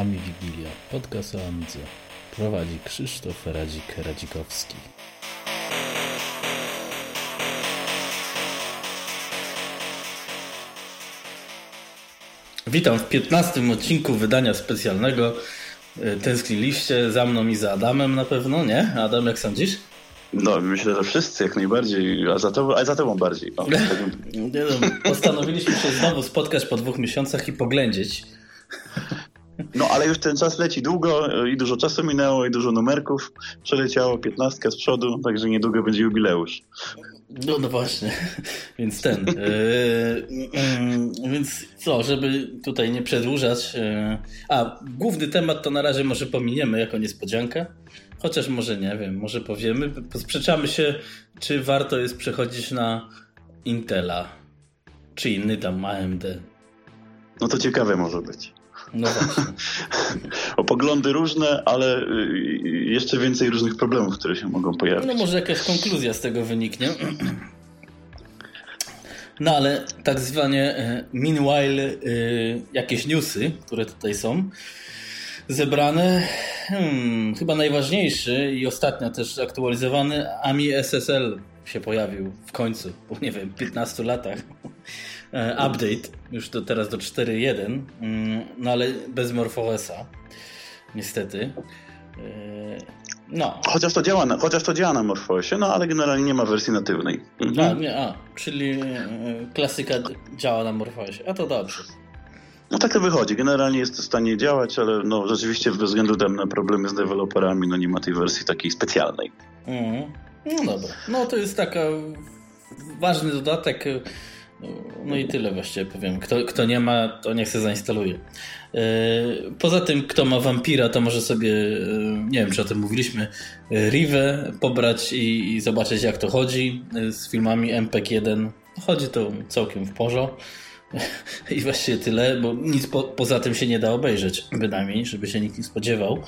Ami Wigilia, podcast o Amidze. Prowadzi Krzysztof Radzik-Radzikowski. Witam w 15 odcinku wydania specjalnego. E, tęskniliście za mną i za Adamem na pewno, nie? Adam, jak sądzisz? No, myślę, że wszyscy jak najbardziej, a za, to, a za tobą bardziej. O, nie no, postanowiliśmy się znowu spotkać po dwóch miesiącach i poględzieć. No, ale już ten czas leci długo i dużo czasu minęło i dużo numerków przeleciało, piętnastka z przodu, także niedługo będzie jubileusz. No, no właśnie, więc ten. Yy, yy, więc co, żeby tutaj nie przedłużać. Yy, a główny temat to na razie może pominiemy jako niespodziankę. Chociaż może nie wiem, może powiemy. Posprzeczamy się, czy warto jest przechodzić na Intela, czy inny tam AMD. No to ciekawe może być. No właśnie. o poglądy różne, ale y, jeszcze więcej różnych problemów, które się mogą pojawić. No może jakaś konkluzja z tego wyniknie. No ale tak zwane e, meanwhile y, jakieś newsy, które tutaj są zebrane. Hmm, chyba najważniejszy i ostatnio też aktualizowany AMI SSL się pojawił w końcu, po nie wiem, 15 latach. E, update, już do, teraz do 4.1, mm, no ale bez MorphOSa, niestety. E, no. Chociaż to działa na, chociaż to działa na MorphOSie, no ale generalnie nie ma wersji natywnej. Mhm. A, nie, a, czyli e, klasyka działa na MorphOSie, a to dobrze. No tak to wychodzi. Generalnie jest to w stanie działać, ale no rzeczywiście bez względu tam na problemy z deweloperami, no nie ma tej wersji takiej specjalnej. Mhm. No dobra. No to jest taka ważny dodatek. No i tyle właściwie powiem. Kto, kto nie ma, to niech się zainstaluje. E, poza tym, kto ma Vampira, to może sobie, e, nie wiem czy o tym mówiliśmy, e, Rive pobrać i, i zobaczyć jak to chodzi z filmami MPEG 1. Chodzi to całkiem w porządku. I właściwie tyle, bo nic po, poza tym się nie da obejrzeć, bynajmniej, żeby się nikt nie spodziewał,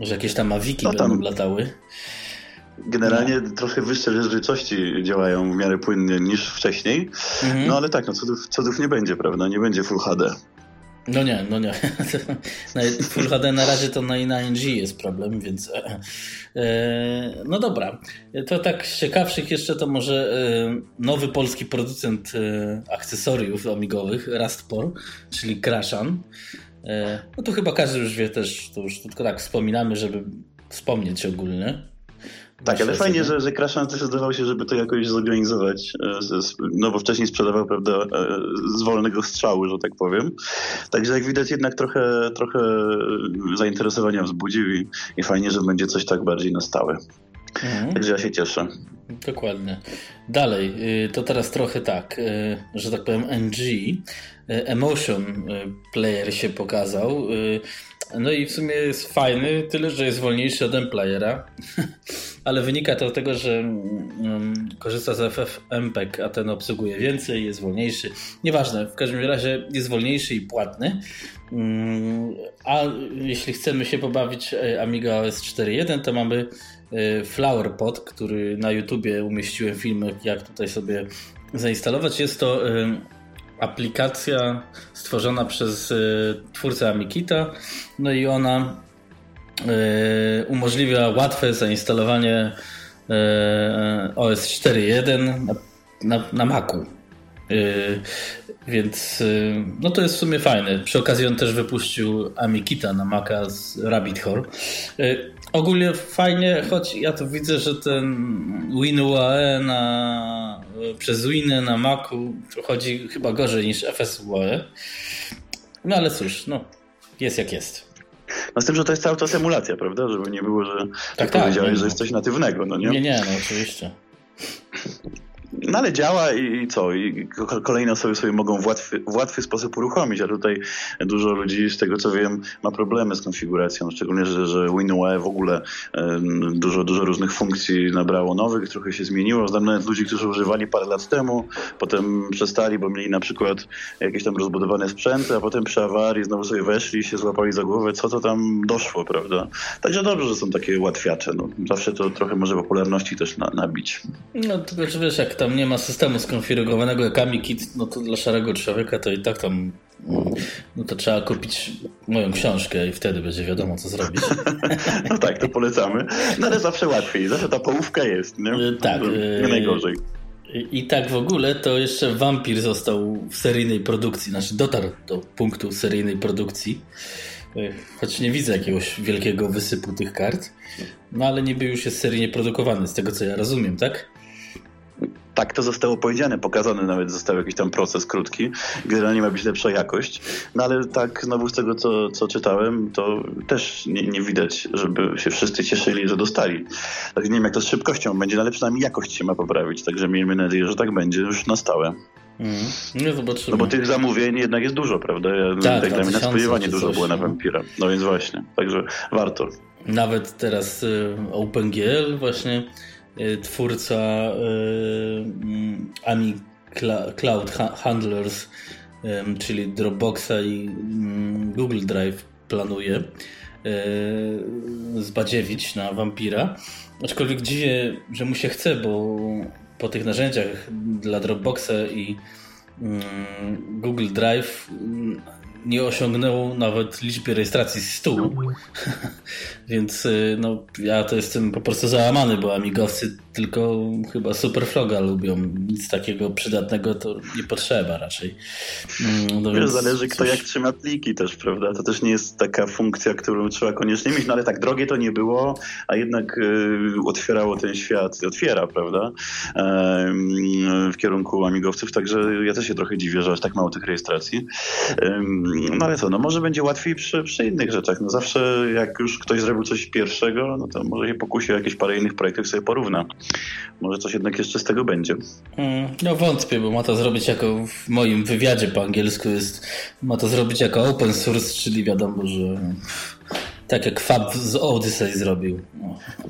że jakieś tam awiki no tam będą latały. Generalnie no. trochę wyższe rozdzielczości działają w miarę płynnie niż wcześniej, mhm. no ale tak, no cudów, cudów nie będzie, prawda? Nie będzie Full HD. No nie, no nie. Full HD na razie to na, na NG jest problem, więc. E, e, no dobra. To tak z ciekawszych jeszcze to może e, nowy polski producent akcesoriów amigowych, Rastpor, czyli Crashan. E, no to chyba każdy już wie też, to już tylko tak wspominamy, żeby wspomnieć ogólnie. Tak, ale fajnie, że, że Crashman też zdawał się, żeby to jakoś zorganizować. E, no bo wcześniej sprzedawał, prawda, e, z wolnego strzału, że tak powiem. Także jak widać jednak trochę, trochę zainteresowania wzbudził i, i fajnie, że będzie coś tak bardziej na stałe. Mhm. Także ja się cieszę. Dokładnie. Dalej, y, to teraz trochę tak, y, że tak powiem NG. Y, Emotion Player się pokazał. No i w sumie jest fajny, tyle że jest wolniejszy od M-Playera. Ale wynika to z tego, że um, korzysta z FFmpeg, a ten obsługuje więcej, jest wolniejszy. Nieważne, w każdym razie jest wolniejszy i płatny. Um, a jeśli chcemy się pobawić e, Amiga OS 4.1, to mamy e, FlowerPod, który na YouTubie umieściłem filmy, jak tutaj sobie zainstalować. Jest to aplikacja stworzona przez twórcę Amikita, no i ona umożliwia łatwe zainstalowanie OS 4.1 na, na, na Macu. Więc no to jest w sumie fajne. Przy okazji on też wypuścił Amikita na Maca z Rabbit Hole. Ogólnie fajnie, choć ja to widzę, że ten WinUAE na, przez Winy na Macu chodzi chyba gorzej niż FSUAE. No ale cóż, no, jest jak jest. No z tym, że to jest cała ta symulacja, prawda? Żeby nie było, że tak, tak powiedziałeś, nie, że jest coś natywnego, no nie? Nie, nie, no oczywiście. No ale działa i, i, co? I kolejne osoby sobie mogą w łatwy, w łatwy sposób uruchomić, a tutaj dużo ludzi, z tego co wiem, ma problemy z konfiguracją, szczególnie, że, że WinUE w ogóle dużo, dużo różnych funkcji nabrało nowych, trochę się zmieniło. Znam nawet ludzi, którzy używali parę lat temu, potem przestali, bo mieli na przykład jakieś tam rozbudowane sprzęty, a potem przy awarii znowu sobie weszli i się złapali za głowę, co to tam doszło, prawda? Także dobrze, że są takie łatwiacze. No, zawsze to trochę może popularności też na, nabić. No tylko, że wiesz, jak tam nie ma systemu skonfigurowanego jak AmiKit, no to dla szarego człowieka to i tak tam No to trzeba kupić moją książkę i wtedy będzie wiadomo, co zrobić. No tak, to polecamy. No ale zawsze łatwiej, zawsze ta połówka jest, nie? E, tak. Nie najgorzej. I tak w ogóle to jeszcze Vampir został w seryjnej produkcji, znaczy dotarł do punktu seryjnej produkcji. Choć nie widzę jakiegoś wielkiego wysypu tych kart, no ale niby już jest seryjnie produkowany, z tego co ja rozumiem, tak? Tak to zostało powiedziane, pokazany nawet został jakiś tam proces krótki. Generalnie ma być lepsza jakość. No ale tak znowu z tego, co, co czytałem, to też nie, nie widać, żeby się wszyscy cieszyli, że dostali. Tak nie wiem, jak to z szybkością będzie, no ale przynajmniej jakość się ma poprawić. Także miejmy nadzieję, że tak będzie już na stałe. Mm, no, zobaczymy. no bo tych zamówień jednak jest dużo, prawda? Ja, tak, tak na spodziewanie dużo było na Vampira. No więc właśnie, także warto. Nawet teraz y, OpenGL właśnie twórca y, mm, Ami Cloud Handlers, czyli Dropboxa i mm, Google Drive planuje y, zbadziewić na Vampira. Aczkolwiek dziwię, że mu się chce, bo po tych narzędziach dla Dropboxa i mm, Google Drive nie osiągnęło nawet liczby rejestracji 100. Więc y, no, ja to jestem po prostu załamany, bo amigowcy tylko chyba Superfloga lubią. Nic takiego przydatnego to nie potrzeba raczej. Mm, no, Wiesz, zależy kto jak trzyma pliki też, prawda? To też nie jest taka funkcja, którą trzeba koniecznie mieć, no ale tak drogie to nie było, a jednak y, otwierało ten świat, otwiera, prawda? Y, w kierunku amigowców, także ja też się trochę dziwię, że aż tak mało tych rejestracji. no ale co, no może będzie łatwiej przy, przy innych rzeczach. No zawsze jak już ktoś zrobił coś pierwszego, no to może się pokusi o jakieś parę innych projektów sobie porówna. Może coś jednak jeszcze z tego będzie. Mm, no wątpię, bo ma to zrobić jako w moim wywiadzie po angielsku jest, ma to zrobić jako open source, czyli wiadomo, że tak jak Fab z Odyssey zrobił.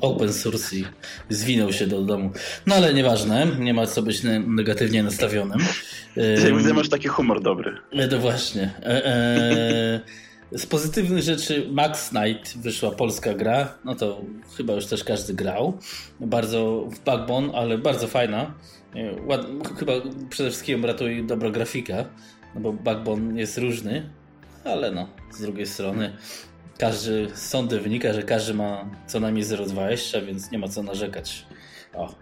Open source i zwinął się do domu. No ale nieważne, nie ma co być negatywnie nastawionym. Ja widzę, masz taki humor dobry. No właśnie. E, e, z pozytywnych rzeczy Max Knight wyszła polska gra, no to chyba już też każdy grał. Bardzo w Backbone, ale bardzo fajna. Ład, chyba przede wszystkim ratuje dobra grafika, no bo Backbone jest różny, ale no, z drugiej strony każdy, z sądy wynika, że każdy ma co najmniej 0,20, więc nie ma co narzekać. O.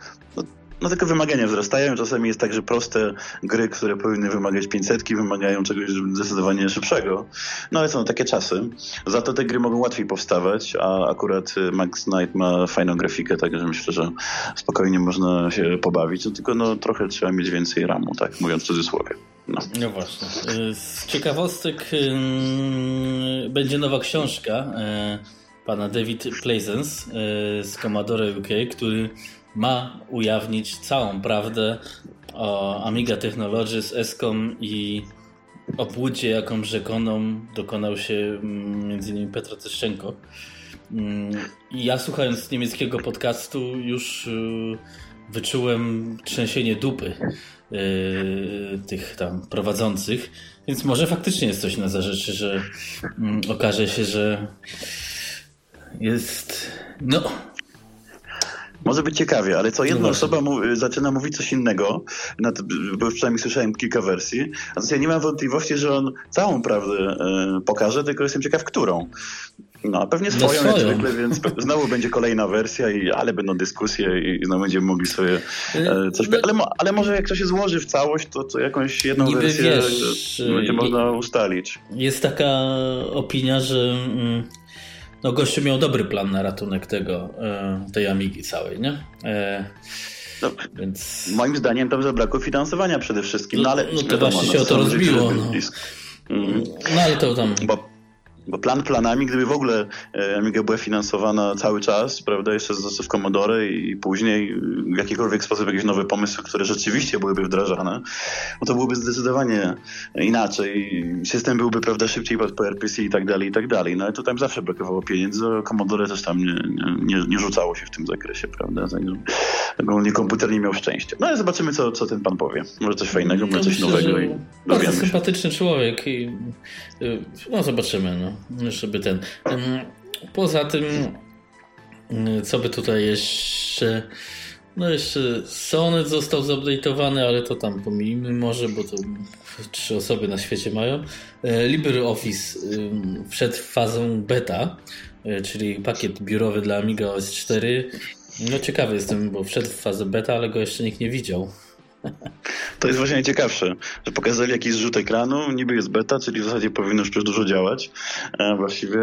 No, no tylko wymagania wzrastają. Czasami jest tak, że proste gry, które powinny wymagać 500, wymagają czegoś zdecydowanie szybszego. No ale są takie czasy. Za to te gry mogą łatwiej powstawać, a akurat y, Max Knight ma fajną grafikę, także myślę, że spokojnie można się pobawić. No, tylko no, trochę trzeba mieć więcej ramu, tak mówiąc w cudzysłowie. No. no właśnie. Y, z ciekawostek będzie nowa książka yy, pana David Pleasence z Commodore UK, który ma ujawnić całą prawdę o Amiga Technologies, ESCOM i obłudzie, jaką rzekoną dokonał się m.in. Petro Tyszczenko. Mm, ja słuchając niemieckiego podcastu już y, wyczułem trzęsienie dupy y, tych tam prowadzących, więc może faktycznie jest coś na zarzeczy, że mm, okaże się, że jest no może być ciekawie, ale co jedna no osoba mu, zaczyna mówić coś innego, bo już przynajmniej słyszałem kilka wersji, a ja nie mam wątpliwości, że on całą prawdę e, pokaże, tylko jestem ciekaw, którą. No, pewnie no swoją, jak zwykle, więc znowu będzie kolejna wersja, i, ale będą dyskusje i znowu będziemy mogli sobie e, coś... No, ale, ale może jak to się złoży w całość, to, to jakąś jedną wersję wiesz, będzie można ustalić. Jest taka opinia, że mm, no gościu miał dobry plan na ratunek tego, e, tej Amigi całej, nie? No, więc... Moim zdaniem to zabrakło finansowania przede wszystkim, no, ale... No to właśnie no, się o to rozbiło. No. Mm. no ale to tam... Bo bo plan planami, gdyby w ogóle e, Amiga była finansowana cały czas, prawda, jeszcze z w Commodore i później w jakikolwiek sposób jakieś nowe pomysły, które rzeczywiście byłyby wdrażane, no to byłoby zdecydowanie inaczej. System byłby, prawda, szybciej pod PRPC i tak dalej, i tak dalej. No ale to tam zawsze brakowało pieniędzy, a Commodore też tam nie, nie, nie rzucało się w tym zakresie, prawda. Ogólnie komputer nie miał szczęścia. No ale zobaczymy, co, co ten pan powie. Może coś fajnego, może coś nowego. I bardzo sympatyczny człowiek i y, no zobaczymy, no żeby ten. Poza tym, co by tutaj jeszcze No jeszcze Sonet został zupdate'owany, ale to tam pomijmy może, bo to trzy osoby na świecie mają. E, LibreOffice wszedł w fazę beta, e, czyli pakiet biurowy dla Amiga OS 4. No ciekawy jestem, bo wszedł w fazę beta, ale go jeszcze nikt nie widział. To jest właśnie najciekawsze, że pokazali jakiś zrzut ekranu, niby jest beta, czyli w zasadzie powinno już dużo działać. Właściwie,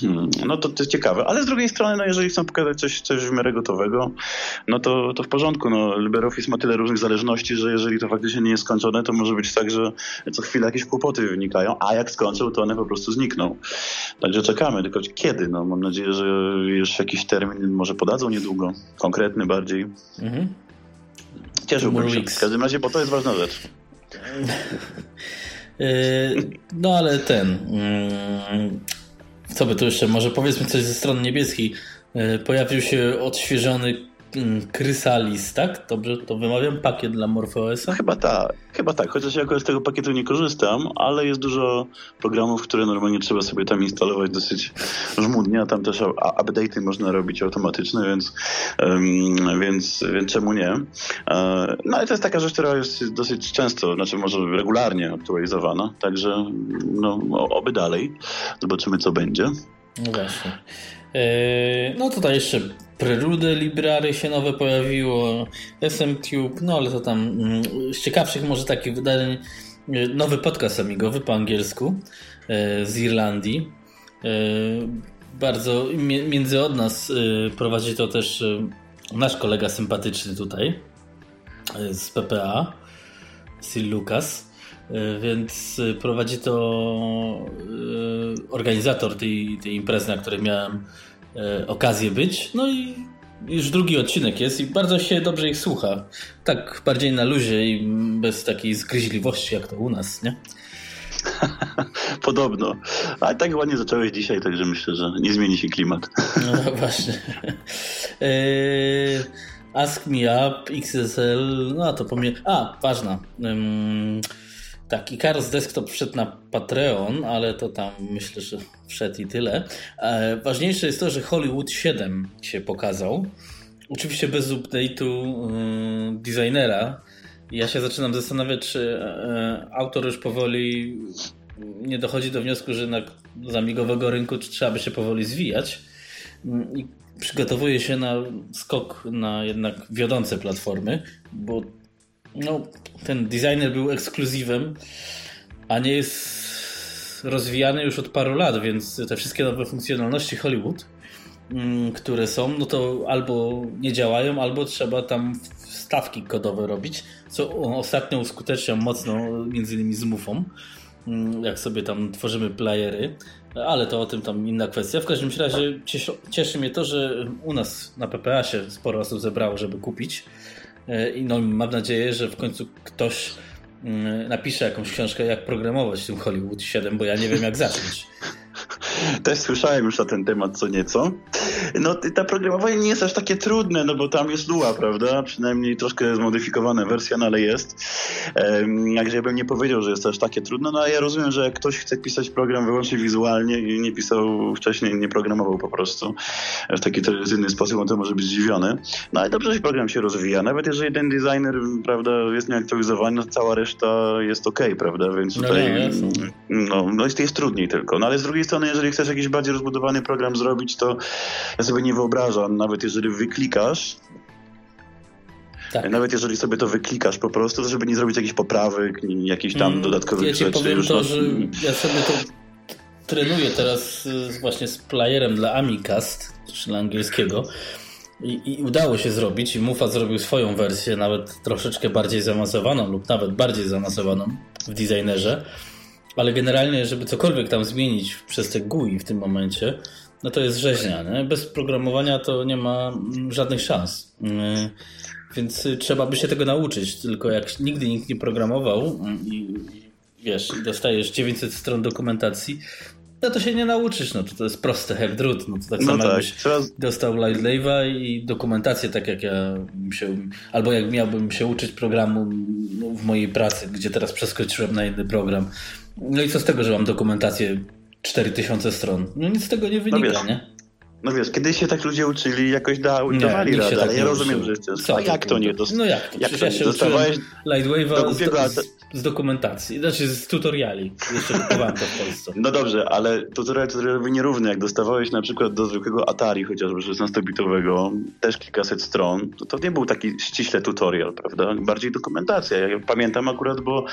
hmm, no to, to jest ciekawe. Ale z drugiej strony, no jeżeli chcą pokazać coś, coś w miarę gotowego, no to, to w porządku. No, LibreOffice ma tyle różnych zależności, że jeżeli to faktycznie nie jest skończone, to może być tak, że co chwilę jakieś kłopoty wynikają, a jak skończą, to one po prostu znikną. Także czekamy, tylko kiedy? No, mam nadzieję, że już jakiś termin może podadzą niedługo, konkretny bardziej. Mhm. Cieszyłbym się. W każdym razie, bo to jest ważna rzecz. E, no ale ten. Mm, co by tu jeszcze? Może powiedzmy coś ze strony niebieskiej. E, pojawił się odświeżony Chrysalis, tak? Dobrze to wymawiam? Pakiet dla MorphOS-a? Chyba tak, chyba tak. Chociaż ja z tego pakietu nie korzystam, ale jest dużo programów, które normalnie trzeba sobie tam instalować dosyć żmudnie, a tam też update'y można robić automatyczne, więc, um, więc, więc czemu nie? E, no ale to jest taka rzecz, która jest dosyć często, znaczy może regularnie aktualizowana, także no, oby dalej. Zobaczymy, co będzie. No właśnie. E, no tutaj jeszcze Prelude Library się nowe pojawiło, SMTube, no ale to tam mm, z ciekawszych może takich wydarzeń e, nowy podcast amigowy po angielsku e, z Irlandii. Bardzo między od nas prowadzi to też nasz kolega sympatyczny tutaj z PPA, Sil Lucas. Więc prowadzi to organizator tej, tej imprezy, na której miałem e, okazję być. No i już drugi odcinek jest i bardzo się dobrze ich słucha. Tak bardziej na luzie i bez takiej zgryźliwości jak to u nas, nie? Podobno. Ale tak ładnie zacząłeś dzisiaj, także myślę, że nie zmieni się klimat. No właśnie. E, Ask Me Up, XSL, no to pomie... A, ważna. Tak, Icarus Desktop wszedł na Patreon, ale to tam myślę, że wszedł i tyle. E, ważniejsze jest to, że Hollywood 7 się pokazał. Oczywiście bez update'u y, designera. Ja się zaczynam zastanawiać, czy e, autor już powoli nie dochodzi do wniosku, że na zamigowego rynku trzeba by się powoli zwijać. Mm, I przygotowuje się na skok na jednak wiodące platformy, bo no, ten designer był ekskluzywem, a nie jest rozwijany już od paru lat, więc te wszystkie nowe funkcjonalności Hollywood, mm, które są, no to albo nie działają, albo trzeba tam stawki kodowe robić, co ostatnio uskutecznia mocno między innymi z Mufą, mm, jak sobie tam tworzymy playery, ale to o tym tam inna kwestia. W każdym razie cieszy, mnie to, że u nas na PPA się sporo osób zebrało, żeby kupić I no, mam nadzieję, że w końcu ktoś mm, napisze jakąś książkę, jak programować w tym Hollywood 7, bo ja nie wiem, jak zacząć. Też słyszałem już na ten temat co nieco. No ta programowanie nie jest aż takie trudne, no bo tam jest Lua, prawda? Przynajmniej troszkę zmodyfikowana wersja, no ale jest. Jakże ja bym nie powiedział, że jest aż takie trudne, no a ja rozumiem, że jak ktoś chce pisać program wyłącznie wizualnie i nie pisał wcześniej, nie programował po prostu w taki tradycyjny sposób, on to może być zdziwiony. No ale dobrze, że program się rozwija. Nawet jeżeli ten designer, prawda, jest nieaktualizowany, to cała reszta jest ok, prawda? Więc no tutaj no, no, no jest, jest trudniej tylko. No ale z drugiej strony, jeżeli chcesz jakiś bardziej rozbudowany program zrobić, to ja sobie nie wyobrażam, nawet jeżeli wyklikasz, tak. Nawet jeżeli sobie to wyklikasz po prostu, to żeby nie zrobić jakichś poprawek, jakichś tam mm, dodatkowych ja rzeczy. Powiem to, że ja sobie to trenuję teraz właśnie z playerem dla Amicast, czyli angielskiego. I, I, udało się zrobić i Mufa zrobił swoją wersję, nawet troszeczkę bardziej zaawansowaną lub nawet bardziej zaawansowaną w designerze. Ale generalnie, żeby cokolwiek tam zmienić przez te GUI w tym momencie, no to jest rzeźnia. Nie? Bez programowania to nie ma mm, żadnych szans. Mm, więc trzeba by się tego nauczyć. Tylko jak nigdy nikt nie programował mm, i wiesz, dostajesz 900 stron dokumentacji, no to się nie nauczysz, no to, to jest proste jak drut. No to tak no samo tak, jakbyś trzeba... dostał Light Lave'a i dokumentację tak jak ja się, albo jak miałbym się uczyć programu w mojej pracy, gdzie teraz przeskoczyłem na inny program. No i co z tego, że mam dokumentację 4000 stron? No nic z tego nie wynika, no nie? No wiesz, kiedyś się tak ludzie uczyli, jakoś da, nie, dawali radę, tak ale ja rozumiem, że jest Co, A jak to nie? no jak to? Jak to ja się Dostawałeś Lightwave'a z, z, z, dokumentacji, znaczy z tutoriali. Jeszcze kupowałem to w Polsce. No dobrze, ale tutorial tutorialowy nierówny. Jak dostawałeś na przykład do zwykłego Atari, chociażby 16-bitowego, też kilkaset stron, to, to nie był taki ściśle tutorial, prawda? Bardziej dokumentacja. Ja pamiętam akurat, bo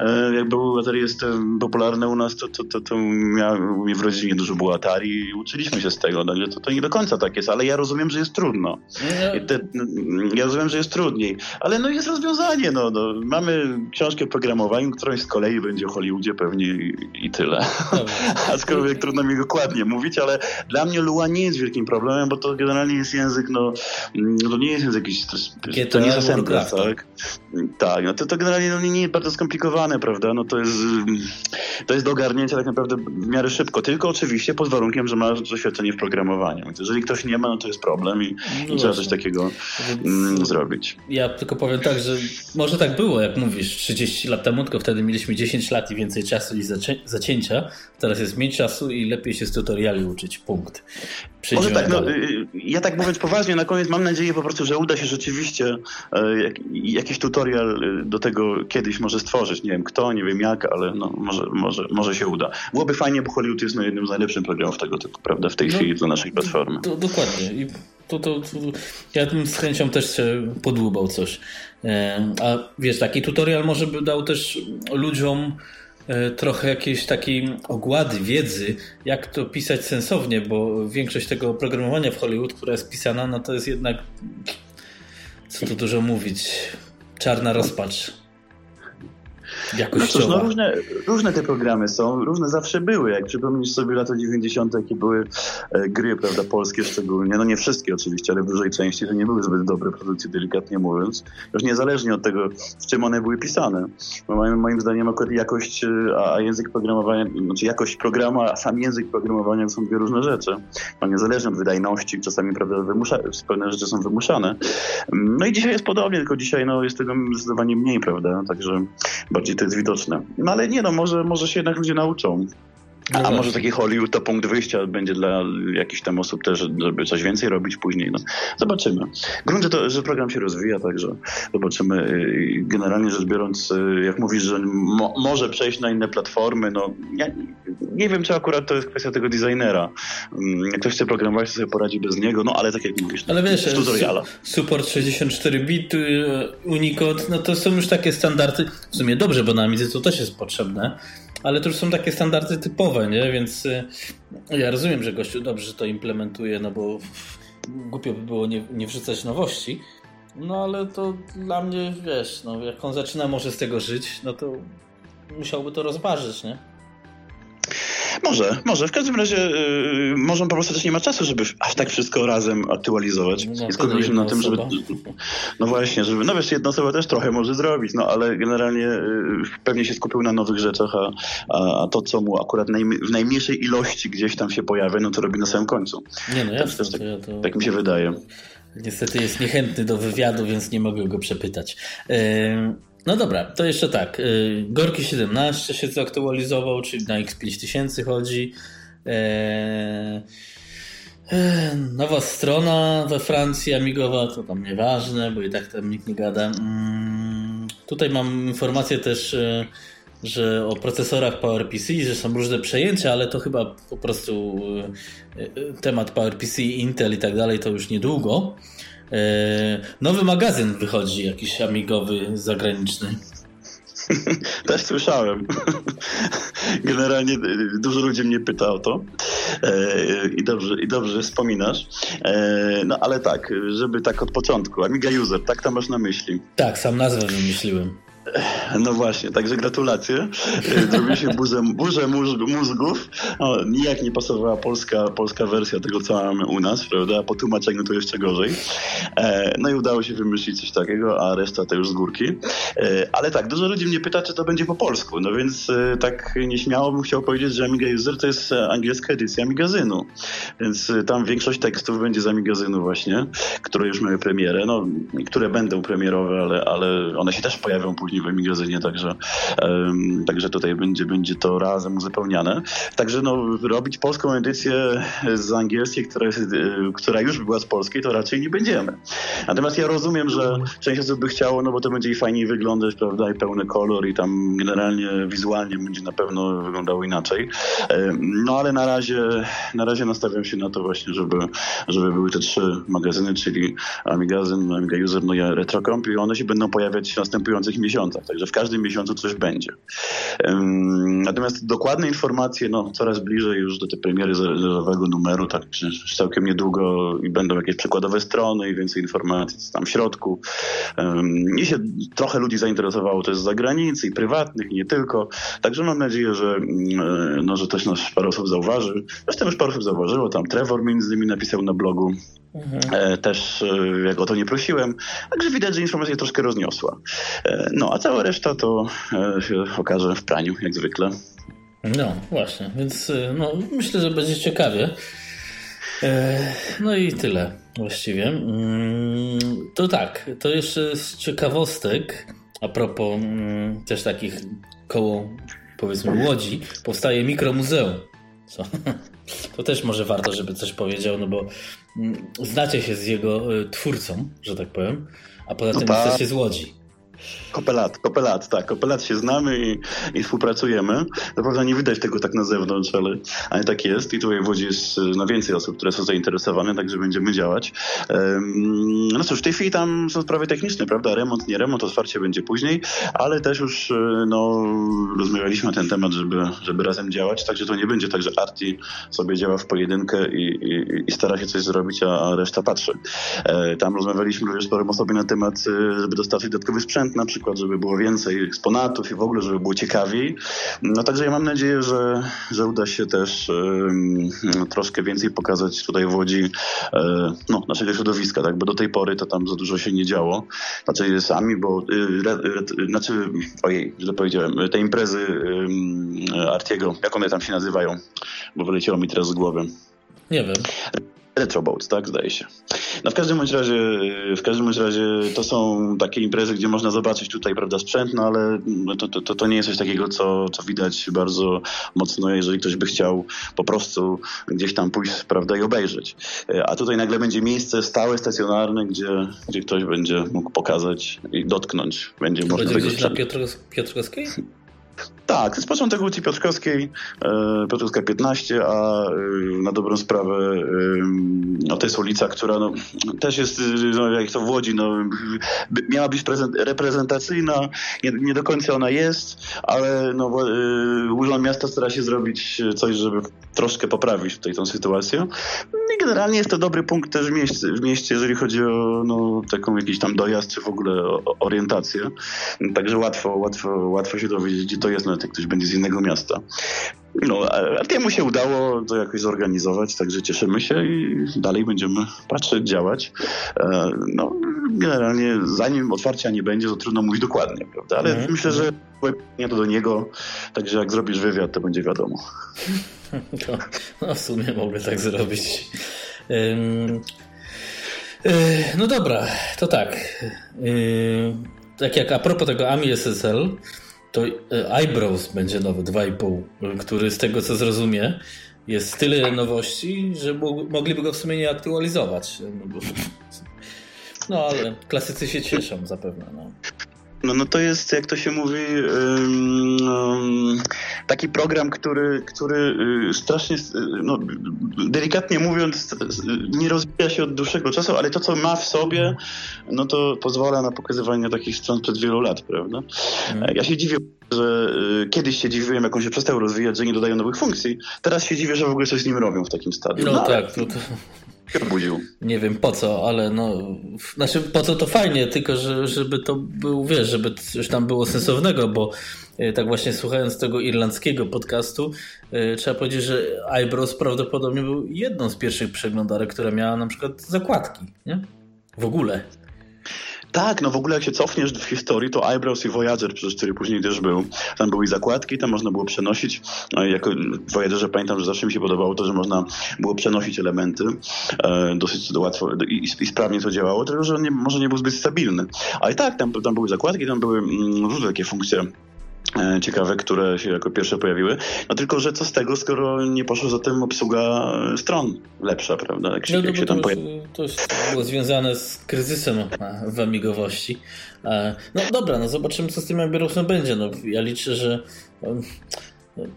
e, jak był Atari jest popularny u nas, to, to, to, to mnie w rodzinie dużo było Atari i uczyliśmy się z tego. No, to, to nie do końca tak jest, ale ja rozumiem, że jest trudno. Te, ja rozumiem, że jest trudniej, ale no jest rozwiązanie. No, no. Mamy książkę o programowaniu, którąś z kolei będzie o Hollywoodzie pewnie i, i tyle. Aczkolwiek trudno mi dokładnie mówić, ale dla mnie Lua nie jest wielkim problemem, bo to generalnie jest język, no, no to nie jest język jakiś, to nie jest assembler, tak? Tak, no to, to generalnie no, nie jest bardzo skomplikowane, prawda? No to jest, to jest do ogarnięcia tak naprawdę w miarę szybko, tylko oczywiście pod warunkiem, że masz doświadczenie w programowaniu. Więc jeżeli ktoś nie ma, no to jest problem i, no i trzeba coś takiego mm, zrobić. Ja tylko powiem tak, że może tak było, jak mówisz, 30 lat temu, tylko wtedy mieliśmy 10 lat i więcej czasu i zacięcia. Teraz jest mniej czasu i lepiej się z tutoriali uczyć. Punkt. Może tak, no, y, ja tak mówiąc poważnie, na koniec mam nadzieję po prostu, że uda się rzeczywiście e, jak, jakiś tutorial y, do tego kiedyś może stworzyć. Nie wiem kto, nie wiem jak, ale no, może, może, może się uda. Byłoby fajnie, bo Hollywood jest no, jednym z najlepszych programów tego typu, prawda, w tej no, chwili dla naszej platformy. To, dokładnie. I to, to, to, ja bym z chęcią też się podłubał coś. E, a wiesz, taki tutorial może by dał też ludziom E, trochę jakiejś takiej ogłady wiedzy, jak to pisać sensownie, bo większość tego oprogramowania w Hollywood, która jest pisana, no to jest jednak, co tu dużo mówić, czarna rozpacz jakościowa. No, cóż, no różne, różne te programy są, różne zawsze były. Jak przypomnisz sobie lata 90., jakie były e, gry, prawda, polskie szczególnie, no nie wszystkie oczywiście, ale w dużej części to nie były zbyt dobre produkcje, delikatnie mówiąc. Już niezależnie od tego, w czym one były pisane. Bo moim, moim zdaniem akurat jakość, e, a, a język programowania, znaczy jakość programu, a sam język programowania są dwie różne rzeczy. No niezależnie od wydajności, czasami prawda, wymusza, pewne rzeczy są wymuszane. No i dzisiaj jest podobnie, tylko dzisiaj no, jest tego zdecydowanie mniej, prawda, także bardziej to jest widoczne. No ale nie no, może, może się jednak ludzie nauczą. No A może taki Hollywood to punkt wyjścia będzie dla jakichś tam osób też, żeby coś więcej robić później. No, zobaczymy. Grunt, to, że program się rozwija, także zobaczymy. Generalnie rzecz biorąc, jak mówisz, że mo może przejść na inne platformy, no ja nie wiem, czy akurat to jest kwestia tego designera. Mm, jak ktoś chce programować, to sobie poradzi bez niego, no ale tak jak mówisz, ale wiesz, tutoriala. Support 64 bit, Unicode, no to są już takie standardy, w sumie dobrze, bo na Amidze to też jest potrzebne, ale to już są takie standardy typowe, nie? Więc y, ja rozumiem, że gościu dobrze to implementuje, no bo głupio by było nie, nie wrzucać nowości. No ale to dla mnie, wiesz, no jak on zaczyna może z tego żyć, no to musiałby to rozważyć, nie? Może, może. W każdym razie yy, może po prostu też nie ma czasu, żeby aż tak wszystko razem aktualizować. No, I skupiliśmy na tym, żeby... No właśnie, żeby... No wiesz, jedna osoba też trochę może zrobić, no ale generalnie yy, pewnie się skupił na nowych rzeczach, a, a, to, co mu akurat najm w najmniejszej ilości gdzieś tam się pojawia, no to robi na samym końcu. Nie no, jasne, też, tak, ja to... tak mi się wydaje. Niestety jest niechętny do wywiadu, więc nie mogę go przepytać. Yy... No dobra, to jeszcze tak. Y, Gorki 17 się zaktualizował, czyli na X5000 chodzi. E, e, nowa strona we Francji amigowa, to tam nieważne, bo i tak tam nikt nie gada. Mm, tutaj mam informację też, e, że o procesorach PowerPC, że są różne przejęcia, ale to chyba po prostu temat PowerPC, Intel i tak dalej to już niedługo. E, nowy magazyn wychodzi, jakiś amigowy, zagraniczny. Też słyszałem. Generalnie e, dużo ludzi mnie pyta o to e, i dobrze, i dobrze wspominasz. No ale tak, żeby tak od początku. Amiga User, tak to masz na myśli? Tak, sam nazwę wymyśliłem. No właśnie, także gratulacje. E, zrobiło się burzę, burzę mózgów. O, nijak nie pasowała polska, polska wersja tego, co mamy u nas, prawda? Po tłumaczeniu to jeszcze gorzej. E, no i udało się wymyślić coś takiego, a reszta to już z górki. E, ale tak, dużo ludzi mnie pyta, czy to będzie po polsku. No więc tak nieśmiało bym chciał powiedzieć, że Amiga User to jest angielska edycja Amigazynu. Więc tam większość tekstów będzie z Amigazynu właśnie, które już miały premierę. No, które będą premierowe, ale, ale one się też pojawią później później w magazynie, także, także tutaj będzie, będzie to razem uzupełniane. Także no, robić polską edycję z angielskiej, która, jest, która już była z polskiej, to raczej nie będziemy. Natomiast ja rozumiem, że część osób by chciało, no bo to będzie i fajniej wyglądać, prawda, i pełny kolor i tam generalnie wizualnie będzie na pewno wyglądało inaczej. No ale na razie, na razie nastawiam się na to właśnie, żeby, żeby były te trzy magazyny, czyli Amigazyn, Amiga User, no i RetroComp i one się będą pojawiać w następujących miesiącach, także w każdym miesiącu coś będzie. Natomiast dokładne informacje, no coraz bliżej już do tej premiery zerowego numeru, tak całkiem niedługo i będą jakieś przykładowe strony i więcej informacji tam w środku. I się trochę ludzi zainteresowało też z zagranicy i prywatnych, i nie tylko. Także mam nadzieję, że, mm, no, że też nas parę osób zauważy. Zresztą już parę osób zauważyło, tam Trevor między innymi napisał na blogu, Mhm. E, też e, jak o to nie prosiłem. Także widać, że informacja troszkę rozniosła. E, no, a cała reszta to się okaże w praniu, jak zwykle. No, właśnie, więc no, myślę, że będzie ciekawie. No i tyle właściwie. Mm, to tak, to jeszcze z ciekawostek, a propos mm, też takich koło powiedzmy Łodzi, powstaje mikromuzeum. Co? To też może warto, żeby coś powiedział, no bo mm, znacie się z jego y, twórcą, że tak powiem, a poza no tym tak. jesteście z Łodzi. Kopelat, Kopelat, tak. Kopelat się znamy i, i współpracujemy. Naprawdę nie widać tego tak na zewnątrz, ale, ale tak jest. I tutaj w Łodzi jest no, więcej osób, które są zainteresowane, także będziemy działać. Um, no cóż, w tej chwili tam są sprawy techniczne, prawda? Remont, nie remont, otwarcie będzie później, ale też już e, no, rozmawialiśmy na ten temat, żeby, żeby razem działać, także to nie będzie tak, że Arti sobie działa w pojedynkę i, i, i stara się coś zrobić, a, a reszta patrzy. E, tam rozmawialiśmy również z paroma osobami na temat, e, żeby dostarczyć dodatkowy sprzęt na przykład, żeby było więcej eksponatów i w ogóle, żeby było ciekawiej. No także ja mam nadzieję, że, że uda się też troszkę więcej pokazać tutaj w Łodzi e, no, naszego środowiska, tak? bo do tej pory to tam za dużo się nie działo. Znaczy sami, bo y, re, re, znaczy, ojej, źle powiedziałem, te imprezy Artiego, jak one tam się nazywają, bo wyleciało mi teraz z głowy. Nie wiem. Retroboat, tak, zdaje się. No w każdym bądź razie, w każdym bądź razie to są takie imprezy, gdzie można zobaczyć tutaj, prawda, sprzęt, no ale to, to, to nie jest coś takiego, co, co widać bardzo mocno, jeżeli ktoś by chciał po prostu gdzieś tam pójść, prawda, i obejrzeć. A tutaj nagle będzie miejsce stałe, stacjonarne, gdzie, gdzie ktoś będzie mógł pokazać i dotknąć. Będzie to można będzie gdzieś na Piotrowskiej? Tak, jest początek ulicy Piotrkowskiej, e, Piotrkowska 15, a e, na dobrą sprawę e, no, to jest ulica, która no, też jest, no, jak to w Łodzi, no, miała być reprezentacyjna, nie, nie, do końca ona jest, ale no, Urząd Miasta stara się zrobić coś, żeby troszkę poprawić tutaj tą sytuację. I generalnie jest to dobry punkt też w mieście, w mieście jeżeli chodzi o no, taką jakiś tam dojazd, czy w ogóle orientację. Także łatwo, łatwo, łatwo się dowiedzieć, gdzie to jest, nawet jak ktoś będzie z innego miasta. No, a temu się udało to jakoś zorganizować, także cieszymy się i dalej będziemy patrzeć, działać. E, no, generalnie zanim otwarcia nie będzie, to trudno mówić dokładnie, prawda? Ale mm. myślę, że nie to do niego, także jak zrobisz wywiad, to będzie wiadomo. To, no w sumie mogę tak zrobić. no dobra, to tak. tak jak a propos tego AMI SSL, to e, Eyebrows będzie nowy, 2,5, który z tego co zrozumie jest tyle nowości, że mogliby go w sumie nie aktualizować. No, no ale klasycy się cieszą zapewne. No. No, no to jest, jak to się mówi, um, taki program, który, który y, strasznie, y, no, delikatnie mówiąc, nie rozwija się od dłuższego czasu, ale to, co ma w sobie, no to pozwala na pokazywanie takich stron przed wielu lat, prawda? Hmm. Ja się dziwię, że y, kiedyś się dziwiłem, jak on się przestał rozwijać, że nie dodają nowych funkcji. Teraz się dziwię, że w ogóle coś z nim robią w takim stadium. No, no tak, no to obudził. Nie wiem po co, ale no, znaczy po co to fajnie, tylko że, żeby to był, wiesz, żeby coś tam było sensownego, bo e, tak właśnie słuchając tego irlandzkiego podcastu, e, trzeba powiedzieć, że Eyebrows prawdopodobnie był jedną z pierwszych przeglądarek, która miała na przykład zakładki, nie? W ogóle. Tak, no w ogóle jak się cofniesz w historii, to Eyebrows i Voyager przecież, który później też był. Tam były zakładki, tam można było przenosić. No jako Voyagerze pamiętam, że zawsze mi się podobało to, że można było przenosić elementy. E, dosyć łatwo i, i, sprawnie to działało, tylko że nie, może nie był zbyt stabilny. Ale tak, tam, tam były zakładki, tam były mm, różne takie funkcje ciekawe, które się jako pierwsze pojawiły. No tylko, że co z tego, skoro nie poszło za tym obsługa stron lepsza, prawda? Jak się, no, jak się tam to, już, to już było związane z kryzysem w amigowości. E, no dobra, no zobaczymy, co z tym Amibrosem będzie. No, ja liczę, że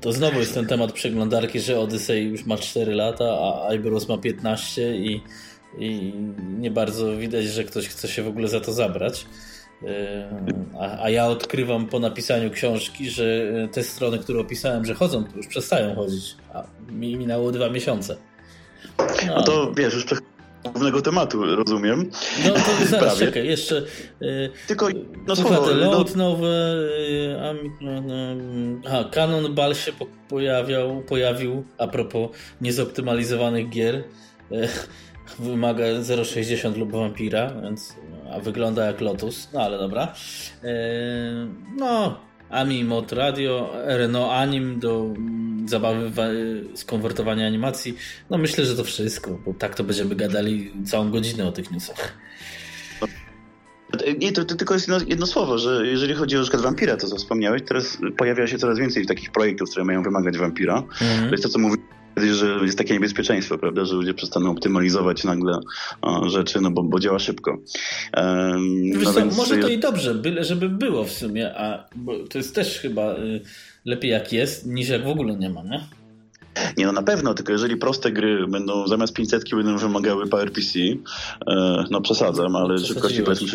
to znowu jest ten temat przeglądarki, że Odyssey już ma 4 lata, a Iberos ma 15 i, i nie bardzo widać, że ktoś chce się w ogóle za to zabrać. A, a, ja odkrywam po napisaniu książki, że te strony, które opisałem, że chodzą, to już przestają chodzić. A mi minęło dwa miesiące. No, no to wiesz, już głównego tematu, rozumiem. No to zaraz, czekaj, jeszcze y, tylko no słowo, load no... nowe, y, a, no, no, aha, Canon Ball się pojawiał, pojawił a propos niezoptymalizowanych gier. Wymaga 0,60 lub Vampira, więc a wygląda jak Lotus, no ale dobra. Yy, no, Ami Mod Radio, Renault Anim do mm, zabawy skonwertowania animacji. No myślę, że to wszystko, bo tak to będziemy gadali całą godzinę o tych newsach. Nie, to, to, tylko jest jedno, jedno, słowo, że jeżeli chodzi o przykład wampira, to co wspomniałeś, teraz pojawia się coraz więcej takich projektów, które mają wymagać wampira. -hmm. To jest to, co mówi że jest takie niebezpieczeństwo, prawda, że ludzie przestaną optymalizować nagle o, rzeczy, no bo, bo działa szybko. No co, może to i dobrze, byle żeby było w sumie, a to jest też chyba y, lepiej jak jest, niż jak w ogóle nie ma, nie? Nie, no na pewno, tylko jeżeli proste gry będą zamiast 500 będą wymagały PowerPC, e, no przesadzam, ale szybkości powiedzmy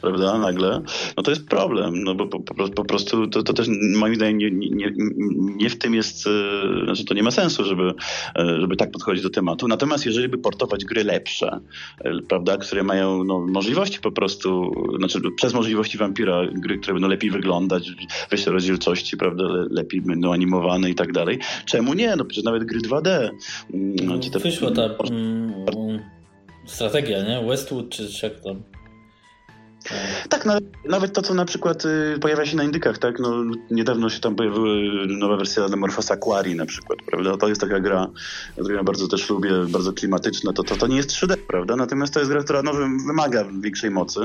prawda, nagle, no to jest problem, no bo po, po, po prostu to, to, też moim zdaniem nie, nie, nie w tym jest, e, znaczy to nie ma sensu, żeby, e, żeby tak podchodzić do tematu. Natomiast jeżeli by portować gry lepsze, e, prawda, które mają no, możliwości po prostu, znaczy przez możliwości Vampira gry, które będą lepiej wyglądać, wyższe rozdzielczości, prawda, lepiej będą animowane i tak dalej. Czemu nie? No przecież nawet gry 2D. Mm, no. Wyszła ta mm, strategia, nie? Westwood czy, czy jak tam? Tak, nawet, nawet to, co na przykład y, pojawia się na indykach, tak? No, niedawno się tam pojawiła nowa wersja Morfosa Quarry na przykład, prawda? To jest taka gra, którą ja bardzo też lubię, bardzo klimatyczna. To, to, to nie jest 3D, prawda? Natomiast to jest gra, która no, wymaga większej mocy.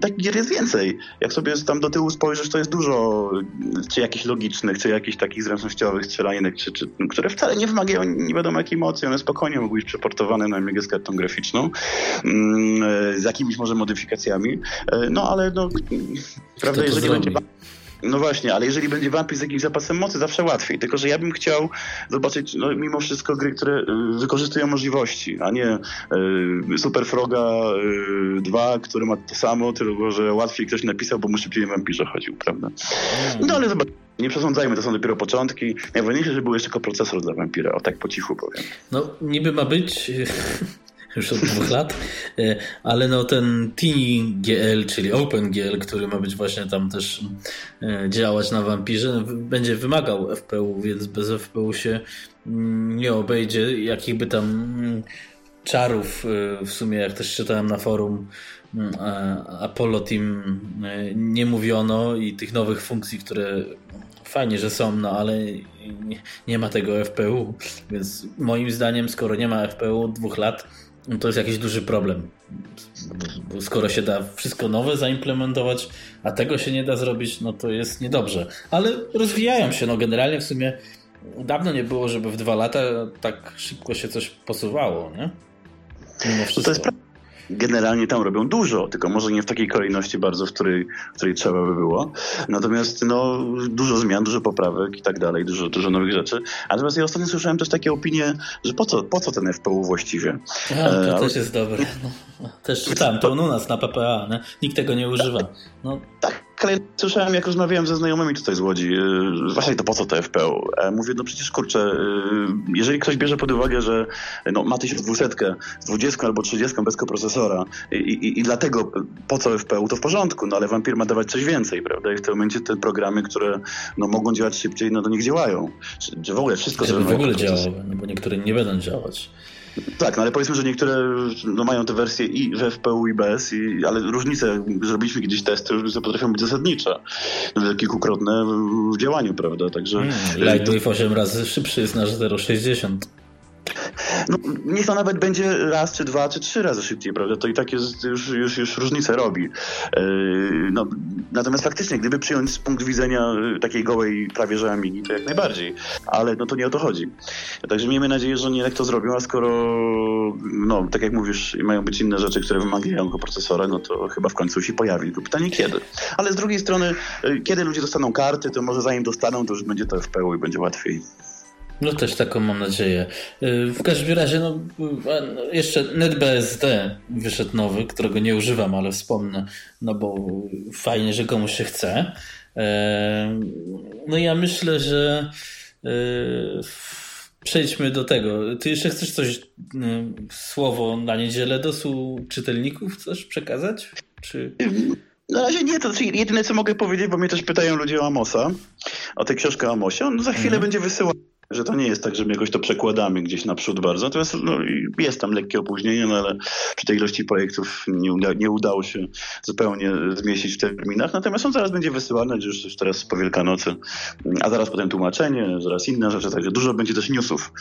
Takich gier jest więcej. Jak sobie tam do tyłu spojrzysz, to jest dużo czy jakichś logicznych, czy jakichś takich zręcznościowych strzelanek, czy, czy, które wcale nie wymagają nie wiadomo jakiej mocy. One spokojnie mogły być przeportowane na Amiga kartą graficzną, mm, z jakimiś może modyfikacjami. E, no ale no, prawda, jeżeli będzie... No właśnie, ale jeżeli będzie Vampir z jakimś zapasem mocy, zawsze łatwiej. Tylko, że ja bym chciał zobaczyć no, mimo wszystko gry, które y, wykorzystują możliwości, a nie y, Super Froga y, 2, który ma to samo, tylko że łatwiej ktoś napisał, bo mu szybciej Vampirze chodził, prawda? No ale zobacz, nie przesądzajmy, to są dopiero początki. Najważniejsze, żeby był jeszcze tylko procesor dla Vampira, o tak po cichu powiem. No, niby ma być już od dwóch lat, e, ale no ten TinyGL, czyli OpenGL, który ma być właśnie tam też e, działać na Vampirze, będzie wymagał FPU, więc bez FPU się mm, nie obejdzie. Jakich by tam mm, czarów e, w sumie, jak też czytałem na forum mm, Apollo Team nie mówiono i tych nowych funkcji, które fajnie, że są, no ale nie ma tego FPU, więc moim zdaniem, skoro nie ma FPU dwóch lat, no to jest jakiś duży problem. Bo skoro się da wszystko nowe zaimplementować, a tego się nie da zrobić, no to jest niedobrze. Ale rozwijają się, no generalnie w sumie dawno nie było, żeby w dwa lata tak szybko się coś posuwało, nie? Mimo wszystko. No to jest prawda generalnie tam robią dużo, tylko może nie w takiej kolejności bardzo, w której, w której trzeba by było. Natomiast no, dużo zmian, dużo poprawek i tak dalej, dużo, dużo nowych rzeczy. Natomiast ja ostatnio słyszałem też takie opinie, że po co, po co ten FPU właściwie? A, to e, też jest dobre. No, też czytałem to u nas na PPA, nie? nikt tego nie używa. No. Tak, ale słyszałem, jak rozmawiałem ze znajomymi tutaj z Łodzi, yy, właśnie to po co to FPU? Mówię, no przecież kurczę, yy, jeżeli ktoś bierze pod uwagę, że no, ma 1200 z 20 albo 30 bez koprocesora i, i, i, dlatego po co FPU, to w porządku, no ale Vampir ma dawać coś więcej, prawda? I w tym momencie te programy, które no, mogą działać szybciej, no to niech działają. Czy, czy w ogóle wszystko... Żeby w ogóle działały, no bo niektóre nie będą działać. Tak, no ale powiedzmy, że niektóre no, mają te wersje i w FPU i bez, i, ale różnice, zrobiliśmy kiedyś testy, różnice potrafią być zasadnicze. Nawet kilkukrotne w działaniu, prawda? Także... Hmm, Lightwave 8 razy szybszy jest na 0,60. No, niech to nawet będzie raz, czy dwa, czy trzy razy szybciej, prawda? To i tak jest, już, już, już różnicę robi. Yy, no, natomiast faktycznie, gdyby przyjąć z punktu widzenia y, takiej gołej prawie że Amigi, to jak najbardziej. Ale no to nie o to chodzi. Także miejmy nadzieję, że nie jak to zrobią, a skoro, no, tak jak mówisz, mają być inne rzeczy, które wymagają procesora, no to chyba w końcu się pojawi. Tylko pytanie kiedy. Ale z drugiej strony, y, kiedy ludzie dostaną karty, to może zanim dostaną, to już będzie to FPU i będzie łatwiej. No też taką mam nadzieję. Y, w każdym razie, no, no, jeszcze NetBSD wyszedł nowy, którego nie używam, ale wspomnę, no bo fajnie, że komuś się chce. E, no ja myślę, że e, przejdźmy do tego. Ty jeszcze chcesz coś, y, słowo na niedzielę do czytelników chcesz przekazać? Czy... Na razie nie, to jedyne co mogę powiedzieć, bo mnie też pytają ludzie o Amosa, o tę książkę o Amosie. On za chwilę mhm. będzie wysyłany że to nie jest tak, że my jakoś to przekładamy gdzieś naprzód bardzo. Natomiast no, jest tam lekkie opóźnienie, no ale przy tej ilości projektów nie, uda, nie udało się zupełnie zmieścić w terminach. Natomiast on zaraz będzie wysyłany, już, już teraz po Wielkanocy, a zaraz potem tłumaczenie, zaraz inne rzeczy, także dużo będzie też newsów.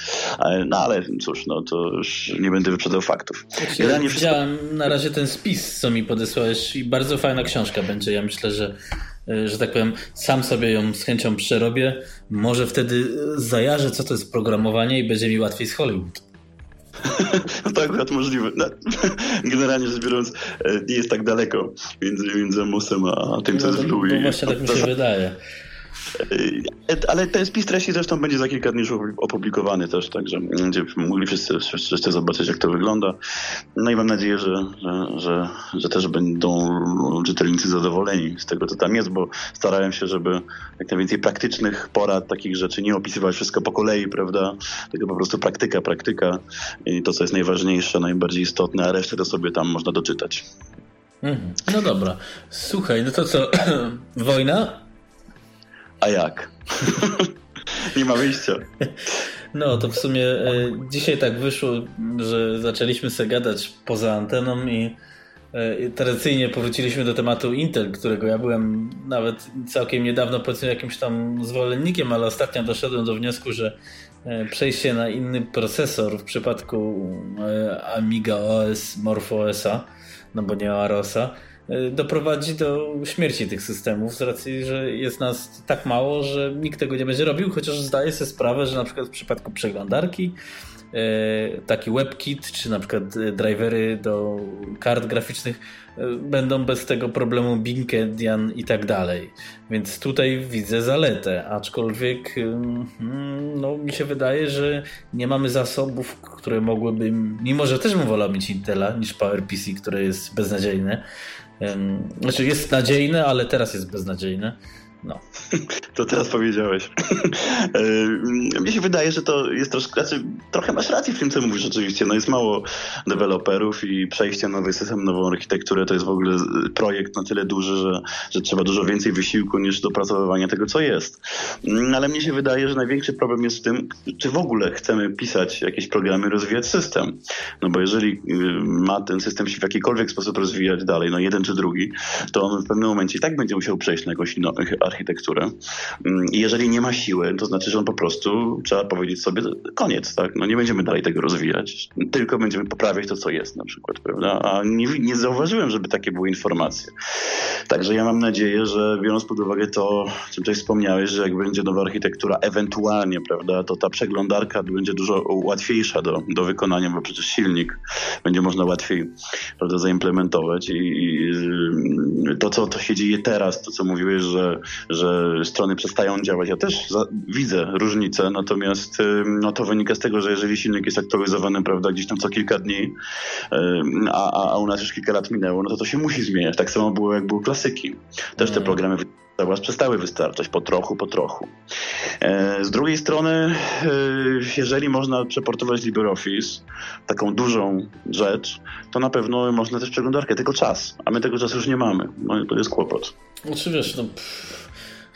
No ale cóż, no to już nie będę wyprzedzał faktów. Ja widziałem na razie ten spis, co mi podesłałeś i bardzo fajna książka będzie. Ja myślę, że E, że tak powiem, sam sobie ją z chęcią przerobię. Może wtedy zajarzę, co to jest programowanie i będzie mi łatwiej z Hollywood. No to akurat możliwe. No, generalnie rzecz biorąc, e, nie jest tak daleko między, między Musem a tym, co no, jest w Louis. No właśnie tak mi się wydaje. E, ale ten spis treści zresztą będzie za kilka dni już opublikowany też, także będzie mogli wszyscy, wszyscy zobaczyć, jak to wygląda. No i mam nadzieję, że, że, że, że też będą czytelnicy zadowoleni z tego, co tam jest, bo starałem się, żeby jak najwięcej praktycznych porad, takich rzeczy nie opisywać wszystko po kolei, prawda? Tylko po prostu praktyka, praktyka i to, co jest najważniejsze, najbardziej istotne, a resztę to sobie tam można doczytać. Mhm. No dobra. Słuchaj, no to co? Wojna? A jak? nie ma wyjścia. No, to w sumie e, dzisiaj tak wyszło, że zaczęliśmy sobie gadać poza anteną i e, tradycyjnie powróciliśmy do tematu Intel, którego ja byłem nawet całkiem niedawno powiedzmy jakimś tam zwolennikiem, ale ostatnio doszedłem do wniosku, że e, przejście na inny procesor w przypadku Amiga OS, MorphOSa, no bo nie AROSa, doprowadzi do śmierci tych systemów z racji, że jest nas tak mało, że nikt tego nie będzie robił, chociaż zdaję sobie sprawę, że na przykład w przypadku przeglądarki y, taki WebKit, czy na przykład y, drivery do kart graficznych będą bez tego problemu Bing, Endian i tak dalej. Więc tutaj widzę zaletę, aczkolwiek no, mi się wydaje, że nie mamy zasobów, które mogłyby, mimo że też bym wolał mieć Intela niż PowerPC, które jest beznadziejne, znaczy jest nadziejne, ale teraz jest beznadziejne. No. To teraz powiedziałeś. Mnie się wydaje, że to jest troszkę, znaczy, trochę masz rację w tym, co mówisz oczywiście. No jest mało deweloperów i przejście na nowy system, nową architekturę to jest w ogóle projekt na tyle duży, że, że trzeba dużo więcej wysiłku niż dopracowywania tego, co jest. Mm, ale mnie się wydaje, że największy problem jest w tym, czy w ogóle chcemy pisać jakieś programy, rozwijać system. No bo jeżeli y, ma ten system się w jakikolwiek sposób rozwijać dalej, no jeden czy drugi, to on w pewnym momencie i tak będzie musiał przejść na jakąś inną architekturę. Mm, I jeżeli nie ma siły, to znaczy, że on po prostu trzeba powiedzieć sobie koniec, tak? No nie będziemy dalej tego rozwijać, tylko będziemy poprawiać to, co jest na przykład, prawda? A nie, nie zauważyłem, żeby takie były informacje. Także ja mam nadzieję, że biorąc pod uwagę to, o czym tutaj wspomniałeś, że jak będzie nowa architektura, ewentualnie, prawda, to ta przeglądarka będzie dużo łatwiejsza do, do wykonania, bo przecież silnik będzie można łatwiej prawda, zaimplementować i, i to, co to się dzieje teraz, to, co mówiłeś, że, że strony przestają działać. Ja też za, widzę różnicę, natomiast no, to wynika z tego, że jeżeli silnik jest aktualizowany, prawda, gdzieś tam co kilka dni, a, a u nas już kilka lat minęło, no to to się musi zmieniać. Tak samo było, jak były klasyki. Też te mm. programy was przestały wystarczać po trochu, po trochu. E, z drugiej strony, e, jeżeli można przeportować LibreOffice, taką dużą rzecz, to na pewno można też przeglądarkę, tylko czas, a my tego czasu już nie mamy. No to jest kłopot. Znaczy wiesz, no, pff,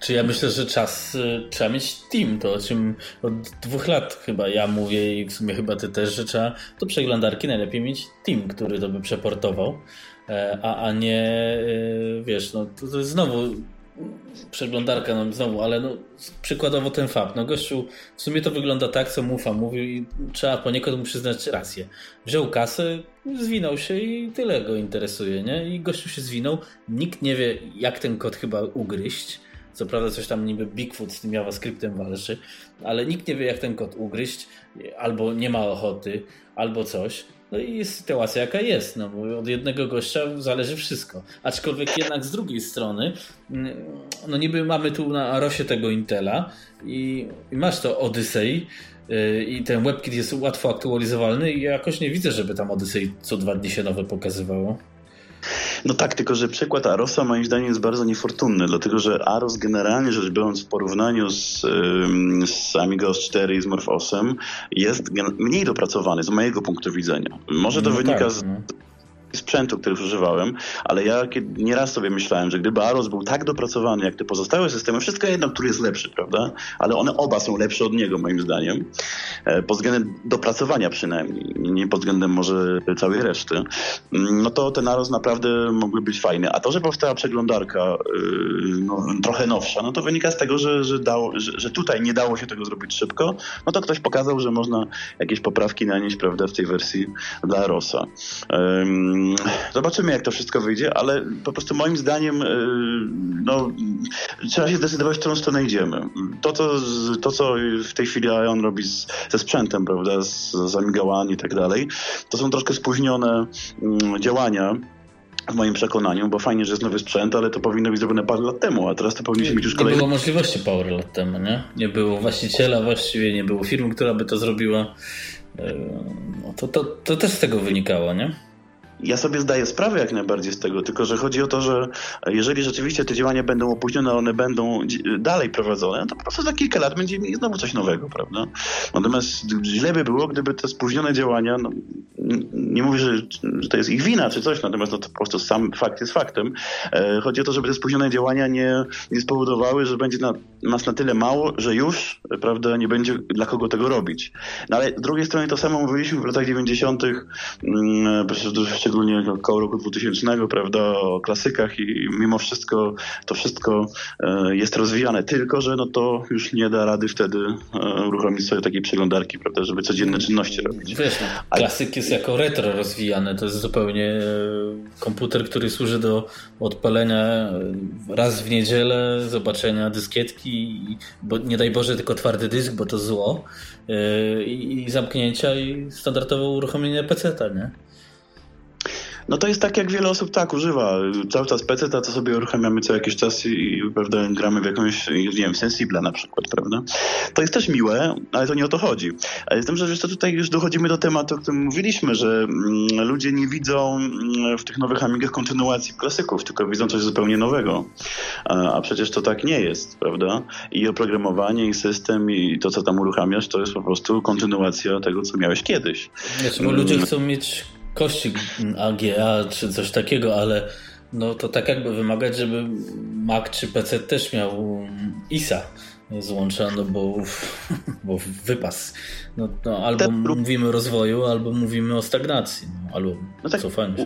Czy ja myślę, że czas y, trzeba mieć team, to o czym od dwóch lat chyba ja mówię i w sumie chyba ty też, że trzeba do przeglądarki najlepiej mieć team, który to by przeportował, e, a, a nie y, wiesz, no to, to znowu przeglądarka, no znowu, ale no, przykładowo ten fakt. No gościu, w sumie to wygląda tak, co Mufa mówił i trzeba poniekąd mu przyznać rację. Wziął kasę, zwinął się i tyle go interesuje, nie? I gościu się zwinął. Nikt nie wie, jak ten kod chyba ugryźć. Co prawda coś tam niby Bigfoot z tym JavaScriptem walczy, ale nikt nie wie, jak ten kod ugryźć, albo nie ma ochoty, albo coś. No i jest sytuacja jaka jest, no bo od jednego gościa zależy wszystko. Aczkolwiek jednak z drugiej strony, mm, no niby mamy tu na Arosie tego Intela i, i masz to Odyssey yy, i ten WebKit jest łatwo aktualizowalny i ja jakoś nie widzę, żeby tam Odyssey co dwa dni się nowe pokazywało. No tak, tylko że przykład Arosa moim zdaniem jest bardzo niefortunny, dlatego że Aros generalnie rzecz biorąc w porównaniu z, z OS 4 i z Morph 8 jest mniej dopracowany z mojego punktu widzenia. Może to no wynika tak, z no sprzętu, który używałem, ale ja nieraz sobie myślałem, że gdyby Aros był tak dopracowany jak te pozostałe systemy, wszystko jedno, który jest lepszy, prawda? Ale one oba są lepsze od niego, moim zdaniem. E, pod względem dopracowania przynajmniej, nie pod względem może całej reszty. Mm, no to ten Aros naprawdę mógłby być fajny. A to, że powstała przeglądarka y, no, trochę nowsza, no to wynika z tego, że, że, dało, że, że tutaj nie dało się tego zrobić szybko, no to ktoś pokazał, że można jakieś poprawki nanieść, prawda, w tej wersji dla Arosa. Zobaczymy, jak to wszystko wyjdzie, ale po prostu moim zdaniem y, no, trzeba się zdecydować, w którą stronę idziemy. To, co, to, co w tej chwili on robi z, ze sprzętem, prawda, z, z amigałami i tak dalej, to są troszkę spóźnione mm, działania, w moim przekonaniu, bo fajnie, że jest nowy sprzęt, ale to powinno być zrobione parę lat temu, a teraz to powinniśmy mieć już kolejne... Nie było możliwości parę lat temu, nie? Nie było właściciela właściwie, nie było firmy, która by to zrobiła. No to, to, to też z tego wynikało, nie? Ja sobie zdaję sprawę jak najbardziej z tego, tylko że chodzi o to, że jeżeli rzeczywiście te działania będą opóźnione, one będą dalej prowadzone, to po prostu za kilka lat będziemy mieli znowu coś nowego, prawda? Natomiast źle by było, gdyby te spóźnione działania, no, nie mówię, że, że, to jest ich wina czy coś, natomiast no, to po prostu sam fakt jest faktem. E, chodzi o to, żeby te spóźnione działania nie, nie spowodowały, że będzie na, nas na tyle mało, że już, prawda, nie będzie dla kogo tego robić. No ale z drugiej strony to samo mówiliśmy w latach 90. Hmm, szczególnie około roku 2000, prawda, o klasykach i mimo wszystko to wszystko e, jest rozwijane, tylko że no to już nie da rady wtedy e, uruchomić sobie takiej przeglądarki, prawda, żeby codzienne czynności robić. Wiesz, no, klasyk jest jako retro rozwijany, to jest zupełnie e, komputer, który służy do odpalenia raz w niedzielę, zobaczenia dyskietki, bo nie daj Boże tylko twardy dysk, bo to zło i zamknięcia i standardowe uruchomienie PC-ta, nie? No to jest tak, jak wiele osób tak używa. Cały czas PC, to sobie uruchamiamy co jakiś czas i, prawda, gramy w jakąś, nie wiem, Sensible na przykład, prawda? To jest też miłe, ale to nie o to chodzi. Ale z tym, że to tutaj już dochodzimy do tematu, o którym mówiliśmy, że mm, ludzie nie widzą mm, w tych nowych Amigach kontynuacji klasyków, tylko widzą coś zupełnie nowego. A, a przecież to tak nie jest, prawda? I oprogramowanie, i system, i to, co tam uruchamiasz, to jest po prostu kontynuacja tego, co miałeś kiedyś. Znaczy, bo ludzie chcą mieć kości AGA czy coś takiego, ale no to tak jakby wymagać, żeby Mac czy PC też miał ISA złączony, bo, bo wypas. No, no, albo mówimy o rozwoju, albo mówimy o stagnacji, no, albo no tak, cofaniu się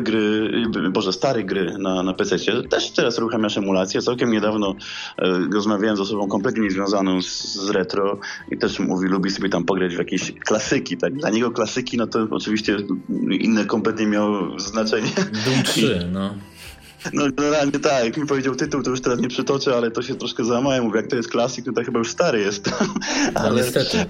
gry, boże, stare gry na, na PC. Też teraz uruchamiasz emulację. Całkiem niedawno e, rozmawiałem z osobą kompletnie niezwiązaną z, z, retro i też mówi, lubi sobie tam pograć w jakieś klasyki. Tak? Dla niego klasyki, no to oczywiście inne kompletnie miało znaczenie. Doom 3, no. No generalnie tak, jak mi powiedział tytuł, to już teraz nie przytoczę, ale to się troszkę załamałem. Mówię, jak to jest klasik, to, to chyba już stary jest. No, ale niestety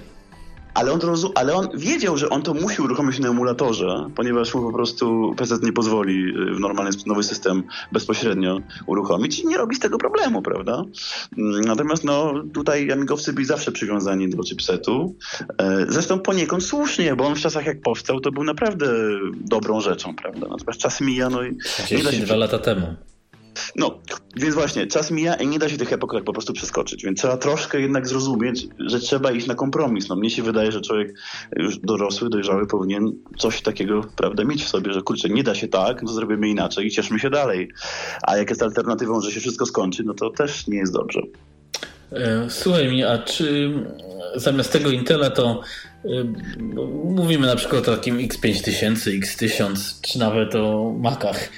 ale on, rozu- ale on wiedział, że on to musi uruchomić na emulatorze, ponieważ mu po prostu PC nie pozwoli y, w normalny nowy system bezpośrednio uruchomić i nie robi z tego problemu, prawda? Mm, natomiast no, tutaj amigowcy byli zawsze przywiązani do chipsetu. E, zresztą poniekąd słusznie, bo on w czasach jak powstał, to był naprawdę dobrą rzeczą, prawda? Natomiast czas mija, no i... nie da się... lata temu. No, więc właśnie, czas mija i nie da się tych epok po prostu przeskoczyć, więc trzeba troszkę jednak zrozumieć, że trzeba iść na kompromis. No, mnie się wydaje, że człowiek już dorosły, dojrzały powinien coś takiego, prawda, mieć w sobie, że kurczę, nie da się tak, no zrobimy inaczej i cieszmy się dalej. A jak jest alternatywą, że się wszystko skończy, no to też nie jest dobrze. E, słuchaj mi, a czy zamiast tego Intela to y, mówimy na przykład o takim X5000, X1000, czy nawet o Macach.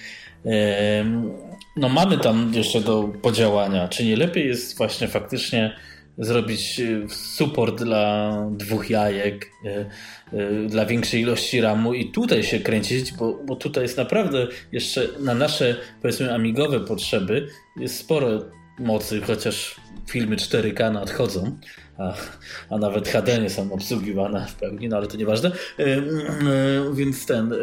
No mamy tam jeszcze do podziałania. Czy nie lepiej jest właśnie faktycznie zrobić y, support dla dwóch jajek, y, dla większej ilości ramu i tutaj się kręcić, bo, bo tutaj jest naprawdę jeszcze na nasze powiedzmy amigowe potrzeby jest sporo mocy, chociaż filmy 4K nadchodzą, a, a nawet HD nie są obsługiwane w pełni, no ale to nieważne. Więc ten,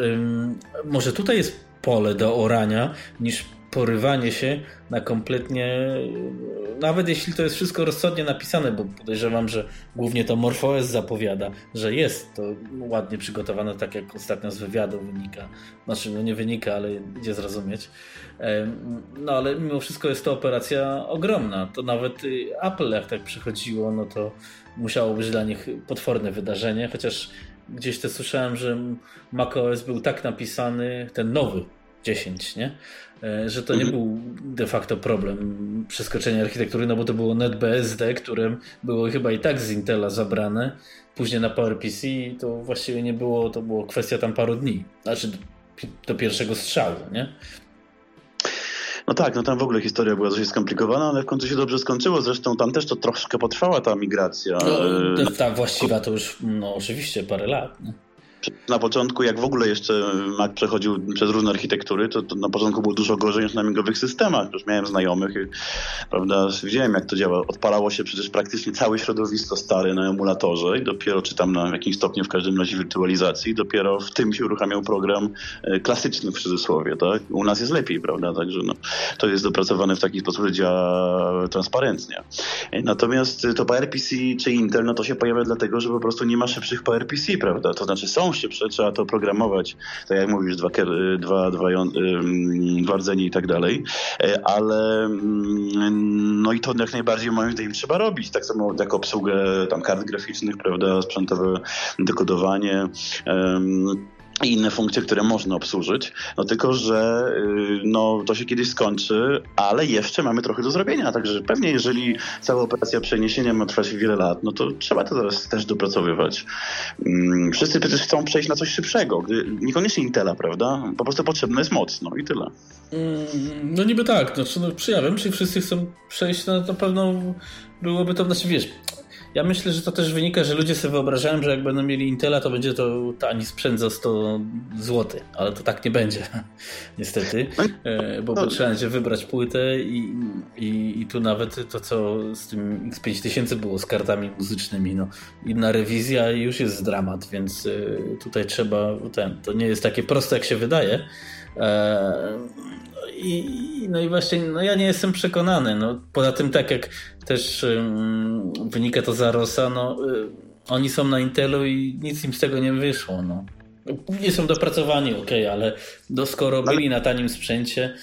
może tutaj jest pole do orania niż porywanie się na kompletnie, nawet jeśli to jest wszystko rozsądnie napisane, bo podejrzewam, że głównie to MorphOS zapowiada, że jest to ładnie przygotowane, tak jak ostatnio z wywiadu wynika. Znaczy, no nie wynika, ale idzie zrozumieć. No ale mimo wszystko jest to operacja ogromna. To nawet Apple jak tak przychodziło, no to musiało być dla nich potworne wydarzenie, chociaż gdzieś też słyszałem, że macOS był tak napisany, ten nowy 10, nie? E, że to nie mhm. był de facto problem przeskoczenia architektury, no bo to było NetBSD, które było chyba i tak z Intela zabrane. Później na PowerPC to właściwie nie było, to było kwestia tam paru dni. Znaczy do pierwszego strzału, nie? No tak, no tam w ogóle historia była dość skomplikowana, ale w końcu się dobrze skończyło. Zresztą tam też to troszkę potrwała ta migracja. No, ta właściwa to już, no oczywiście, parę lat. Nie? Na początku, jak w ogóle jeszcze Mac przechodził przez różne architektury, to, to na początku było dużo gorzej niż na migowych systemach. Już miałem znajomych i prawda, widziałem jak to działa. Odpalało się przecież praktycznie całe środowisko stare na emulatorze i dopiero, czy tam na jakimś stopniu w każdym razie wirtualizacji, dopiero w tym się uruchamiał program e, klasyczny w cudzysłowie. Tak? U nas jest lepiej, prawda? Także no, to jest dopracowane w taki sposób, że działa transparentnie. E, natomiast to PowerPC czy Intel, no to się pojawia dlatego, że po prostu nie ma szybszych PowerPC, prawda? To znaczy są szybsze, trzeba to programować, tak jak mówisz, dwa, dwa, dwa, dwa rdzenie i tak dalej, e, ale mm, no i to jak najbardziej moim zdaniem trzeba robić, tak samo jak obsługę tam kart graficznych, prawda, sprzętowe dekodowanie, i inne funkcje, które można obsłużyć. No tylko, że y, no, to się kiedyś skończy, ale jeszcze mamy trochę do zrobienia. Także pewnie, jeżeli cała operacja przeniesienia ma trwać wiele lat, no to trzeba to teraz też dopracowywać. Mm, wszyscy przecież chcą przejść na coś szybszego. Niekoniecznie Intela, prawda? Po prostu potrzebna jest moc, no i tyle. Mm, no niby tak. Znaczy, no, przyjawem, czy wszyscy chcą przejść, no na pewno byłoby to, znaczy wiesz, ja myślę, że to też wynika, że ludzie sobie wyobrażają, że jak będą mieli Intela, to będzie to tani sprzęt za 100 zł, ale to tak nie będzie, niestety, e, bo, bo trzeba będzie wybrać płytę i, i, i, tu nawet to, co z tym X5000 było z kartami muzycznymi, no, inna rewizja i już jest dramat, więc e, tutaj trzeba, ten, to nie jest takie proste, jak się wydaje, e, i, no i właśnie, no ja nie jestem przekonany. No, poza tym, tak jak też um, wynika to z Arosa, no, y, oni są na Intelu i nic im z tego nie wyszło. No. Nie są dopracowani, ok, ale do, skoro byli na tanim sprzęcie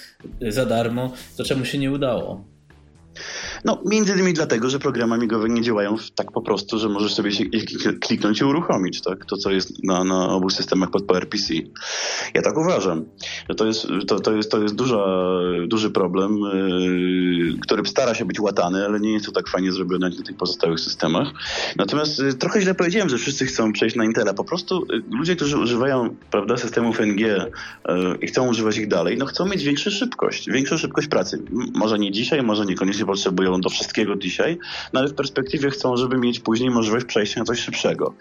y, za darmo, to czemu się nie udało? No, między innymi dlatego, że programy amigowe nie działają tak po prostu, że możesz sobie kliknąć i uruchomić, tak? To, co jest na, na obu systemach pod PowerPC. Ja tak uważam, że to jest, to, to jest, to jest duża, duży problem, yy, który stara się być łatany, ale nie jest to tak fajnie zrobione jak na tych pozostałych systemach. Natomiast yy, trochę źle powiedziałem, że wszyscy chcą przejść na Intela. Po prostu yy, ludzie, którzy używają prawda, systemów NG yy, i chcą używać ich dalej, no chcą mieć większą szybkość, większą szybkość pracy. może nie dzisiaj, może niekoniecznie potrzebują do wszystkiego dzisiaj, no ale w perspektywie chcą, żeby mieć później możliwość przejścia na coś szybszego.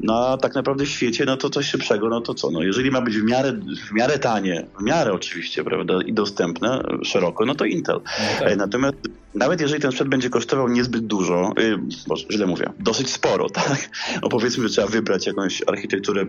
No a tak naprawdę w świecie, no to coś szybszego, no to co? No jeżeli ma być w miarę, w miarę tanie, w miarę oczywiście, prawda, i dostępne szeroko, no to Intel. No tak. E, natomiast nawet jeżeli ten sprzęt będzie kosztował niezbyt dużo, yy, źle mówię, dosyć sporo, tak? No powiedzmy, że trzeba wybrać jakąś architekturę,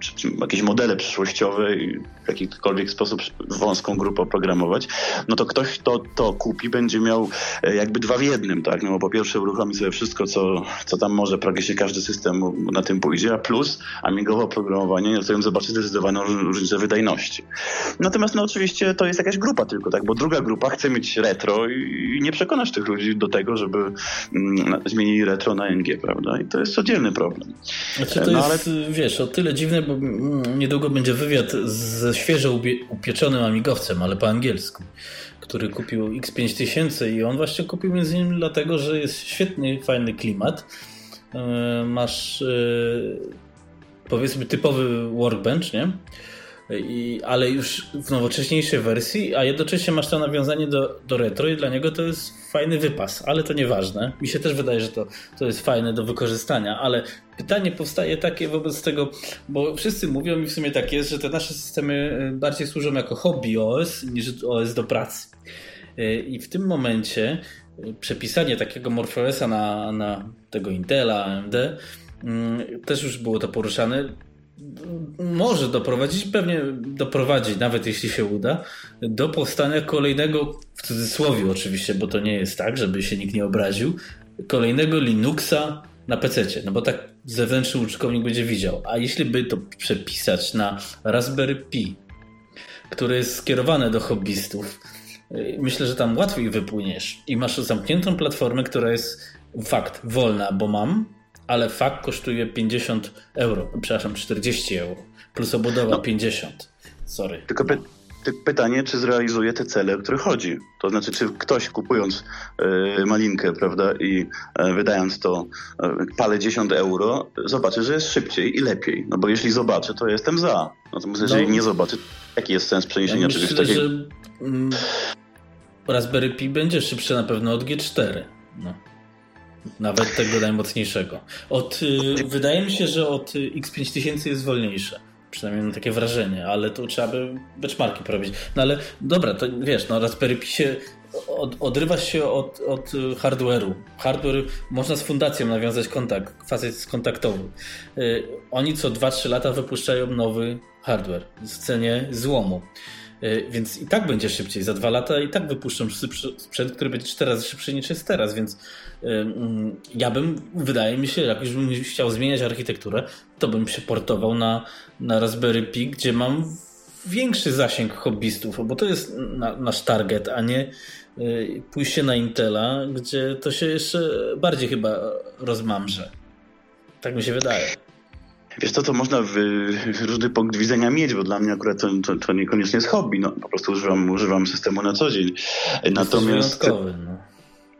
czy, czy jakieś modele przyszłościowe i w jakikolwiek sposób wąską grupę oprogramować, no to ktoś, kto to kupi, będzie miał e, jakby dwa w jednym, tak? No bo po pierwsze uruchomi sobie wszystko, co, co tam może, praktycznie każdy system na tym pójdzie, a plus amigowe oprogramowanie, no to ją zobaczy zdecydowaną różnicę wydajności. Natomiast no oczywiście to jest jakaś grupa tylko, tak? Bo druga grupa chce mieć retro i nie przekonasz tych ludzi do tego, żeby mm, zmienili retro na NG, prawda? I to jest oddzielny problem. Znaczy to no, jest, ale... wiesz, o tyle dziwne, bo mm, niedługo będzie wywiad ze świeżo upieczonym amigowcem, ale po angielsku który kupił X5000 i on właśnie kupił między innymi dlatego, że jest świetny, fajny klimat. E, masz e, powiedzmy typowy workbench, nie? I, ale już w nowocześniejszej wersji, a jednocześnie masz to nawiązanie do, do retro i dla niego to jest fajny wypas, ale to nieważne. Mi się też wydaje, że to, to jest fajne do wykorzystania, ale pytanie powstaje takie wobec tego, bo wszyscy mówią i w sumie tak jest, że te nasze systemy y, bardziej służą jako hobby OS niż OS do pracy. Y, I w tym momencie y, przepisanie takiego MorphOSa na, na tego Intela, AMD też już było to poruszane może doprowadzić, pewnie doprowadzi, nawet jeśli się uda, do powstania kolejnego, w cudzysłowie oczywiście, bo to nie jest tak, żeby się nikt nie obraził, kolejnego Linuxa na PC, no bo tak zewnętrzny użytkownik będzie widział. A jeśli by to przepisać na Raspberry Pi, które jest skierowane do hobbystów, myślę, że tam łatwiej wypłyniesz i masz zamkniętą platformę, która jest fakt wolna, bo mam ale fakt kosztuje 50 euro, przepraszam, 40 euro, plus obudowa no. 50. Sorry. Tylko py pytanie, czy zrealizuje te cele, o które chodzi. To znaczy, czy ktoś kupując y, malinkę, prawda, i y, wydając to y, e, pale 10 euro, zobaczy, że jest szybciej i lepiej. No bo jeśli zobaczy, to jestem za. Natomiast no. jeżeli nie zobaczy, jaki jest sens przeniesienia ja czegoś myślę, takiego? że mm, Raspberry Pi będzie szybszy na pewno od G4. No. Nawet tego najmocniejszego. Od, y, wydaje mi się, że od X5000 jest wolniejsze. Przynajmniej mam takie wrażenie, ale tu trzeba by benchmarki porobić. No ale dobra, to wiesz, no Raspberry Pi się od, odrywa się od, od hardware'u. Hardware można z fundacją nawiązać kontakt, facet kontaktowy. Yy, oni co 2-3 lata wypuszczają nowy hardware w cenie złomu. E, więc i tak będzie szybciej. Za dwa lata i tak wypuszczą sprzęt, który będzie cztery razy szybszy niż jest teraz, więc e, mm, ja bym, wydaje mi się, jak już bym chciał zmieniać architekturę, to bym się portował na, na Raspberry Pi, gdzie mam większy zasięg hobbystów, bo to jest na, nasz target, a nie e, pójście na Intela, gdzie to się jeszcze bardziej chyba rozmamrze. Tak mi się wydaje. Wiesz co, to można w, różny punkt widzenia mieć, bo dla mnie akurat to, to, to, niekoniecznie jest hobby. No, po prostu używam, używam systemu na co dzień. Natomiast. No.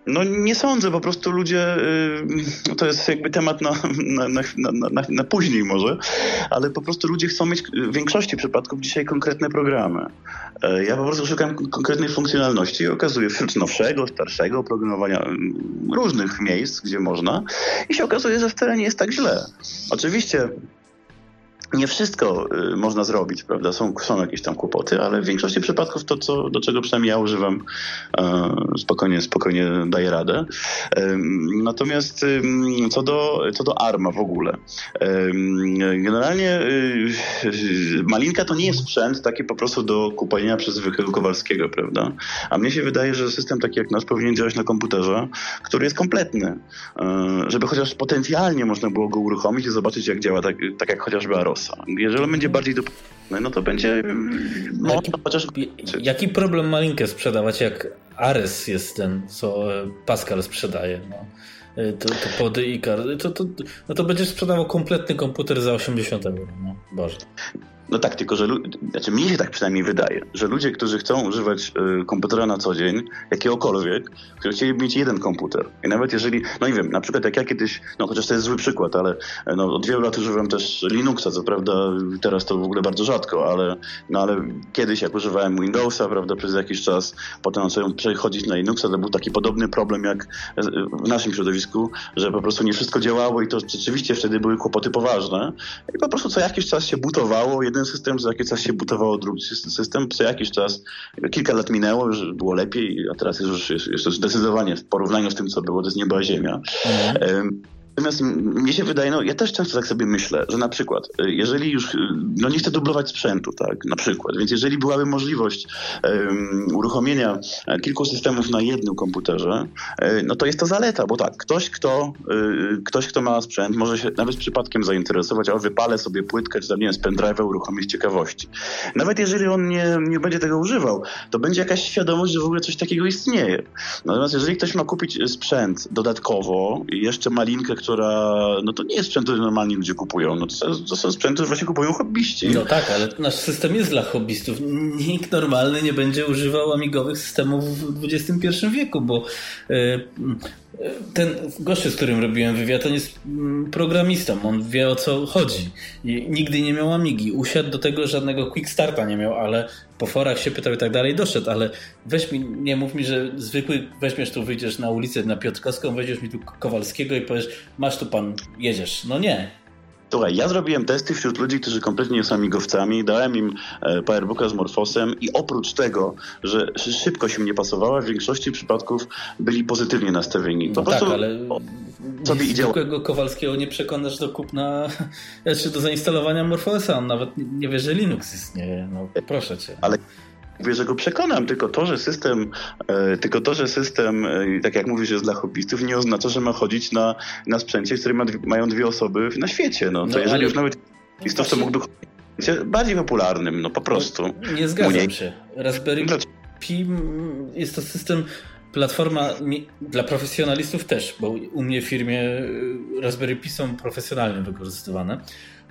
No nie sądzę, po prostu ludzie, y, to jest jakby temat na, na, na, na, na później może, ale po prostu ludzie chcą mieć w większości przypadków dzisiaj konkretne programy. E, ja po prostu szukam konkretnej funkcjonalności i okazuje wśród nowszego, starszego oprogramowania mm, różnych miejsc, gdzie można i się okazuje, że wcale nie jest tak źle. Oczywiście nie wszystko y, można zrobić, prawda? Są, są jakieś tam kłopoty, ale w większości przypadków to, co, do czego przynajmniej ja używam, e, spokojnie, spokojnie daje radę. Natomiast co, do, co do ARMA w ogóle. Generalnie y, Malinka to nie jest sprzęt taki po prostu do kupowania przez zwykłego Kowalskiego, prawda? A mnie się wydaje, że system taki jak nasz powinien działać na komputerze, który jest kompletny. E, żeby chociaż potencjalnie można było go uruchomić i zobaczyć, jak działa, tak, tak jak chociażby Aros. Jeżeli będzie bardziej dopłacony, no to będzie jaki, chociaż... Jaki problem malinkę sprzedawać, jak Ares jest ten, co Pascal sprzedaje? No. Y, to, to pody i karty, to, to, no to będziesz sprzedawał kompletny komputer za 80 euro. No, Boże. No tak, tylko że znaczy mi się tak przynajmniej wydaje, że ludzie, którzy chcą używać y, komputera na co dzień, jakiegokolwiek, którzy chcieli mieć jeden komputer. I nawet jeżeli, no nie wiem, na przykład jak ja kiedyś, no chociaż to jest zły przykład, ale no, od wielu lat używam też Linuxa, co prawda teraz to w ogóle bardzo rzadko, ale, no, ale kiedyś jak używałem Windowsa, prawda, przez jakiś czas, potem zacząłem przechodzić na Linuxa, to był taki podobny problem jak w naszym środowisku, że po prostu nie wszystko działało i to rzeczywiście wtedy były kłopoty poważne. I po prostu co jakiś czas się butowało jeden system, co jakiś czas się butowało drugi system, co jakiś czas, kilka lat minęło, już było lepiej, a teraz jest już, jest, jest zdecydowanie w porównaniu z tym, co było, to jest nieba ziemia. Mhm. Natomiast mnie się wydaje, no ja też często tak sobie myślę, że na przykład, y, jeżeli już, y, no nie chcę dublować sprzętu, tak, na przykład, więc jeżeli byłaby możliwość um, uruchomienia e, kilku systemów na jednym komputerze, e, no to jest to zaleta, bo tak, ktoś kto, y, ktoś, kto ma sprzęt, może się nawet przypadkiem zainteresować, a wypalę sobie płytkę, czy tam, nie wiem, z pendrive'a uruchomić ciekawości. Nawet jeżeli on nie, nie będzie tego używał, to będzie jakaś świadomość, że w ogóle coś takiego istnieje. Natomiast jeżeli ktoś ma kupić sprzęt dodatkowo i jeszcze malinkę, która, no to nie jest sprzęt, który normalnie ludzie kupują. No to, to są sprzęty, które właśnie kupują hobbyści. No tak, ale nasz system jest dla hobbystów. Nikt normalny nie będzie używał amigowych systemów w XXI wieku, bo yy, ten gościu, z którym robiłem wywiad, on jest mm, programistą, on wie o co chodzi. Nigdy nie miał Amigi. Usiadł do tego, żadnego quick starta nie miał, ale po forach się pytał i tak dalej, doszedł, ale weź mi, nie mów mi, że zwykły, weźmiesz tu, wyjdziesz na ulicę na Piotrkowską, weźmiesz mi tu Kowalskiego i powiesz, masz tu pan, jedziesz. No nie. Słuchaj, ja zrobiłem testy wśród ludzi, którzy kompletnie nie są amigowcami, dałem im e, Powerbooka z Morfosem i oprócz tego, że szybko się nie pasowała, w większości przypadków byli pozytywnie nastawieni. Po no prostu tak, ale sobie idzie. Zwykłego Kowalskiego nie przekonasz do kupna, czy do zainstalowania Morfosa, on nawet nie wie, że Linux istnieje. No, proszę cię. Ale mówię, że go przekonam, tylko to, że system, e, tylko to, że system, e, tak jak mówisz, jest dla hobbystów, nie oznacza, że ma chodzić na, na sprzęcie, który ma, mają dwie osoby na świecie. No, to no, jeżeli ale... już nawet hobbystów, to mógłby być bardziej popularnym, no po prostu. No, nie zgadzam Mniej. się. Raspberry Pi jest to system platforma dla profesjonalistów też, bo u mnie w firmie e, Raspberry Pi są profesjonalnie wykorzystywane,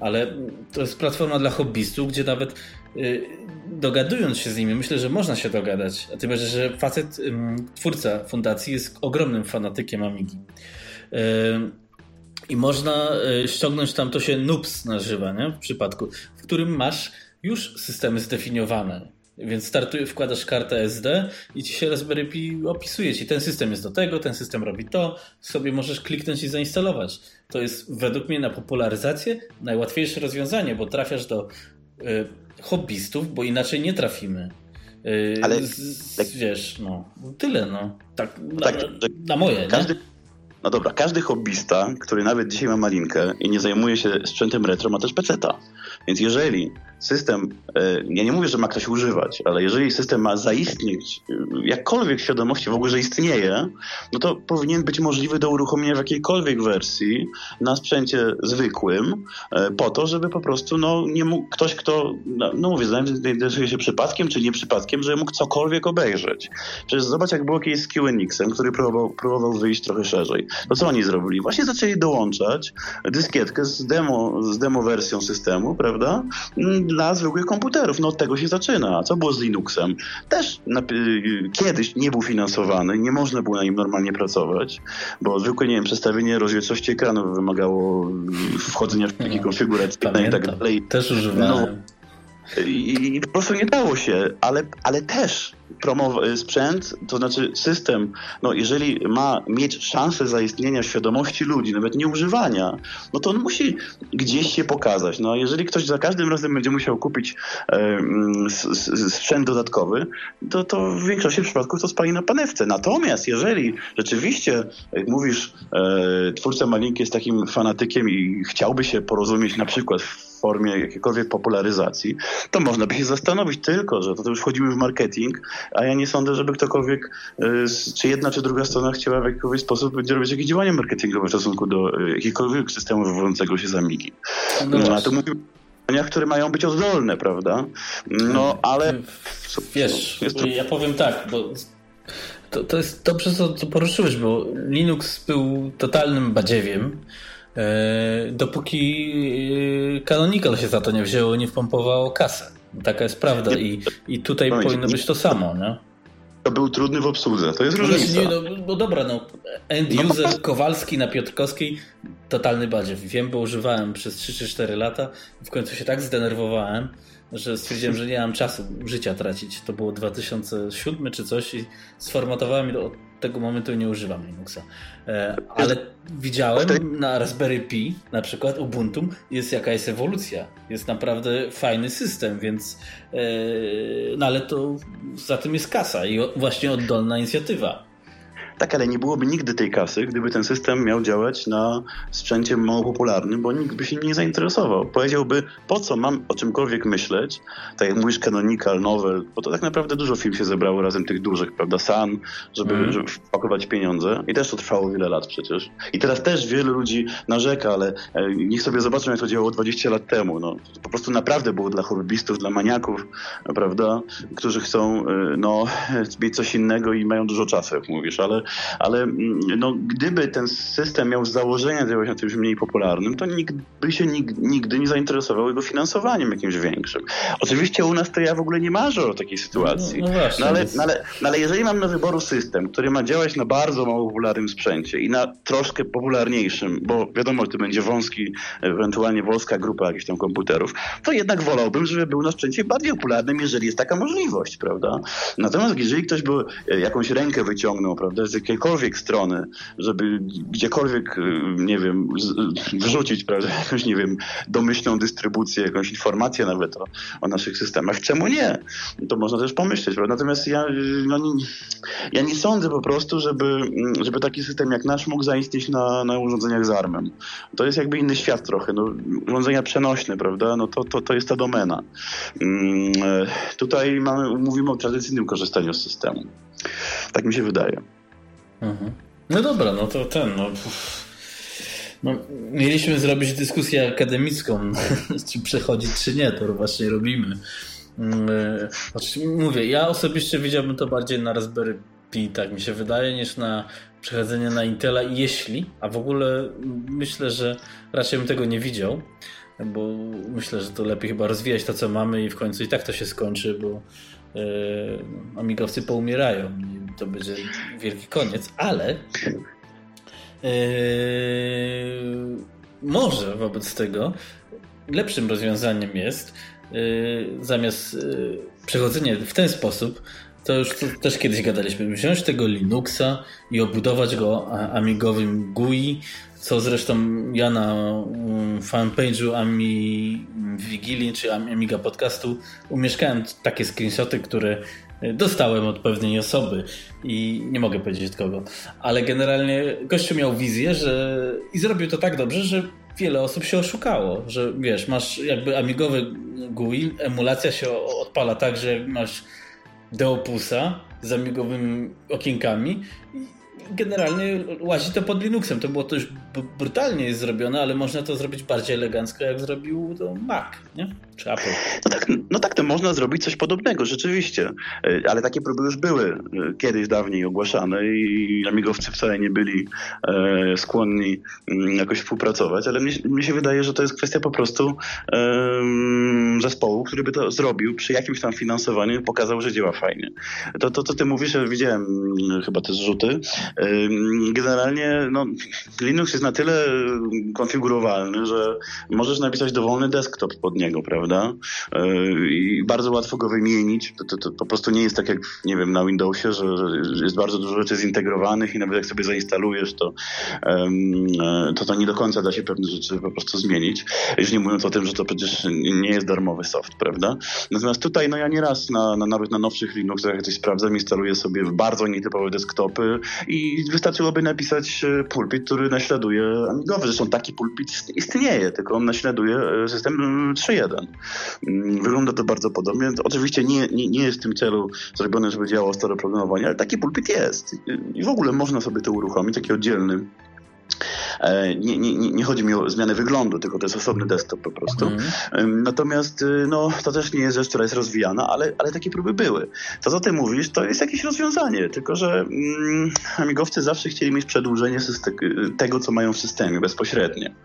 ale to jest platforma dla hobbystów, gdzie nawet y, dogadując się z nimi, myślę, że można się dogadać. A tym bardziej, że facet, twórca fundacji jest ogromnym fanatykiem Amigi. Y, I można y, ściągnąć tam, to się NUPS nazywa, nie? w przypadku, w którym masz już systemy zdefiniowane więc startuje, wkładasz kartę SD i ci się Raspberry Pi opisuje ci. Ten system jest do tego, ten system robi to, sobie możesz kliknąć i zainstalować. To jest według mnie na popularyzację najłatwiejsze rozwiązanie, bo trafiasz do y, hobbystów, bo inaczej nie trafimy. Y, Ale z, tak, wiesz, no tyle, no. Tak, tak na, na moje, każdy, nie? No dobra, każdy hobbysta, który nawet dzisiaj ma malinkę i nie zajmuje się sprzętem retro, ma też peceta. Więc jeżeli system, e, ja nie mówię, że ma ktoś używać, ale jeżeli system ma zaistnieć, e, jakkolwiek świadomości w ogóle, że istnieje, no to powinien być możliwy do uruchomienia w jakiejkolwiek wersji na sprzęcie zwykłym, e, po to, żeby po prostu no, nie mógł ktoś, kto, no, no mówię, interesuje się przypadkiem czy nie przypadkiem, żeby mógł cokolwiek obejrzeć. Przecież zobacz, jak było kiedyś z QNX-em, który próbował, próbował wyjść trochę szerzej. To co oni zrobili? Właśnie zaczęli dołączać dyskietkę z demo, z demo wersją systemu, prawda? Dla zwykłych komputerów. No od tego się zaczyna. A co było z Linuxem? Też na, kiedyś nie był finansowany, nie można było na nim normalnie pracować, bo zwykłe, nie wiem, przestawienie rozdzielczości ekranu wymagało wchodzenia w pliki no, konfiguracyjne i tak dalej. Też używałem. No, i, I, po prostu nie dało się, ale, ale też promow- sprzęt, to znaczy system, no jeżeli ma mieć szansę zaistnienia świadomości ludzi, nawet nie używania, no to on musi gdzieś się pokazać. No jeżeli ktoś za każdym razem będzie musiał kupić e, sprzęt dodatkowy, to, to w większości przypadków to spali na panewce. Natomiast jeżeli rzeczywiście, jak mówisz, e, twórca Malinki jest takim fanatykiem i chciałby się porozumieć na przykład w formie jakiejkolwiek popularyzacji, to można by się zastanowić tylko, że to już wchodzimy w marketing, a ja nie sądzę, żeby ktokolwiek, y, czy jedna, czy druga strona chciała w jakikolwiek sposób będzie robić jakieś działania marketingowe w stosunku do y, jakiegokolwiek systemu wywodzącego się z Amigi. No, no a to mówimy które mają być oddolne, prawda? No, ale... Wiesz, to... ja powiem tak, bo to, to jest dobrze, co, co poruszyłeś, bo Linux był totalnym badziewiem, e, dopóki e, Canonical się za to nie wzięło, nie wpompowało kasę. Taka jest prawda i, i tutaj no, powinno być to samo, nie? To był trudny w obsłudze, to jest no, różnica. Nie, no, no dobra, no end no. user no. Kowalski na Piotrkowskiej, totalny badziew. Wiem, bo używałem przez 3 czy 4 lata. W końcu się tak zdenerwowałem, że stwierdziłem, że nie mam czasu życia tracić. To było 2007 czy coś i sformatowałem i tego momentu nie używam Linuxa. E, ale widziałem na Raspberry Pi, na przykład Ubuntu, jest jakaś ewolucja. Jest naprawdę fajny system, więc e, no ale to za tym jest kasa i właśnie oddolna inicjatywa. Tak, ale nie byłoby nigdy tej kasy, gdyby ten system miał działać na sprzęcie mało popularnym, bo nikt by się nie zainteresował. Powiedziałby, po co mam o czymkolwiek myśleć, tak jak mówisz Canonical, Novel, bo to tak naprawdę dużo firm się zebrało razem tych dużych, prawda, Sun, żeby, mm. żeby wpakować pieniądze i też to trwało wiele lat przecież. I teraz też wielu ludzi narzeka, ale e, niech sobie zobaczą, jak to działało 20 lat temu. No, po prostu naprawdę było dla hobbystów, dla maniaków, prawda, którzy chcą e, no, mieć coś innego i mają dużo czasu, jak mówisz, ale ale mm, no, gdyby ten system miał z założenia działać na czymś mniej popularnym, to nikt by się nigdy nie zainteresował jego finansowaniem jakimś większym. Oczywiście u nas to ja w ogóle nie marzę o takiej sytuacji. No, no, właśnie, no, ale, no, ale, no, ale jeżeli mam na wyboru system, który ma działać na bardzo mało popularnym sprzęcie i na troszkę popularniejszym, bo wiadomo, że to będzie wąski, ewentualnie wąska grupa jakichś tam komputerów, to jednak wolałbym, żeby był na sprzęcie bardziej popularnym, jeżeli jest taka możliwość, prawda? Natomiast jeżeli ktoś by e, jakąś rękę wyciągnął, prawda, z jakiejkolwiek strony, żeby gdziekolwiek, y, nie wiem, wrzucić, prawda, jakąś, nie wiem, domyślną dystrybucję, jakąś informację nawet o, o naszych systemach. Czemu nie? To można też pomyśleć, prawda? Natomiast ja, no, nie, ja nie sądzę po prostu, żeby, żeby taki system jak nasz mógł zaistnieć na, na urządzeniach z ARM-em. To jest jakby inny świat trochę. No, urządzenia przenośne, prawda? No to, to, to jest ta domena. Mm, e, tutaj mamy, mówimy o tradycyjnym korzystaniu z systemu. Tak mi się wydaje. Mhm. No dobra, no to ten, no. no mieliśmy zrobić dyskusję akademicką, czy przechodzić, czy nie, to właśnie robimy. Mm, e, znaczy, mówię, ja osobiście widziałbym to bardziej na Raspberry Pi, tak mi się wydaje, niż na przechodzenie na Intela, jeśli, a w ogóle myślę, że raczej bym tego nie widział, bo myślę, że to lepiej chyba rozwijać to, co mamy i w końcu i tak to się skończy, bo yy, amigowcy poumierają i to będzie wielki koniec, ale yy, może wobec tego lepszym rozwiązaniem jest yy, zamiast przechodzenia w ten sposób, to już to też kiedyś gadaliśmy, wziąć tego Linuxa i obudować go amigowym GUI, co zresztą ja na mm, fanpage'u Ami Wigilii czy Amiga Podcastu umieszkałem takie screenshoty, które dostałem od pewnej osoby i nie mogę powiedzieć od kogo, ale generalnie gościu miał wizję, że i zrobił to tak dobrze, że wiele osób się oszukało, że wiesz, masz jakby amigowy GUI, emulacja się odpala tak, że masz Deopusa z amigowymi okienkami generalnie łazi to pod Linuxem. To było też brutalnie zrobione, ale można to zrobić bardziej elegancko, jak zrobił to Mac, nie? Czy Apple. No tak, no tak, to można zrobić coś podobnego, rzeczywiście. E, ale takie próby już były e, kiedyś dawniej ogłaszane i amigowcy wcale nie byli e, skłonni mm, jakoś współpracować, ale mnie, mnie, się wydaje, że to jest kwestia po prostu zespołu, który by to zrobił przy jakimś tam finansowaniu pokazał, że działa fajnie. To, to co ty mówisz, widziałem mm, chyba te zrzuty, Generalnie no, Linux jest na tyle konfigurowalny, że możesz napisać dowolny desktop pod niego, prawda? I bardzo łatwo go wymienić. To, to, to po prostu nie jest tak jak, nie wiem, na Windowsie, że, jest bardzo dużo rzeczy zintegrowanych i nawet jak sobie zainstalujesz, to, to to nie do końca da się pewne rzeczy po prostu zmienić. Już nie mówiąc o tym, że to przecież nie jest darmowy soft, prawda? Natomiast tutaj, no ja nieraz na, na, nawet na nowszych Linuxach jak coś sprawdzam, instaluję sobie bardzo nietypowe desktopy i i wystarczyłoby napisać e, pulpit, który naśladuje amigowy. Zresztą taki pulpit istnieje, tylko on naśladuje e, system 3.1. Mm, wygląda to bardzo podobnie. Oczywiście nie, nie, nie jest w tym celu zrobione, żeby działało stare programowanie, ale taki pulpit jest. I w ogóle można sobie to uruchomić, taki oddzielny nie, nie, nie chodzi mi o zmianę wyglądu, tylko to jest osobny desktop po prostu. Mm. Natomiast y, no, to też nie jest rzecz, która jest rozwijana, ale, ale takie próby były. To, co ty mówisz, to jest jakieś rozwiązanie, tylko że mm, amigowcy zawsze chcieli mieć przedłużenie tego, co mają w systemie bezpośrednie.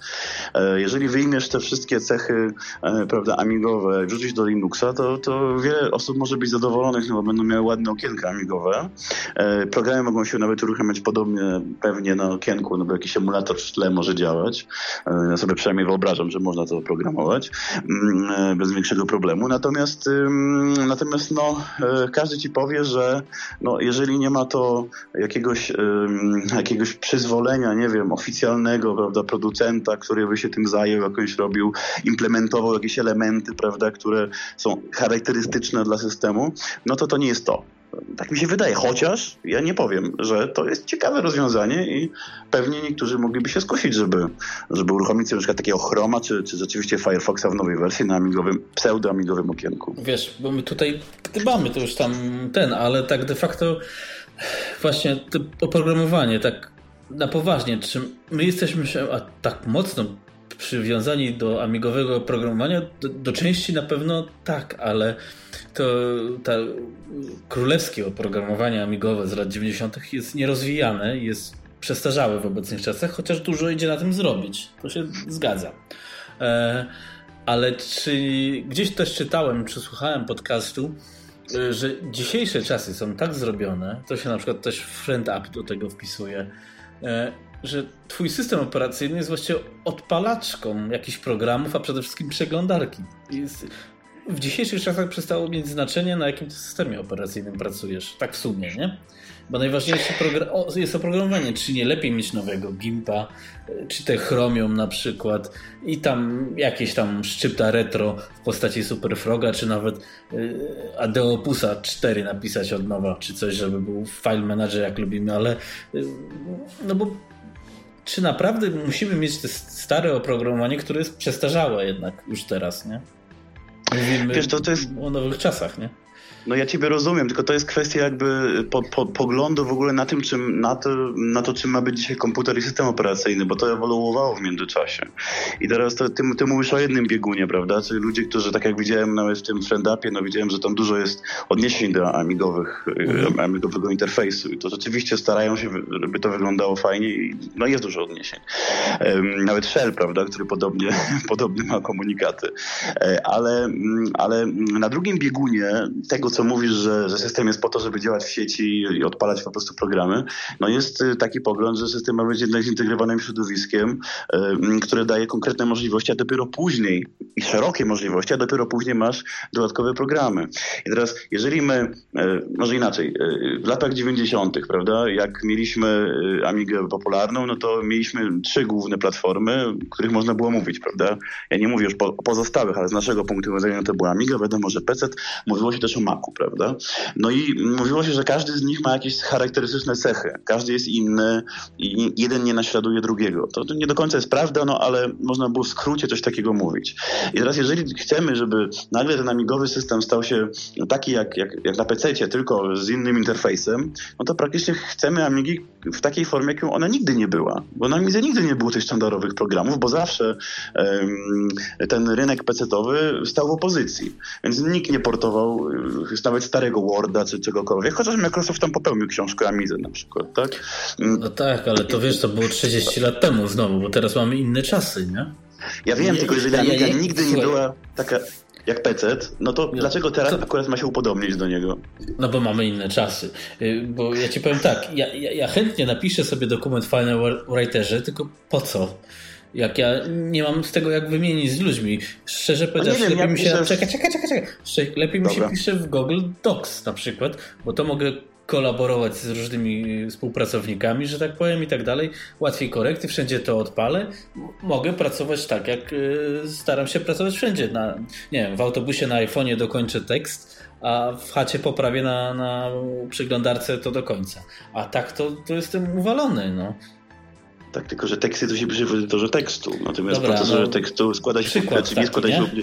E, jeżeli wyjmiesz te wszystkie cechy e, prawda, amigowe wrzucić do Linuxa, to, to wiele osób może być zadowolonych, no bo będą miały ładne okienka amigowe. Programy mogą się nawet uruchamiać podobnie pewnie na okienku, no bo jakiś emulator w tle może działać. Ja sobie przynajmniej wyobrażam, że można to oprogramować mm, bez większego problemu. Natomiast, natomiast no, każdy ci powie, że no, jeżeli nie ma to jakiegoś, jakiegoś przyzwolenia, nie wiem, oficjalnego, prawda, producenta, który by się tym zajął, jakoś robił, implementował jakieś elementy, prawda, które są charakterystyczne dla systemu, no to to nie jest to. Tak mi się wydaje, chociaż ja nie powiem, że to jest ciekawe rozwiązanie i pewnie niektórzy mogliby się skusić, żeby, żeby uruchomić sobie na przykład takiego Chroma, czy, czy rzeczywiście Firefoxa w nowej wersji na amigowym, pseudo-amigowym okienku. Wiesz, bo my tutaj gdybamy to już tam ten, ale tak de facto właśnie to oprogramowanie, tak na poważnie, czy my jesteśmy a tak mocno przywiązani do amigowego oprogramowania? Do, do, części na pewno tak, ale to ta królewskie oprogramowanie amigowe z lat 90. jest nierozwijane, jest przestarzałe w obecnych czasach, chociaż dużo idzie na tym zrobić. To się zgadza. E, ale czy gdzieś też czytałem, czy słuchałem podcastu, e, że dzisiejsze czasy są tak zrobione, to się na przykład też Friend App do tego wpisuje, e, że twój system operacyjny jest właściwie odpalaczką jakichś programów, a przede wszystkim przeglądarki. Jest, w dzisiejszych czasach przestało mieć znaczenie, na jakim systemie operacyjnym pracujesz. Tak w sumie, nie? Bo najważniejsze jest oprogramowanie. Czy nie lepiej mieć nowego Gimpa, czy te Chromium na przykład i tam jakieś tam szczypta retro w postaci Super Froga, czy nawet y, Adeopusa 4 napisać od nowa, czy coś, żeby był file manager jak lubimy, ale y, no bo czy naprawdę musimy mieć te stare oprogramowanie, które jest przestarzałe jednak już teraz, nie? Mówimy Wiesz, to, to jest... o nowych czasach, nie? No ja ciebie rozumiem, tylko to jest kwestia jakby po, po, poglądu w ogóle na tym, czym, na, to, na to, czym ma być dzisiaj komputer i system operacyjny, bo to ewoluowało w międzyczasie. I teraz to, ty, ty mówisz o jednym biegunie, prawda? Czyli ludzie, którzy, tak jak widziałem nawet w tym friendupie, no widziałem, że tam dużo jest odniesień do amigowych, mhm. amigowego interfejsu i to rzeczywiście starają się, żeby to wyglądało fajnie i no jest dużo odniesień. Nawet Shell, prawda, który podobnie, podobnie ma komunikaty. E, ale, mm, ale na drugim biegunie tego, co mówisz, że, że system jest po to, żeby działać w sieci i odpalać po prostu programy, no jest y, taki pogląd, że system ma być jednak zintegrowanym środowiskiem, y, które daje konkretne możliwości, a dopiero później i szerokie możliwości, a dopiero później masz dodatkowe programy. I teraz, jeżeli my, y, może inaczej, w latach 90., prawda, jak mieliśmy Amigę popularną, no to mieliśmy trzy główne platformy, których można było mówić, prawda? Ja nie mówię już o pozostałych, ale z naszego punktu widzenia to była Amiga, wiadomo, że PC, mówiło się też o Macu prawda? No i mówiło się, że każdy z nich ma jakieś charakterystyczne cechy. Każdy jest inny i jeden nie naśladuje drugiego. To, nie do końca jest prawda, no ale można było w skrócie coś takiego mówić. I teraz jeżeli chcemy, żeby nagle ten amigowy system stał się taki jak, jak, jak na PC, tylko z innym interfejsem, no to praktycznie chcemy Amigi w takiej formie, jaką ona nigdy nie była. Bo na Amidze nigdy nie było tych sztandarowych programów, bo zawsze um, ten rynek PC-owy stał w opozycji. Więc nikt nie portował nawet starego Worda czy czegokolwiek, chociaż Microsoft tam popełnił książkę Amizę na przykład, tak? Mm. No tak, ale to wiesz, to było 30 lat temu znowu, bo teraz mamy inne czasy, nie? Ja wiem, nie, tylko jeżeli Amiga nigdy nie była taka jak PC, no to no, dlaczego teraz to... akurat ma się upodobnić do niego? No bo mamy inne czasy. Y, bo ja ci powiem tak, ja, ja, ja chętnie napiszę sobie dokument w Final Writerze, tylko po co? Jak ja nie mam z tego jak wymienić z ludźmi. Szczerze powiedziawszy, lepiej ja mi się. Piszę... Czekaj, czekaj, czekaj, czekaj. Lepiej Dobra. mi się pisze w Google Docs na przykład, bo to mogę kolaborować z różnymi współpracownikami, że tak powiem i tak dalej. Łatwiej korekty, wszędzie to odpalę. Mogę pracować tak, jak y, staram się pracować wszędzie. Na, nie wiem, w autobusie na iPhone'ie dokończę tekst, a w chacie poprawię na, na przeglądarce to do końca. A tak to, to jestem uwalony. No. Tak, tylko że teksty to się pisze w edytorze tekstu. Natomiast Dobra, w procesorze no, tekstu składa się przykład, nie składa się. Nie?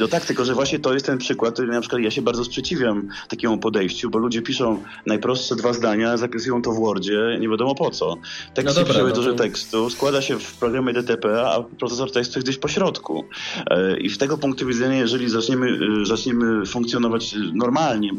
No tak, tylko że właśnie to jest ten przykład, na przykład ja się bardzo sprzeciwiam takiemu podejściu, bo ludzie piszą najprostsze dwa zdania, zapisują to w Wordzie, nie wiadomo po co. Tekst no się pisze w edytorze no to... tekstu, składa się w programie DTP, a procesor tekstu jest gdzieś po środku. E, I z tego punktu widzenia, jeżeli zaczniemy, e, zaczniemy funkcjonować normalnie,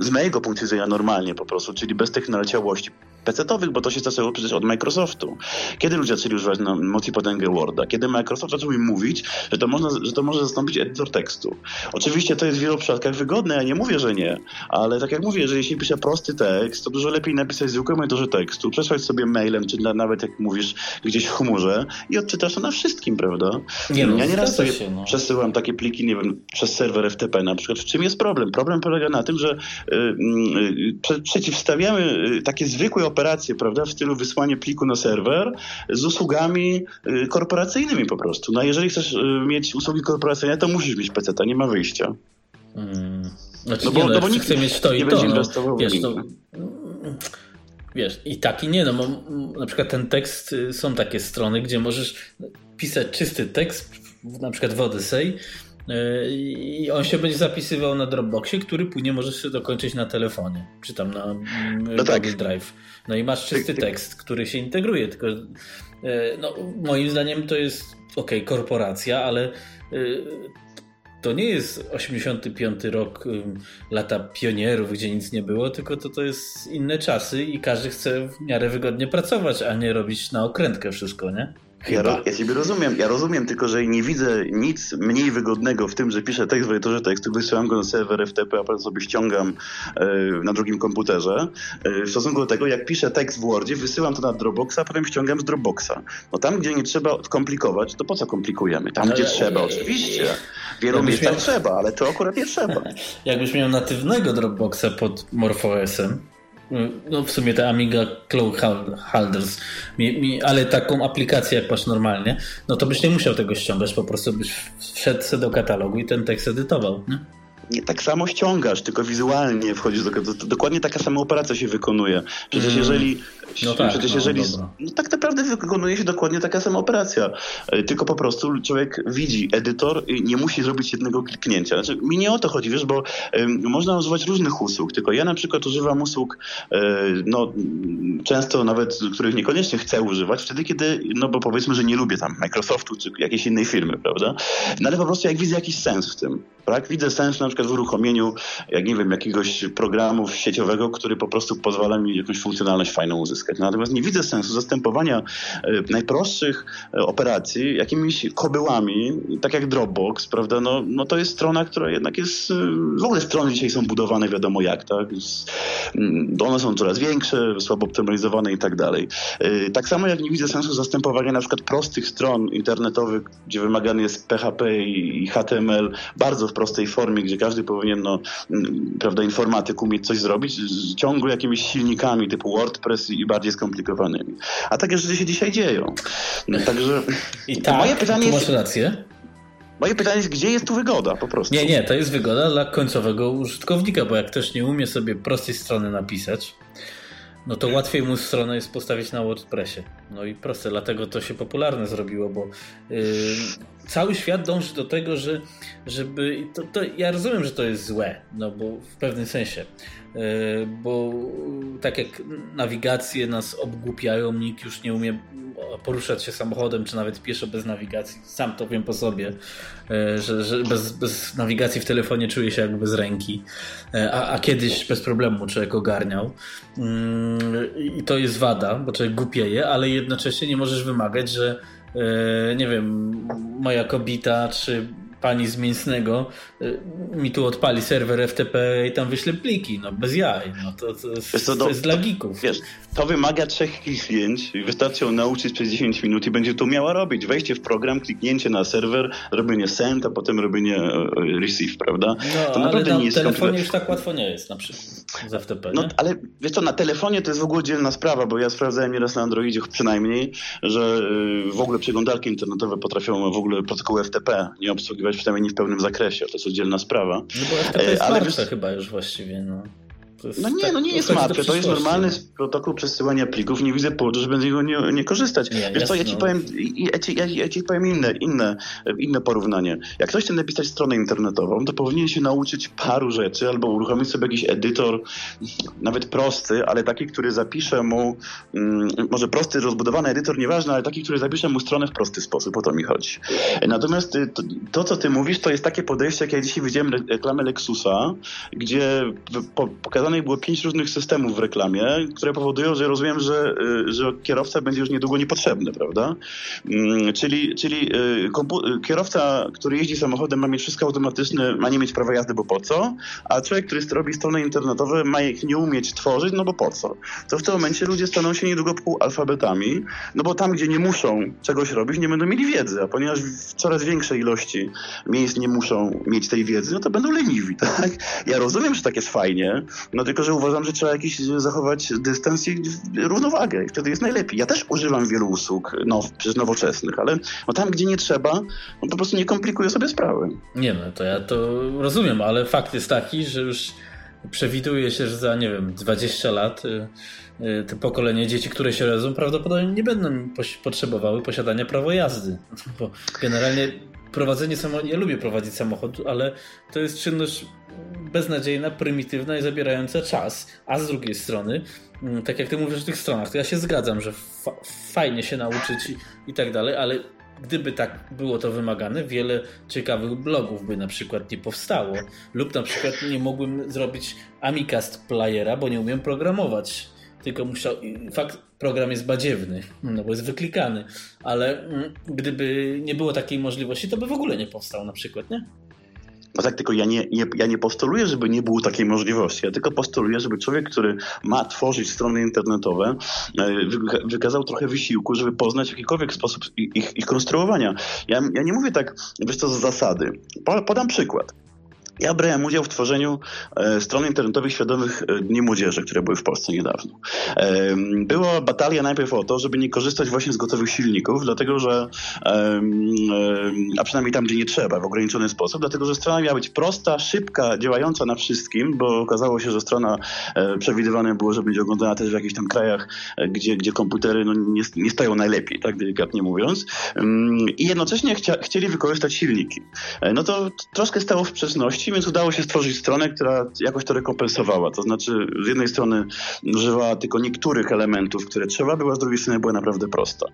z mojego punktu widzenia normalnie po prostu, czyli bez tych naleciałości, PC-owych, bo to się zaczęło przecież od Microsoftu. Kiedy ludzie zaczęli używać na mocy potęgę Worda? Kiedy Microsoft zaczął im mówić, że to, można, że to może zastąpić edytor tekstu. Oczywiście to jest w wielu przypadkach wygodne, ja nie mówię, że nie, ale tak jak mówię, jeżeli się pisze prosty tekst, to dużo lepiej napisać zwykłym edytorze tekstu, przesłać sobie mailem, czy nawet jak mówisz gdzieś w chmurze i odczytasz to na wszystkim, prawda? Nie, no, ja nieraz sobie się, no. przesyłam takie pliki, nie wiem, przez serwer FTP na przykład. W czym jest problem? Problem polega na tym, że y, y, y, przeciwstawiamy takie zwykłe operacje, prawda, w stylu wysłanie pliku na serwer z usługami korporacyjnymi po prostu. No jeżeli chcesz mieć usługi korporacyjne, to musisz mieć PC, nie ma wyjścia. Hmm. Znaczy, no bo, nie, no, no bo nikt chce mieć to i to. No, wiesz, to, wiesz, i tak i nie, no bo na przykład ten tekst, są takie strony, gdzie możesz pisać czysty tekst, na przykład w Odyssey i on się będzie zapisywał na Dropboxie, który później możesz się dokończyć na telefonie, czy tam na no tak. Drive. No i masz czysty tekst, który się integruje, tylko e, no, moim zdaniem to jest ok, korporacja, ale e, to nie jest 85 rok, lata pionierów, gdzie nic nie było, tylko to, to jest inne czasy i każdy chce w miarę wygodnie pracować, a nie robić na okrętkę wszystko, nie? Ja, ja ciebie rozumiem, ja rozumiem, tylko że nie widzę nic mniej wygodnego w tym, że piszę tekst w edytorze tekstu, wysyłam go na serwer FTP, a potem sobie ściągam e, na drugim komputerze. E, w stosunku do tego, jak piszę tekst w Wordzie, wysyłam to na Dropboxa, a potem ściągam z Dropboxa. No tam, gdzie nie trzeba komplikować, to po co komplikujemy? Tam, no, gdzie trzeba, oczywiście. W wielu miejscach miał... trzeba, ale to akurat nie trzeba. Jakbyś miał natywnego Dropboxa pod MorphOS-em, no w sumie te Amiga Cloud Holders, ale taką aplikację jak masz normalnie, no to byś nie musiał tego ściągać, po prostu byś wszedł sobie do katalogu i ten tekst edytował. Nie? nie tak samo ściągasz, tylko wizualnie wchodzisz do to, Dokładnie taka sama operacja się wykonuje. Przecież mm. jeżeli. No tak, przecież no, jeżeli. No, tak naprawdę wykonuje się dokładnie taka sama operacja. E, tylko po prostu człowiek widzi edytor i nie musi zrobić jednego kliknięcia. Znaczy, mi nie o to chodzi, wiesz, bo można używać różnych usług, tylko ja na przykład używam usług, y, no często nawet, których niekoniecznie chcę używać, wtedy kiedy, no bo powiedzmy, że nie lubię tam Microsoftu czy jakiejś innej firmy, prawda? No ale po prostu jak widzę jakiś sens w tym, tak? Widzę sens na przykład w uruchomieniu, jak nie wiem, jakiegoś programu sieciowego, który po prostu pozwala mi jakąś funkcjonalność fajną uzyskać. Natomiast nie widzę sensu zastępowania e, najprostszych e, operacji jakimiś kobyłami, tak jak Dropbox, prawda? No, no to jest strona, która jednak jest, e, w ogóle strony dzisiaj są budowane wiadomo jak, tak? Mm, one są coraz większe, słabo optymalizowane i tak dalej. Tak samo jak nie widzę sensu zastępowania na przykład prostych stron internetowych, gdzie wymagany jest PHP i HTML bardzo w prostej formie, gdzie każdy powinien, no, prawda, informatyk umieć coś zrobić, ciągle jakimiś silnikami typu WordPress i bardziej skomplikowanymi. A takie rzeczy się dzisiaj dzieją. No, także I tak, moje pytanie jest... masz rację. Moje pytanie jest, gdzie jest tu wygoda po prostu? Nie, nie, to jest wygoda dla końcowego użytkownika, bo jak ktoś nie umie sobie prostej strony napisać, no to łatwiej mu stronę jest postawić na WordPressie. No i proste, dlatego to się popularne zrobiło, bo yy, cały świat dąży do tego, że, żeby. To, to, ja rozumiem, że to jest złe, no bo w pewnym sensie. E, bo tak jak nawigacje nas obgłupiają, nikt już nie umie poruszać się samochodem, czy nawet pieszo bez nawigacji. Sam to wiem po sobie, e, że, że bez, bez nawigacji w telefonie czuję się jak bez ręki, e, a, a kiedyś bez problemu człowiek ogarniał. Mm, I to jest wada, bo człowiek głupieje, ale jednocześnie nie możesz wymagać, że nie wiem, moja kobita czy pani z Mięsnego y, mi tu odpali serwer FTP i tam wyśle pliki, no bez jaj, no to, to, jest, to, to jest dla geeków. Wiesz, to wymaga trzech kliknięć i wystarczy ją nauczyć przez 10 minut i będzie to miała robić. Wejście w program, kliknięcie na serwer, robienie send, a potem robienie e, receive, prawda? No, to naprawdę ale na nie jest telefonie już tak łatwo nie jest na przykład z FTP, No, ale wiesz co, na telefonie to jest w ogóle dzielna sprawa, bo ja sprawdzałem nieraz na Androidzie przynajmniej, że y, w ogóle przeglądarki internetowe potrafią w ogóle protokół FTP nie obsługiwać przynajmniej nie w pełnym zakresie, to jest oddzielna sprawa. No bo FTP jest ale wiesz, chyba już właściwie, no. No nie, tak, no nie jest martwe. To jest normalny protokół przesyłania plików. Nie widzę powodu, żeby z niego nie, nie korzystać. Nie, Wiesz co, ja ci no. powiem, ja ci, ja, ja ci powiem inne, inne, inne porównanie. Jak ktoś chce napisać stronę internetową, to powinien się nauczyć paru rzeczy albo uruchomić sobie jakiś edytor, nawet prosty, ale taki, który zapisze mu, mm, może prosty, rozbudowany edytor, nieważne, ale taki, który zapisze mu stronę w prosty sposób. O to mi chodzi. Natomiast y, to, to co ty mówisz, to jest takie podejście, jak ja dzisiaj widziałem reklamę Lexusa, gdzie pokazano pokazanych było pięć różnych systemów w reklamie, które powodują, że rozumiem, że, y, że kierowca będzie już niedługo niepotrzebny, prawda? Mm, czyli czyli y, kierowca, który jeździ samochodem ma mieć wszystko automatyczne, ma nie mieć prawa jazdy, bo po co? A człowiek, który robi strony internetowe ma ich nie umieć tworzyć, no bo po co? To w tym momencie ludzie staną się niedługo półalfabetami, no bo tam, gdzie nie muszą czegoś robić, nie będą mieli wiedzy, a ponieważ w coraz większej ilości miejsc nie muszą mieć tej wiedzy, no to będą leniwi, tak? Ja rozumiem, że tak jest fajnie, no tylko, że uważam, że trzeba jakiś zachować dystans i równowagę i wtedy jest najlepiej. Ja też używam wielu usług now, przecież nowoczesnych, ale no tam, gdzie nie trzeba, no po prostu nie komplikuję sobie sprawy. Nie no, to ja to rozumiem, ale fakt jest taki, że już przewiduje się, że za, nie wiem, 20 lat y, y, te pokolenie dzieci, które się rodzą, prawdopodobnie nie będą potrzebowały posiadania prawa jazdy. Bo generalnie prowadzenie samochodu, ja lubię prowadzić samochód, ale to jest czynność beznadziejna, prymitywna i zabierająca czas. A z drugiej strony, mm, tak jak ty mówisz o tych stronach, to ja się zgadzam, że fa fajnie się nauczyć i, i tak dalej, ale gdyby tak było to wymagane, wiele ciekawych blogów by na przykład nie powstało. Lub na przykład nie mógłbym zrobić Amicast Playera, bo nie umiem programować. Tylko musiał. Fakt, program jest badziewny, no bo jest wyklikany, ale mm, gdyby nie było takiej możliwości, to by w ogóle nie powstał na przykład, nie? No tak, tylko ja nie, nie, ja nie postuluję, żeby nie było takiej możliwości. Ja tylko postuluję, żeby człowiek, który ma tworzyć strony internetowe, e, wykazał trochę wysiłku, żeby poznać jakikolwiek sposób ich, ich konstruowania. Ja, ja nie mówię tak, wiesz co, z zasady. Podam przykład. Ja brałem udział w tworzeniu e, stron internetowych świadomych e, Dni Młodzieży, które były w Polsce niedawno. Była batalia najpierw o to, żeby nie korzystać właśnie z gotowych silników, dlatego że, a przynajmniej tam, gdzie nie trzeba, w ograniczony sposób, dlatego że strona miała być prosta, szybka, działająca na wszystkim, bo okazało się, że strona e, przewidywane było, że będzie oglądana też w jakichś tam krajach, gdzie, gdzie komputery no, nie, nie stoją najlepiej, tak delikatnie mówiąc. I jednocześnie chcia, chcieli wykorzystać silniki. No to troszkę stało w sprzeczności więc udało się stworzyć stronę, która jakoś to rekompensowała. To znaczy, z jednej strony używała tylko niektórych elementów, które trzeba było, z drugiej strony była naprawdę prosta.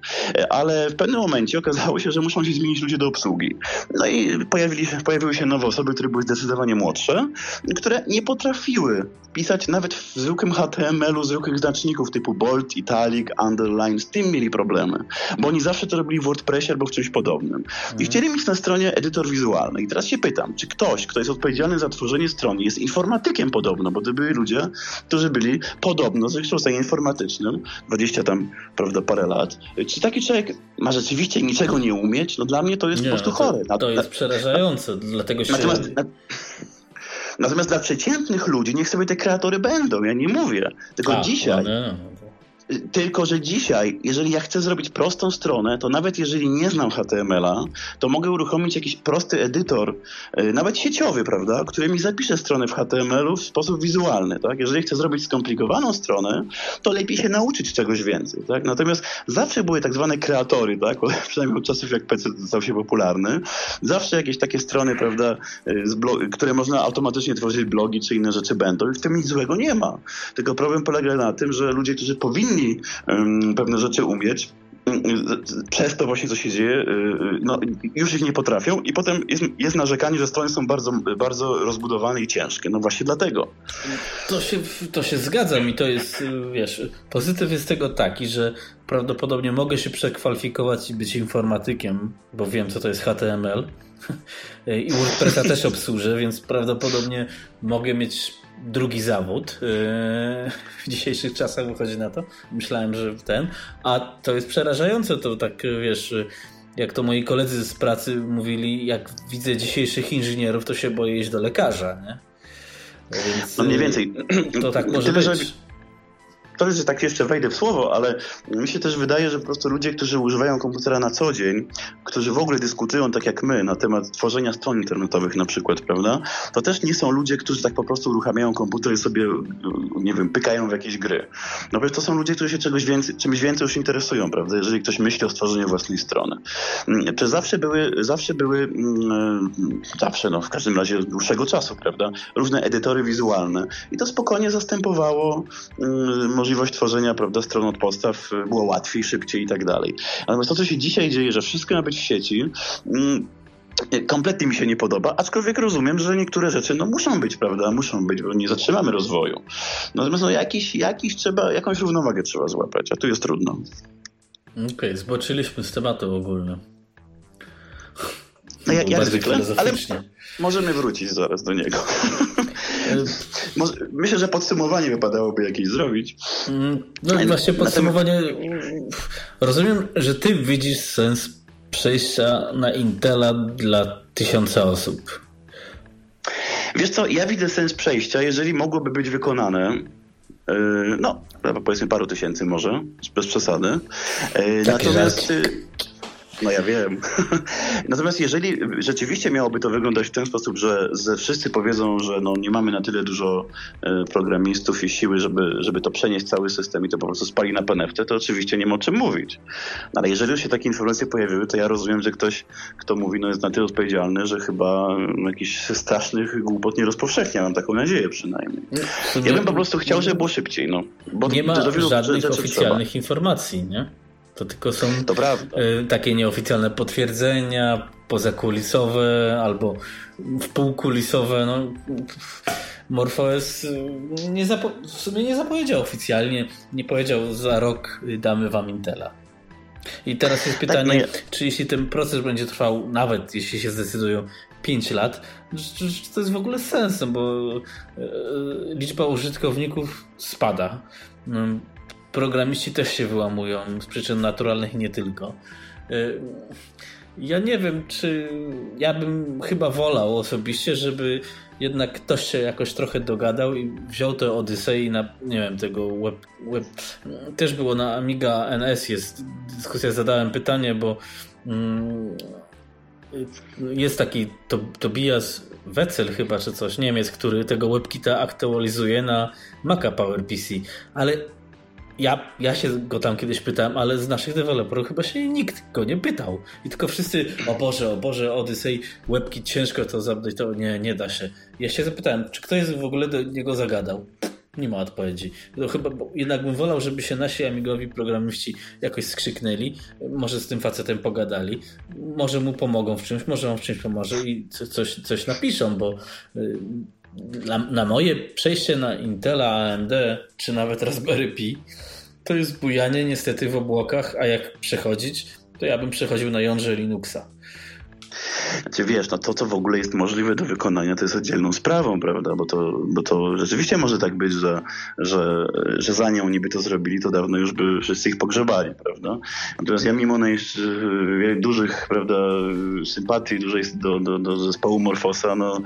Ale w pewnym momencie okazało się, że muszą się zmienić ludzie do obsługi. No i pojawili się, pojawiły się nowe osoby, które były zdecydowanie młodsze, które nie potrafiły pisać nawet w zwykłym HTML-u zwykłych znaczników typu bold, italic, underline. Z tym mieli problemy, bo oni zawsze to robili w WordPressie albo w czymś podobnym. I mhm. chcieli mieć na stronie edytor wizualny. I teraz się pytam, czy ktoś, kto jest odpowiedzialny za tworzenie strony, jest informatykiem podobno, bo to byli ludzie, którzy byli podobno z wykształceniem informatycznym, 20 tam, prawda, parę lat. Czy taki człowiek ma rzeczywiście niczego nie umieć? No dla mnie to jest nie, po prostu chore. To, to jest przerażające, dlatego się... Natomiast, na, Natomiast dla przeciętnych ludzi niech sobie te kreatory będą, ja nie mówię. Tylko A, dzisiaj, tylko, że dzisiaj, jeżeli ja chcę zrobić prostą stronę, to nawet jeżeli nie znam HTML-a, to mogę uruchomić jakiś prosty edytor, y, nawet sieciowy, prawda, który mi zapisze stronę w HTML-u w sposób wizualny. Tak? Jeżeli chcę zrobić skomplikowaną stronę, to lepiej się nauczyć czegoś więcej. Tak? Natomiast zawsze były tak zwane kreatory, tak? przynajmniej od czasów jak PC stał się popularny, zawsze jakieś takie strony, prawda, y, które można automatycznie tworzyć blogi czy inne rzeczy będą i w tym nic złego nie ma. Tylko problem polega na tym, że ludzie, którzy powinni powinni pewne rzeczy umieć, przez to właśnie, co się dzieje, y, y, no, już ich nie potrafią i potem jest, jest narzekanie, że strony są bardzo, bardzo rozbudowane i ciężkie. No właśnie dlatego. To się, to się zgadzam i to jest, wiesz, pozytyw jest tego taki, że prawdopodobnie mogę się przekwalifikować i być informatykiem, bo wiem, co to jest HTML i WordPressa też obsłużę, więc prawdopodobnie mogę mieć drugi zawód yy, w dzisiejszych czasach wychodzi na to. Myślałem, że ten. A to jest przerażające, to tak wiesz, jak to moi koledzy z pracy mówili, jak widzę dzisiejszych inżynierów, to się boję iść do lekarza, nie? Więc, no mniej więcej. To tak może Tyle, być to że tak jeszcze wejdę w słowo, ale mi się też wydaje, że po prostu ludzie, którzy używają komputera na co dzień, którzy w ogóle dyskutują tak jak my na temat tworzenia stron internetowych na przykład, prawda, to też nie są ludzie, którzy tak po prostu uruchamiają komputer i sobie, nie wiem, pykają w jakieś gry. No bo to są ludzie, którzy się czegoś więcej, czymś więcej już interesują, prawda, jeżeli ktoś myśli o stworzeniu własnej strony. Mm, czy zawsze były, zawsze były, mm, zawsze, no w każdym razie dłuższego czasu, prawda, różne edytory wizualne i to spokojnie zastępowało mm, możliwość tworzenia prawda, stron od podstaw było łatwiej, szybciej i tak dalej. Natomiast to, co się dzisiaj dzieje, że wszystko ma być w sieci, mm, kompletnie mi się nie podoba, aczkolwiek rozumiem, że niektóre rzeczy no, muszą być, prawda, muszą być, bo nie zatrzymamy rozwoju. Natomiast no, jakiś, jakiś trzeba, jakąś równowagę trzeba złapać, a tu jest trudno. Okej, okay, zboczyliśmy z tematu ogólnie. No jak, jak zwykle, ale możemy wrócić zaraz do niego. Myślę, że podsumowanie wypadałoby jakieś zrobić. Mm, no i właśnie podsumowanie. Rozumiem, że ty widzisz sens przejścia na Intela dla tysiąca osób. Wiesz co, ja widzę sens przejścia, jeżeli mogłoby być wykonane yy, no, powiedzmy paru tysięcy może, bez przesady. Yy, natomiast no ja wiem. Natomiast jeżeli rzeczywiście miałoby to wyglądać w ten sposób, że, wszyscy powiedzą, że no nie mamy na tyle dużo e, programistów i siły, żeby, żeby to przenieść cały system i to po prostu spali na PNFT, to oczywiście nie ma o czym mówić. No, ale jeżeli już się takie informacje pojawiły, to ja rozumiem, że ktoś, kto mówi, no jest na tyle odpowiedzialny, że chyba jakichś strasznych głupot nie rozpowszechnia. Mam taką nadzieję przynajmniej. Ja bym po prostu chciał, żeby było szybciej. No, bo nie ma żadnych oficjalnych trzeba. informacji, nie? To tylko są to y, takie nieoficjalne potwierdzenia, pozakulisowe albo wpółkulisowe. No, MorphOS y, nie w sumie nie zapowiedział oficjalnie, nie powiedział za rok damy wam Intela. I teraz jest tak, pytanie, tak, czy jeśli ten proces będzie trwał, nawet jeśli się zdecydują 5 lat, czy, czy to jest w ogóle sensem, bo y, liczba użytkowników spada. Programiści też się wyłamują z przyczyn naturalnych nie tylko. Y, ja nie wiem, czy ja bym chyba wolał osobiście, żeby jednak ktoś się jakoś trochę dogadał i wziął to Odyssey na, nie wiem, tego web, web. Też było na Amiga NS jest dyskusja, zadałem pytanie, bo mm, jest taki Tobias Wetzel chyba, czy coś, Niemiec, który tego WebKita aktualizuje na Maca PowerPC, ale ja, ja się go tam kiedyś pytałem, ale z naszych deweloperów chyba się nikt go nie pytał. I tylko wszyscy, o Boże, o Boże, Odyssey, webki ciężko to to nie, nie da się. Ja się zapytałem, czy ktoś w ogóle do niego zagadał. Nie ma odpowiedzi. To chyba jednak bym wolał, żeby się nasi amigowi programiści jakoś skrzyknęli, może z tym facetem pogadali, może mu pomogą w czymś, może on w czymś pomoże i coś, coś napiszą, bo na moje przejście na Intela, AMD czy nawet Raspberry Pi to jest bujanie niestety w obłokach, a jak przechodzić, to ja bym przechodził na jądrze Linuxa. Znaczy wiesz, no to co w ogóle jest możliwe do wykonania, to jest oddzielną sprawą, prawda? Bo to, bo to rzeczywiście może tak być, że, że, że zanim oni by to zrobili, to dawno już by wszyscy ich pogrzebali, prawda? Natomiast ja mimo dużych, prawda, sympatii dużej do, do, do zespołu Morfosa, no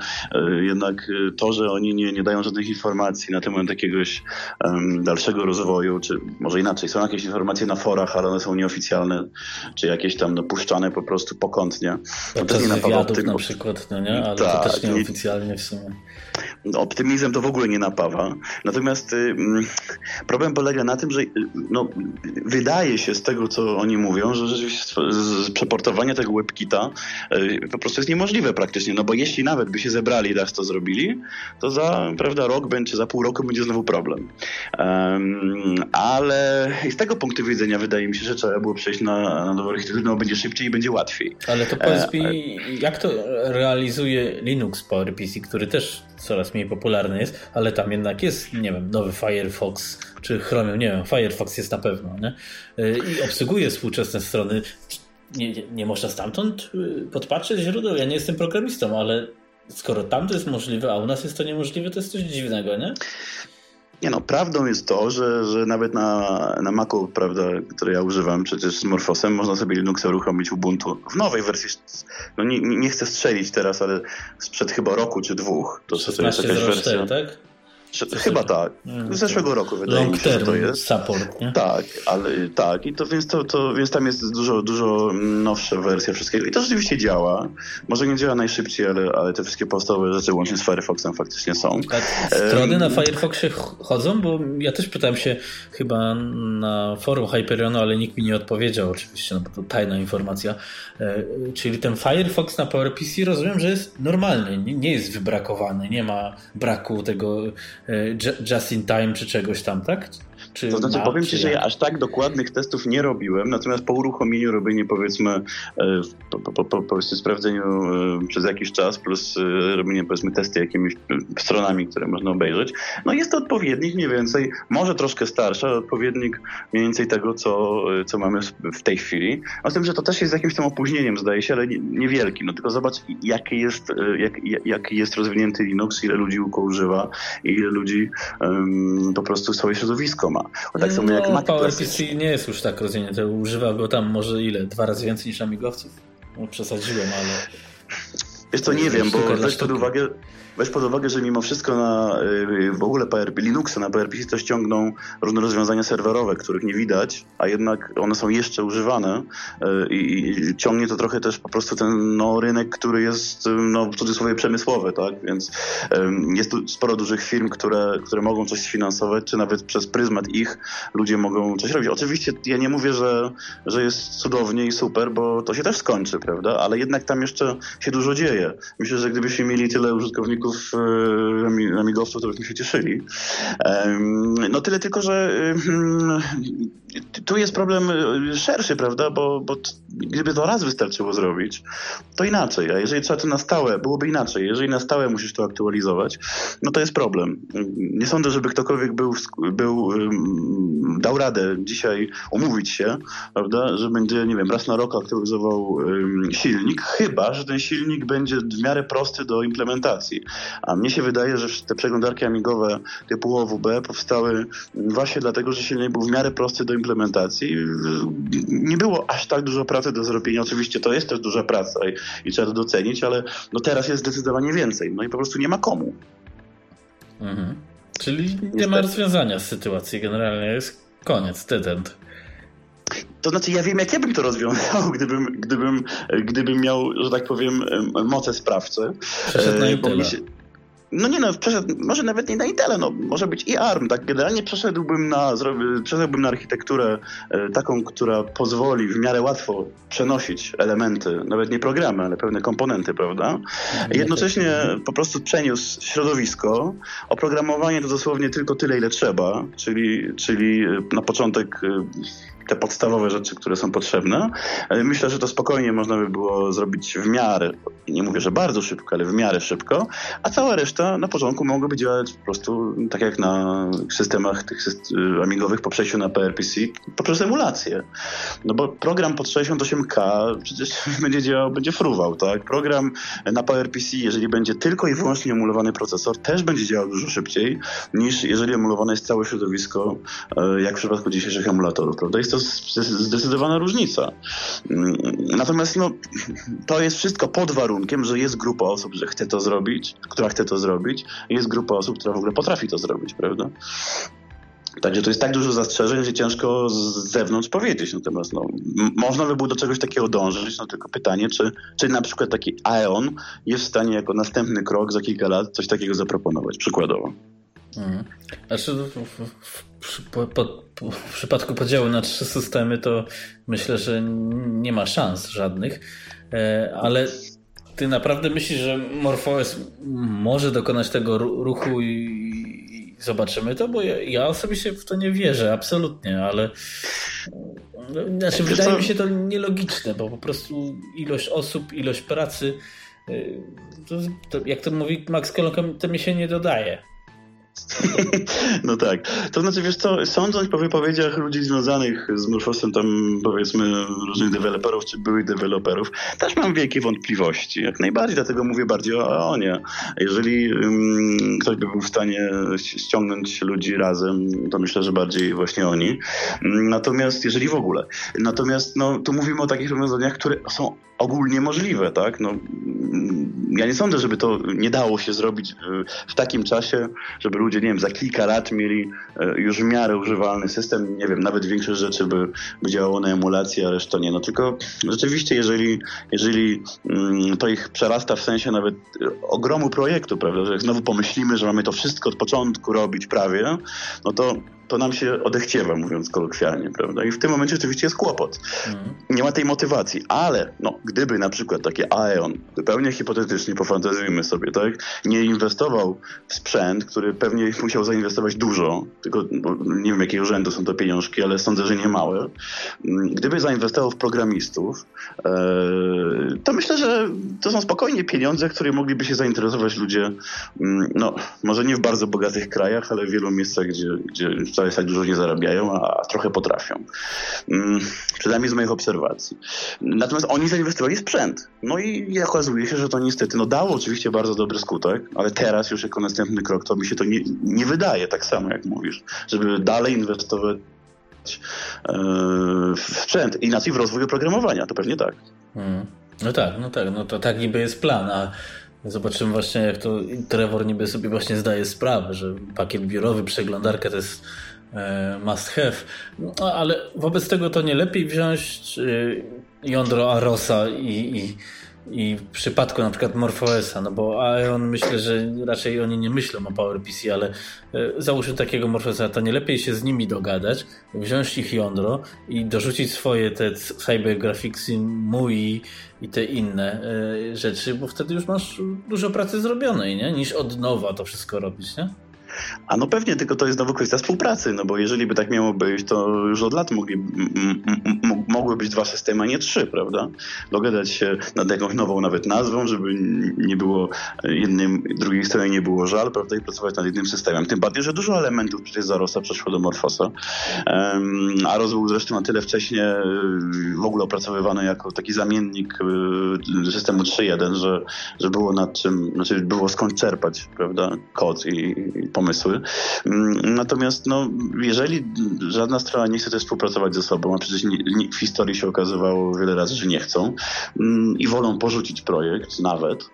jednak to, że oni nie, nie dają żadnych informacji na temat jakiegoś um, dalszego rozwoju, czy może inaczej, są jakieś informacje na forach, ale one są nieoficjalne, czy jakieś tam dopuszczane po prostu pokątnie. To też nie wywiadów na przykład, no nie? ale tak, to też nieoficjalnie w sumie. Optymizm to w ogóle nie napawa. Natomiast y, problem polega na tym, że y, no, wydaje się z tego, co oni mówią, że rzeczywiście przeportowanie tego webkita y, po prostu jest niemożliwe praktycznie, no bo jeśli nawet by się zebrali i raz to zrobili, to za prawda, rok czy za pół roku będzie znowu problem. Um, ale z tego punktu widzenia wydaje mi się, że trzeba było przejść na, na nową architekturę, no będzie szybciej i będzie łatwiej. Ale to powiedz mi, jak to realizuje Linux PowerPC, który też coraz mniej popularny jest, ale tam jednak jest, nie wiem, nowy Firefox czy Chromium, nie wiem, Firefox jest na pewno, nie? I obsługuje współczesne strony. Nie, nie, nie można stamtąd y, podpatrzeć źródeł. Ja nie jestem programistą, ale skoro tam to jest możliwe, a u nas jest to niemożliwe, to jest coś dziwnego, nie? Nie no, prawdą jest to, że, że nawet na, na Macu, prawda, który ja używam przecież z Morfosem, można sobie Linuxa uruchomić Ubuntu w nowej wersji. No nie, nie chcę strzelić teraz, ale sprzed chyba roku czy dwóch. To, to jest jakaś wersja. tak? Chyba tak. Mm, Z zeszłego roku wydaje mi się, że to jest. support, nie? Tak, ale tak. I to więc, to, to, więc tam jest dużo, dużo nowsza wersja wszystkiego. I to rzeczywiście działa. Może nie działa najszybciej, ale, ale te wszystkie podstawowe rzeczy łącznie z Firefoxem faktycznie są. A strony na Firefoxie chodzą? Bo ja też pytałem się chyba na forum Hyperionu, ale nikt mi nie odpowiedział oczywiście, no bo to tajna informacja. E, czyli ten Firefox na PowerPC rozumiem, że jest normalny, nie jest wybrakowany, nie ma braku tego just in time czy czegoś tam, tak? Czy to znaczy, ma, powiem Ci, że ja aż tak dokładnych testów nie robiłem, natomiast po uruchomieniu robienie powiedzmy, e, po, po, po, po sprawdzeniu e, przez jakiś czas, plus e, robienie powiedzmy testy jakimiś stronami, które można obejrzeć, no jest to odpowiednik mniej więcej, może troszkę starszy, ale odpowiednik mniej więcej tego, co, co mamy w tej chwili. A z tym, że to też jest z jakimś tam opóźnieniem, zdaje się, ale niewielkim. No tylko zobacz, jaki jest, jak, jak jest rozwinięty Linux, ile ludzi go używa i ile ludzi um, po prostu swoje środowisko ma. O, tak samo no, jak Mac PowerPC nie jest już tak rozwinięty. Używa go tam może ile? Dwa razy więcej niż amigowców? No, przesadziłem, ale... Wiesz co, nie wiem, bo weź pod uwagę, Weź pod uwagę, że mimo wszystko na y, w ogóle PRP, Linuxy na PRP też ciągną różne rozwiązania serwerowe, których nie widać, a jednak one są jeszcze używane y, i ciągnie to trochę też po prostu ten no, rynek, który jest no, w cudzysłowie przemysłowy, tak? Więc jest tu sporo dużych firm, które, które mogą coś sfinansować, czy nawet przez pryzmat ich ludzie mogą coś robić. Oczywiście ja nie mówię, że, że jest cudownie i super, bo to się też skończy, prawda? Ale jednak tam jeszcze się dużo dzieje. Myślę, że gdybyśmy mieli tyle użytkowników użytkowników amigowców, to byśmy się cieszyli. No tyle tylko, że tu jest problem y, szerszy, prawda, bo, bo gdyby to raz wystarczyło zrobić, to inaczej, a jeżeli trzeba to na stałe, byłoby inaczej. Jeżeli na stałe musisz to aktualizować, no to jest problem. Nie sądzę, żeby ktokolwiek był, był dał radę dzisiaj umówić się, prawda, że będzie, nie wiem, raz na rok aktualizował silnik, chyba, że ten silnik będzie w miarę prosty do implementacji. A mnie się wydaje, że te przeglądarki amigowe typu OWB powstały właśnie dlatego, że silnik był w miarę prosty do implementacji. Nie było aż tak dużo pracy do zrobienia. Oczywiście to jest też duża praca i, i trzeba to docenić, ale no teraz jest zdecydowanie więcej. No i po prostu nie ma komu. Mhm. Czyli nie ma rozwiązania z sytuacji. Generalnie jest koniec, dead To znaczy, ja wiem, jak ja bym to rozwiązał, gdybym, gdybym, gdybym miał, że tak powiem, moce sprawcy. Przeszedł na Intela. No nie no, przeszedł, może nawet nie na Intel, no może być i ARM, tak? Generalnie przeszedłbym na, przeszedłbym na architekturę e, taką, która pozwoli w miarę łatwo przenosić elementy, nawet nie programy, ale pewne komponenty, prawda? Jednocześnie po prostu przeniósł środowisko, oprogramowanie to dosłownie tylko tyle, ile trzeba, czyli, czyli na początek e, te podstawowe rzeczy, które są potrzebne. Myślę, że to spokojnie można by było zrobić w miarę, nie mówię, że bardzo szybko, ale w miarę szybko, a cała reszta na początku mogłaby działać po prostu tak jak na systemach tych amigowych po przejściu na PRPC poprzez emulację. No bo program pod 68K przecież będzie działał, będzie fruwał, tak? Program na PowerPC, jeżeli będzie tylko i wyłącznie emulowany procesor, też będzie działał dużo szybciej niż jeżeli emulowane jest całe środowisko, e, jak w przypadku dzisiejszych emulatorów, prawda? Jest to to zdecydowana różnica. Mm, natomiast no, to jest wszystko pod warunkiem, że jest grupa osób, że chce to zrobić, która chce to zrobić, jest grupa osób, która w ogóle potrafi to zrobić, prawda? Także to jest tak dużo zastrzeżeń, że ciężko z zewnątrz powiedzieć. Natomiast no, można by było do czegoś takiego dążyć, no tylko pytanie, czy, czy na przykład taki Aeon jest w stanie jako następny krok za kilka lat coś takiego zaproponować, przykładowo. Mhm. Znaczy, w, w, po, po, w, przypadku podziału na trzy systemy to myślę, że nie ma szans żadnych, e, ale ty naprawdę myślisz, że MorphOS może dokonać tego ruchu i, zobaczymy to? Bo ja, ja osobiście w to nie wierzę, absolutnie, ale no, znaczy, wydaje mi się to nielogiczne, bo po prostu ilość osób, ilość pracy, e, to, to, jak to mówi Max Kolonka, to mi się nie dodaje. No tak. To znaczy, wiesz co, sądząc po wypowiedziach ludzi związanych z Morphosem, tam powiedzmy różnych deweloperów czy byłych deweloperów, też mam wielkie wątpliwości. Jak najbardziej, dlatego mówię bardziej o Onie. Jeżeli um, ktoś by był w stanie ściągnąć ludzi razem, to myślę, że bardziej właśnie oni. Natomiast, jeżeli w ogóle. Natomiast, no, tu mówimy o takich rozwiązaniach, które są ogólnie możliwe, tak? No, ja nie sądzę, żeby to nie dało się zrobić w takim czasie, żeby ludzie, nie wiem, za kilka lat mieli e, już w miarę używalny system, nie wiem, nawet większość rzeczy by, by działało na emulacji, a reszta nie. No tylko rzeczywiście, jeżeli, jeżeli mm, to ich przerasta w sensie nawet ogromu projektu, prawda, że znowu pomyślimy, że mamy to wszystko od początku robić prawie, no to to nam się odechciewa, mówiąc kolokwialnie, prawda? I w tym momencie oczywiście jest kłopot. Mm. Nie ma tej motywacji, ale no, gdyby na przykład takie Aeon, zupełnie hipotetycznie pofantazujmy sobie, tak, nie inwestował w sprzęt, który pewnie musiał zainwestować dużo, tylko no, nie wiem jakiego rzędu są to pieniążki, ale sądzę, że nie małe. Mm, gdyby zainwestował w programistów, e, to myślę, że to są spokojnie pieniądze, które mogliby się zainteresować ludzie, mm, no może nie w bardzo bogatych krajach, ale w wielu miejscach, gdzie, gdzie wcale tak dużo nie zarabiają, a, trochę potrafią. Mm, przynajmniej z moich obserwacji. Natomiast oni zainwestowali w sprzęt. No i okazuje się, że to niestety no dało oczywiście bardzo dobry skutek, ale teraz już jako następny krok to mi się to nie, nie wydaje tak samo jak mówisz, żeby dalej inwestować e, w sprzęt, inaczej w rozwój oprogramowania, to pewnie tak. Hmm. No tak, no tak, no to tak niby jest plan, a Zobaczymy właśnie, jak to Trevor niby sobie właśnie zdaje sprawę, że pakiet biurowy, przeglądarka to jest e, must have. No, ale wobec tego to nie lepiej wziąć e, jądro Arosa i, i i w przypadku na przykład MorphOSa, no bo Aeon myślę, że raczej oni nie myślą o PowerPC, ale e, załóżmy takiego MorphOSa, to nie lepiej się z nimi dogadać, wziąć ich jądro i dorzucić swoje te Cyber Graphicsy, MUI i te inne e, rzeczy, bo wtedy już masz dużo pracy zrobionej, nie? Niż od nowa to wszystko robić, nie? A no pewnie, tylko to jest znowu kwestia współpracy, no bo jeżeli by tak miało być, to już od lat mogli, mogły być dwa systemy, a nie trzy, prawda? Dogadać się nad jakąś nową nawet nazwą, żeby nie było jednym, drugiej stronie nie było żal, prawda? I pracować nad jednym systemem. Tym bardziej, że dużo elementów przecież z Arosa przeszło do Morfosa. Aros był zresztą na tyle wcześnie w ogóle opracowywany jako taki zamiennik y, systemu 3.1, że, że było nad czym, znaczy było skąd czerpać, prawda? Kod i, i pomysł pomysły. Mm, natomiast no, jeżeli żadna strona nie chce też współpracować ze sobą, a przecież w historii się okazywało wiele razy, że nie chcą mm, i wolą porzucić projekt nawet,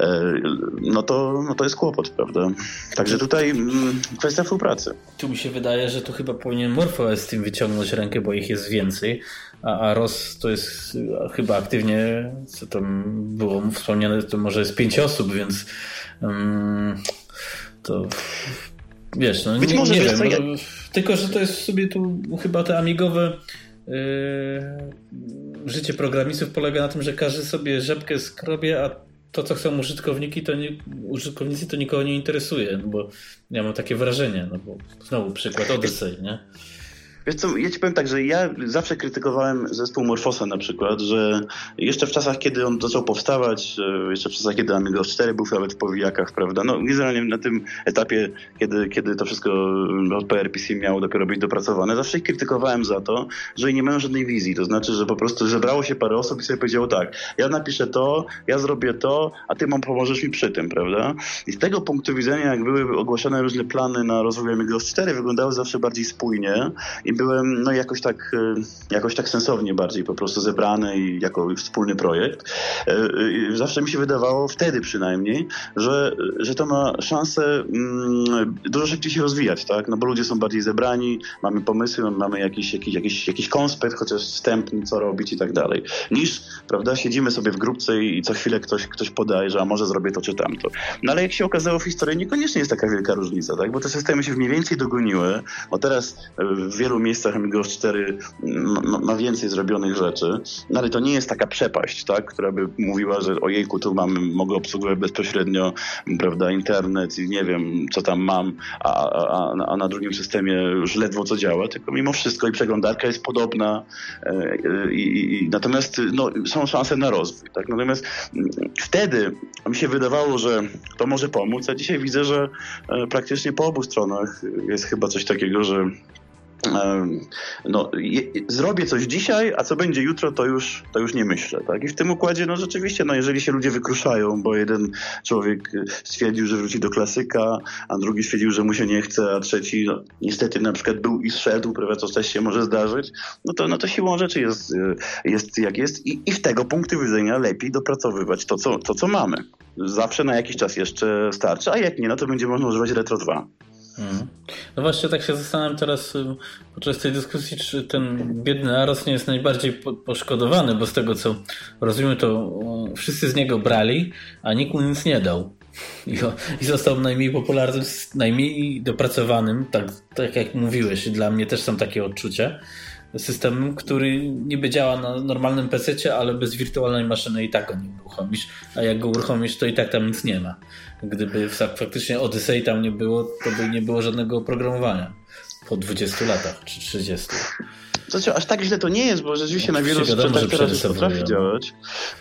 e, no to, no to jest kłopot, prawda? Także tutaj mm, kwestia współpracy. Tu mi się wydaje, że tu chyba powinien MorphOS z tym wyciągnąć rękę, bo ich jest więcej, a, a ROS to jest chyba aktywnie, co tam było wspomniane, to może jest pięć osób, więc um, to wiesz, no Być nie, może, nie wiem, ja... no, tylko że to jest sobie tu chyba te amigowe yy, życie programistów polega na tym, że każdy sobie rzepkę skrobie, a to, co chcą użytkowniki, to nie, użytkownicy, to nikogo nie interesuje, no bo ja mam takie wrażenie, no bo znowu przykład Odyssey, nie? Wiesz co, ja ci powiem tak, że ja zawsze krytykowałem zespół Morfosa na przykład, że jeszcze w czasach, kiedy on zaczął powstawać, jeszcze w czasach, kiedy Amiga 4 był nawet w powijakach, prawda, no generalnie na tym etapie, kiedy, kiedy to wszystko od PRPC miało dopiero być dopracowane, zawsze ich krytykowałem za to, że nie mają żadnej wizji, to znaczy, że po prostu zebrało się parę osób i sobie powiedziało tak, ja napiszę to, ja zrobię to, a ty mam pomożesz mi przy tym, prawda? I z tego punktu widzenia, jak były ogłaszane różne plany na rozwój Amiga 4, wyglądały zawsze bardziej spójnie i byłem no jakoś tak, e, jakoś tak sensownie bardziej po prostu zebrany i jako wspólny projekt. E, e, zawsze mi się wydawało, wtedy przynajmniej, że, że to ma szansę mm, dużo szybciej się rozwijać, tak? No bo ludzie są bardziej zebrani, mamy pomysły, mamy jakiś, jakiś, jakiś, jakiś konspekt, chociaż wstępny, co robić i tak dalej. Niż, prawda, siedzimy sobie w grupce i co chwilę ktoś, ktoś podaje, że a może zrobię to czy tamto. No ale jak się okazało w historii, niekoniecznie jest taka wielka różnica, tak? Bo te systemy się mniej więcej dogoniły, bo teraz w wielu miejscach Migros 4 ma, ma, więcej zrobionych rzeczy, no ale to nie jest taka przepaść, tak, która by mówiła, że ojejku, tu mam, mogę obsługiwać bezpośrednio, prawda, internet i nie wiem, co tam mam, a, a, a na drugim systemie już ledwo co działa, tylko mimo wszystko i przeglądarka jest podobna e, i, i natomiast no, są szanse na rozwój, tak, natomiast mm, wtedy mi się wydawało, że to może pomóc, a dzisiaj widzę, że e, praktycznie po obu stronach jest chyba coś takiego, że no, je, zrobię coś dzisiaj, a co będzie jutro, to już, to już nie myślę. Tak? I w tym układzie, no rzeczywiście, no, jeżeli się ludzie wykruszają, bo jeden człowiek stwierdził, że wróci do klasyka, a drugi stwierdził, że mu się nie chce, a trzeci no, niestety na przykład był i szedł, prawda, co też się może zdarzyć, no to, no to siłą rzeczy jest, jest jak jest i, i w tego punktu widzenia lepiej dopracowywać to co, to, co mamy. Zawsze na jakiś czas jeszcze starczy, a jak nie, no to będzie można używać Retro 2. Mhm. No właśnie tak się zastanawiam teraz podczas tej dyskusji, czy ten biedny Aros nie jest najbardziej poszkodowany, bo z tego co rozumiem, to wszyscy z niego brali, a nikt mu nic nie dał. I, I został najmniej popularnym, najmniej dopracowanym, tak, tak jak mówiłeś, dla mnie też są takie odczucia, systemem, który niby działa na normalnym PC, ale bez wirtualnej maszyny i tak go nie uruchomisz, a jak go uruchomisz, to i tak tam nic nie ma. Gdyby faktycznie Odyssey tam nie było, to by nie było żadnego oprogramowania po 20 latach czy 30. Znaczy, aż tak źle to nie jest, bo rzeczywiście na wielu sprzętach teraz już potrafi działać.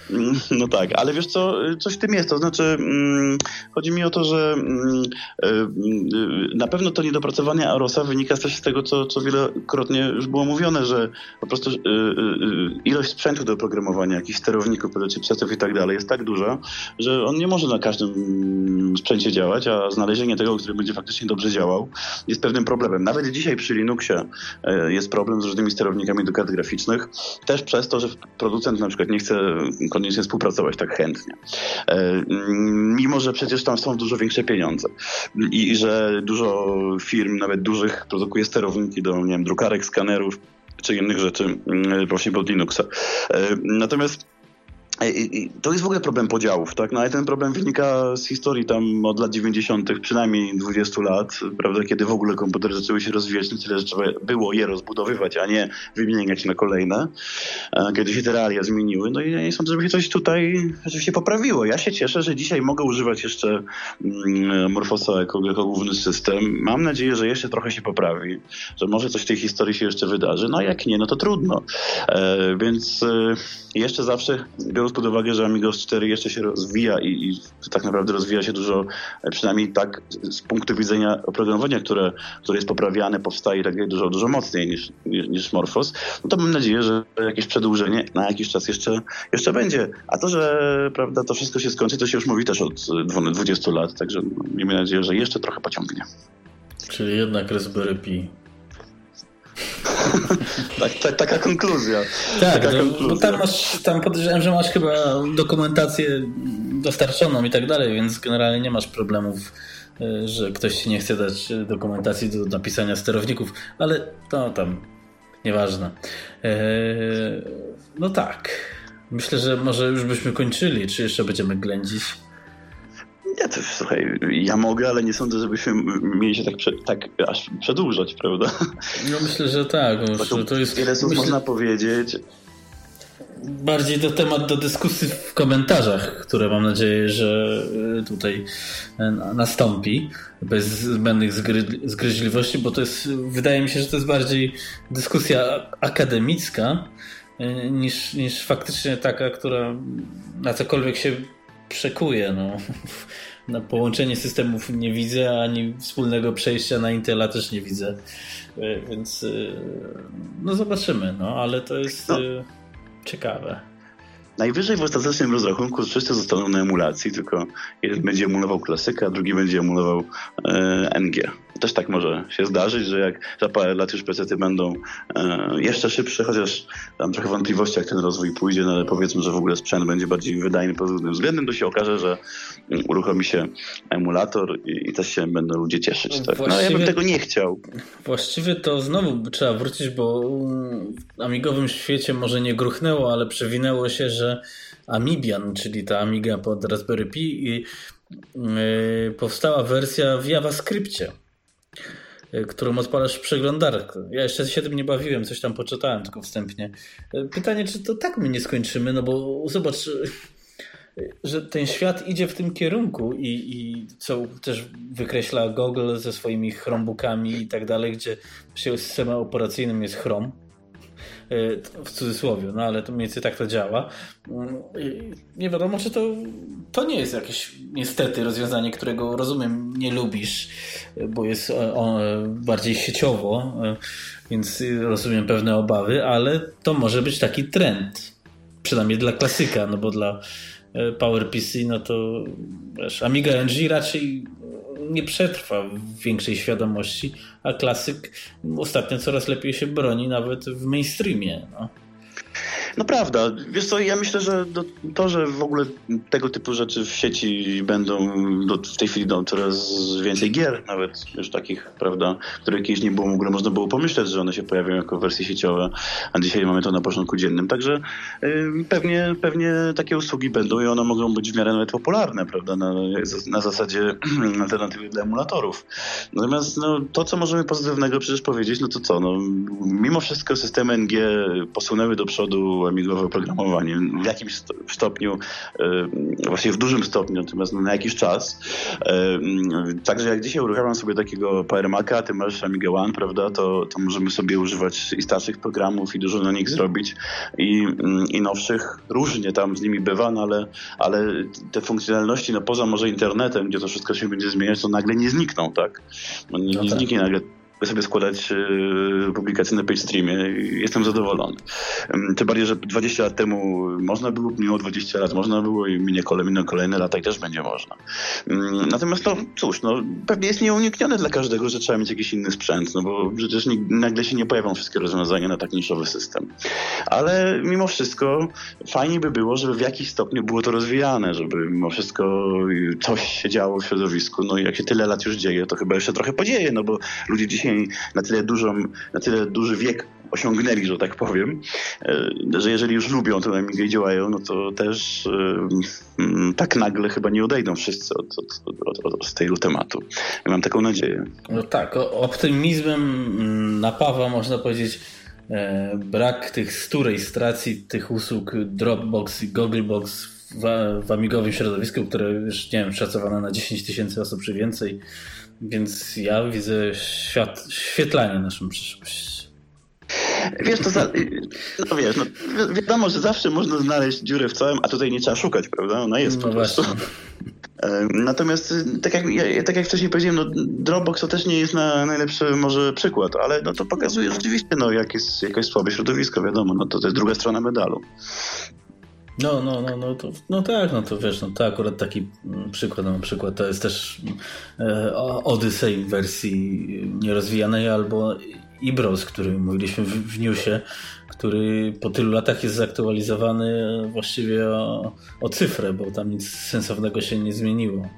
Mm, no tak, ale wiesz co, coś w tym jest. To znaczy, mm, chodzi mi o to, że mm, y, y, na pewno to niedopracowanie Arosa wynika też z tego, co, co wielokrotnie już było mówione, że po prostu y, ilość sprzętu do oprogramowania, jakichś sterowników, chipsetów i tak dalej jest tak duża, że on nie może na każdym sprzęcie działać, a znalezienie tego, który będzie faktycznie dobrze działał, jest pewnym problemem. Nawet dzisiaj przy Linuxie jest problem z różnymi sterownikami do kart graficznych, też przez to, że producent na przykład nie chce koniecznie współpracować tak chętnie. E, mimo, że przecież tam są dużo większe pieniądze i, i że dużo firm, nawet dużych, produkuje sterowniki do nie wiem, drukarek, skanerów czy innych rzeczy mm, właśnie pod Linuxa. E, natomiast to jest w ogóle problem podziałów, tak? No ale ten problem wynika z historii tam od lat 90., przynajmniej 20 lat, prawda, kiedy w ogóle komputery zaczęły się rozwijać na tyle, że trzeba było je rozbudowywać, a nie wymieniać na kolejne, kiedy się te realia zmieniły. No i nie sądzę, żeby się coś tutaj rzeczywiście poprawiło. Ja się cieszę, że dzisiaj mogę używać jeszcze mm, Morfosa jako, jako główny system. Mam nadzieję, że jeszcze trochę się poprawi, że może coś w tej historii się jeszcze wydarzy. No jak nie, no to trudno. E, więc e, jeszcze zawsze biorąc pod uwagę, że Amigos 4 jeszcze się rozwija i, i, tak naprawdę rozwija się dużo, e, przynajmniej tak z punktu widzenia oprogramowania, które, które jest poprawiane, powstaje tak dużo, dużo mocniej niż, niż, niż Morphos, no to mam nadzieję, że jakieś przedłużenie na jakiś czas jeszcze, jeszcze będzie. A to, że prawda, to wszystko się skończy, to się już mówi też od 20 lat, także miejmy nadzieję, że jeszcze trochę pociągnie. Czyli jednak Raspberry Pi tak, tak, taka konkluzja. Tak, taka no, konkluzja. tam, masz, tam podejrzewam, że masz chyba dokumentację dostarczoną i tak dalej, więc generalnie nie masz problemów, e, że ktoś ci nie chce dać dokumentacji do napisania sterowników, ale to tam nieważne. Eee, no tak. Myślę, że może już byśmy kończyli, czy jeszcze będziemy ględzić? Ja to, słuchaj, ja mogę, ale nie sądzę, żebyśmy mieli się tak, prze, tak aż przedłużać, prawda? No myślę, że tak. Że to jest, wiele słów myślę, można powiedzieć. Bardziej to temat do dyskusji w komentarzach, które mam nadzieję, że y, tutaj y, nastąpi bez zbędnych zgry, zgryźliwości, bo to jest, wydaje mi się, że to jest bardziej dyskusja akademicka y, niż, niż faktycznie taka, która na cokolwiek się przekuje. No. Na połączenie systemów nie widzę, ani wspólnego przejścia na Intela też nie widzę. E, więc e, no zobaczymy, no ale to jest no. E, ciekawe. Najwyżej w ostatecznym rozrachunku wszyscy zostaną na emulacji, tylko jeden będzie emulował klasyka, a drugi będzie emulował e, NG. Też tak może się zdarzyć, że jak za parę lat już PC będą e, jeszcze szybsze, chociaż mam trochę wątpliwości, jak ten rozwój pójdzie, no ale powiedzmy, że w ogóle sprzęt będzie bardziej wydajny pod różnym względem, to się okaże, że uruchomi się emulator i, i też się będą ludzie cieszyć. Tak? No ja bym tego nie chciał. Właściwie to znowu trzeba wrócić, bo w amigowym świecie może nie gruchnęło, ale przewinęło się, że Amibian, czyli ta Amiga pod Raspberry Pi, i, yy, powstała wersja w JavaScriptie, którą odpalasz w przeglądarkę. Ja jeszcze się tym nie bawiłem, coś tam poczytałem tylko wstępnie. Yy, pytanie, czy to tak my nie skończymy, no bo zobacz, że ten świat idzie w tym kierunku i, i co też wykreśla Google ze swoimi Chromebookami i tak dalej, gdzie systemem operacyjnym jest Chrome w cudzysłowie, no ale to mniej więcej tak to działa. Y, nie wiadomo, czy to, to nie jest jakieś niestety rozwiązanie, którego rozumiem nie lubisz, bo jest e, bardziej sieciowo, e, więc rozumiem pewne obawy, ale to może być taki trend. Przynajmniej dla klasyka, no bo dla e, PowerPC, no to wiesz, Amiga NG raczej nie przetrwa w większej świadomości, a klasyk ostatnio coraz lepiej się broni nawet w mainstreamie. No. No prawda. Wiesz co, ja myślę, że to, że w ogóle tego typu rzeczy w sieci będą w tej chwili no, coraz więcej gier, nawet już takich, prawda, które kiedyś nie było w ogóle można było pomyśleć, że one się pojawią jako wersje sieciowe, a dzisiaj mamy to na porządku dziennym. Także y, pewnie, pewnie takie usługi będą i one mogą być w miarę nawet popularne, prawda, na, na zasadzie alternatywy dla emulatorów. Natomiast no, to, co możemy pozytywnego przecież powiedzieć, no to co, no, mimo wszystko systemy NG posunęły do przodu amigowe oprogramowanie w jakimś stopniu, y, właściwie w dużym stopniu, natomiast na jakiś czas. Y, także jak dzisiaj uruchamiam sobie takiego Power Maca, ty masz Amiga One, prawda, to, to możemy sobie używać i starszych programów i dużo na nich zrobić i, i nowszych. Różnie tam z nimi bywa, no ale, ale te funkcjonalności, no poza może internetem, gdzie to wszystko się będzie zmieniać, to nagle nie znikną, tak? No, nie, no tak. zniknie nagle sobie składać e, publikacje na PageStreamie. Jestem zadowolony. Tym bardziej, że 20 lat temu można było, minęło 20 lat można było i minie kolejne, kolejne lata i też będzie można. Natomiast no cóż, no, pewnie jest nieuniknione dla każdego, że trzeba mieć jakiś inny sprzęt, no bo przecież nagle się nie pojawią wszystkie rozwiązania na tak niszowy system. Ale mimo wszystko fajnie by było, żeby w jakiś stopniu było to rozwijane, żeby mimo wszystko coś się działo w środowisku. No i jak się tyle lat już dzieje, to chyba jeszcze trochę podzieje, no bo ludzie dzisiaj na tyle dużą, na tyle duży wiek osiągnęli, że tak powiem, e, że jeżeli już lubią to Amigę i działają, no to też e, tak nagle chyba nie odejdą wszyscy od, od, od, od tego tematu. Ja mam taką nadzieję. No tak, optymizmem mm, napawa, można powiedzieć, e, brak tych stu rejestracji tych usług Dropbox i Googlebox w, w amigowym środowisku, które już, nie wiem, szacowane na 10 tysięcy osób czy więcej. Więc ja widzę świat, świetlanie naszą przyszłość. Wiesz, to za, no wiesz, no, wiadomo, że zawsze można znaleźć dziurę w całym, a tutaj nie trzeba szukać, prawda? Ona jest no po prostu. Natomiast, tak jak, tak jak wcześniej powiedziałem, no, Dropbox to też nie jest na najlepszy może przykład, ale no, to pokazuje rzeczywiście, no, jak jest jakaś słabe środowisko, wiadomo, no, to, to jest druga strona medalu. No, no, no, no, to, no tak, no to wiesz, no to akurat taki przykład, na przykład to jest też e, Odyssey w wersji nierozwijanej albo Ibros, który mówiliśmy w, w newsie, który po tylu latach jest zaktualizowany właściwie o, o cyfrę, bo tam nic sensownego się nie zmieniło.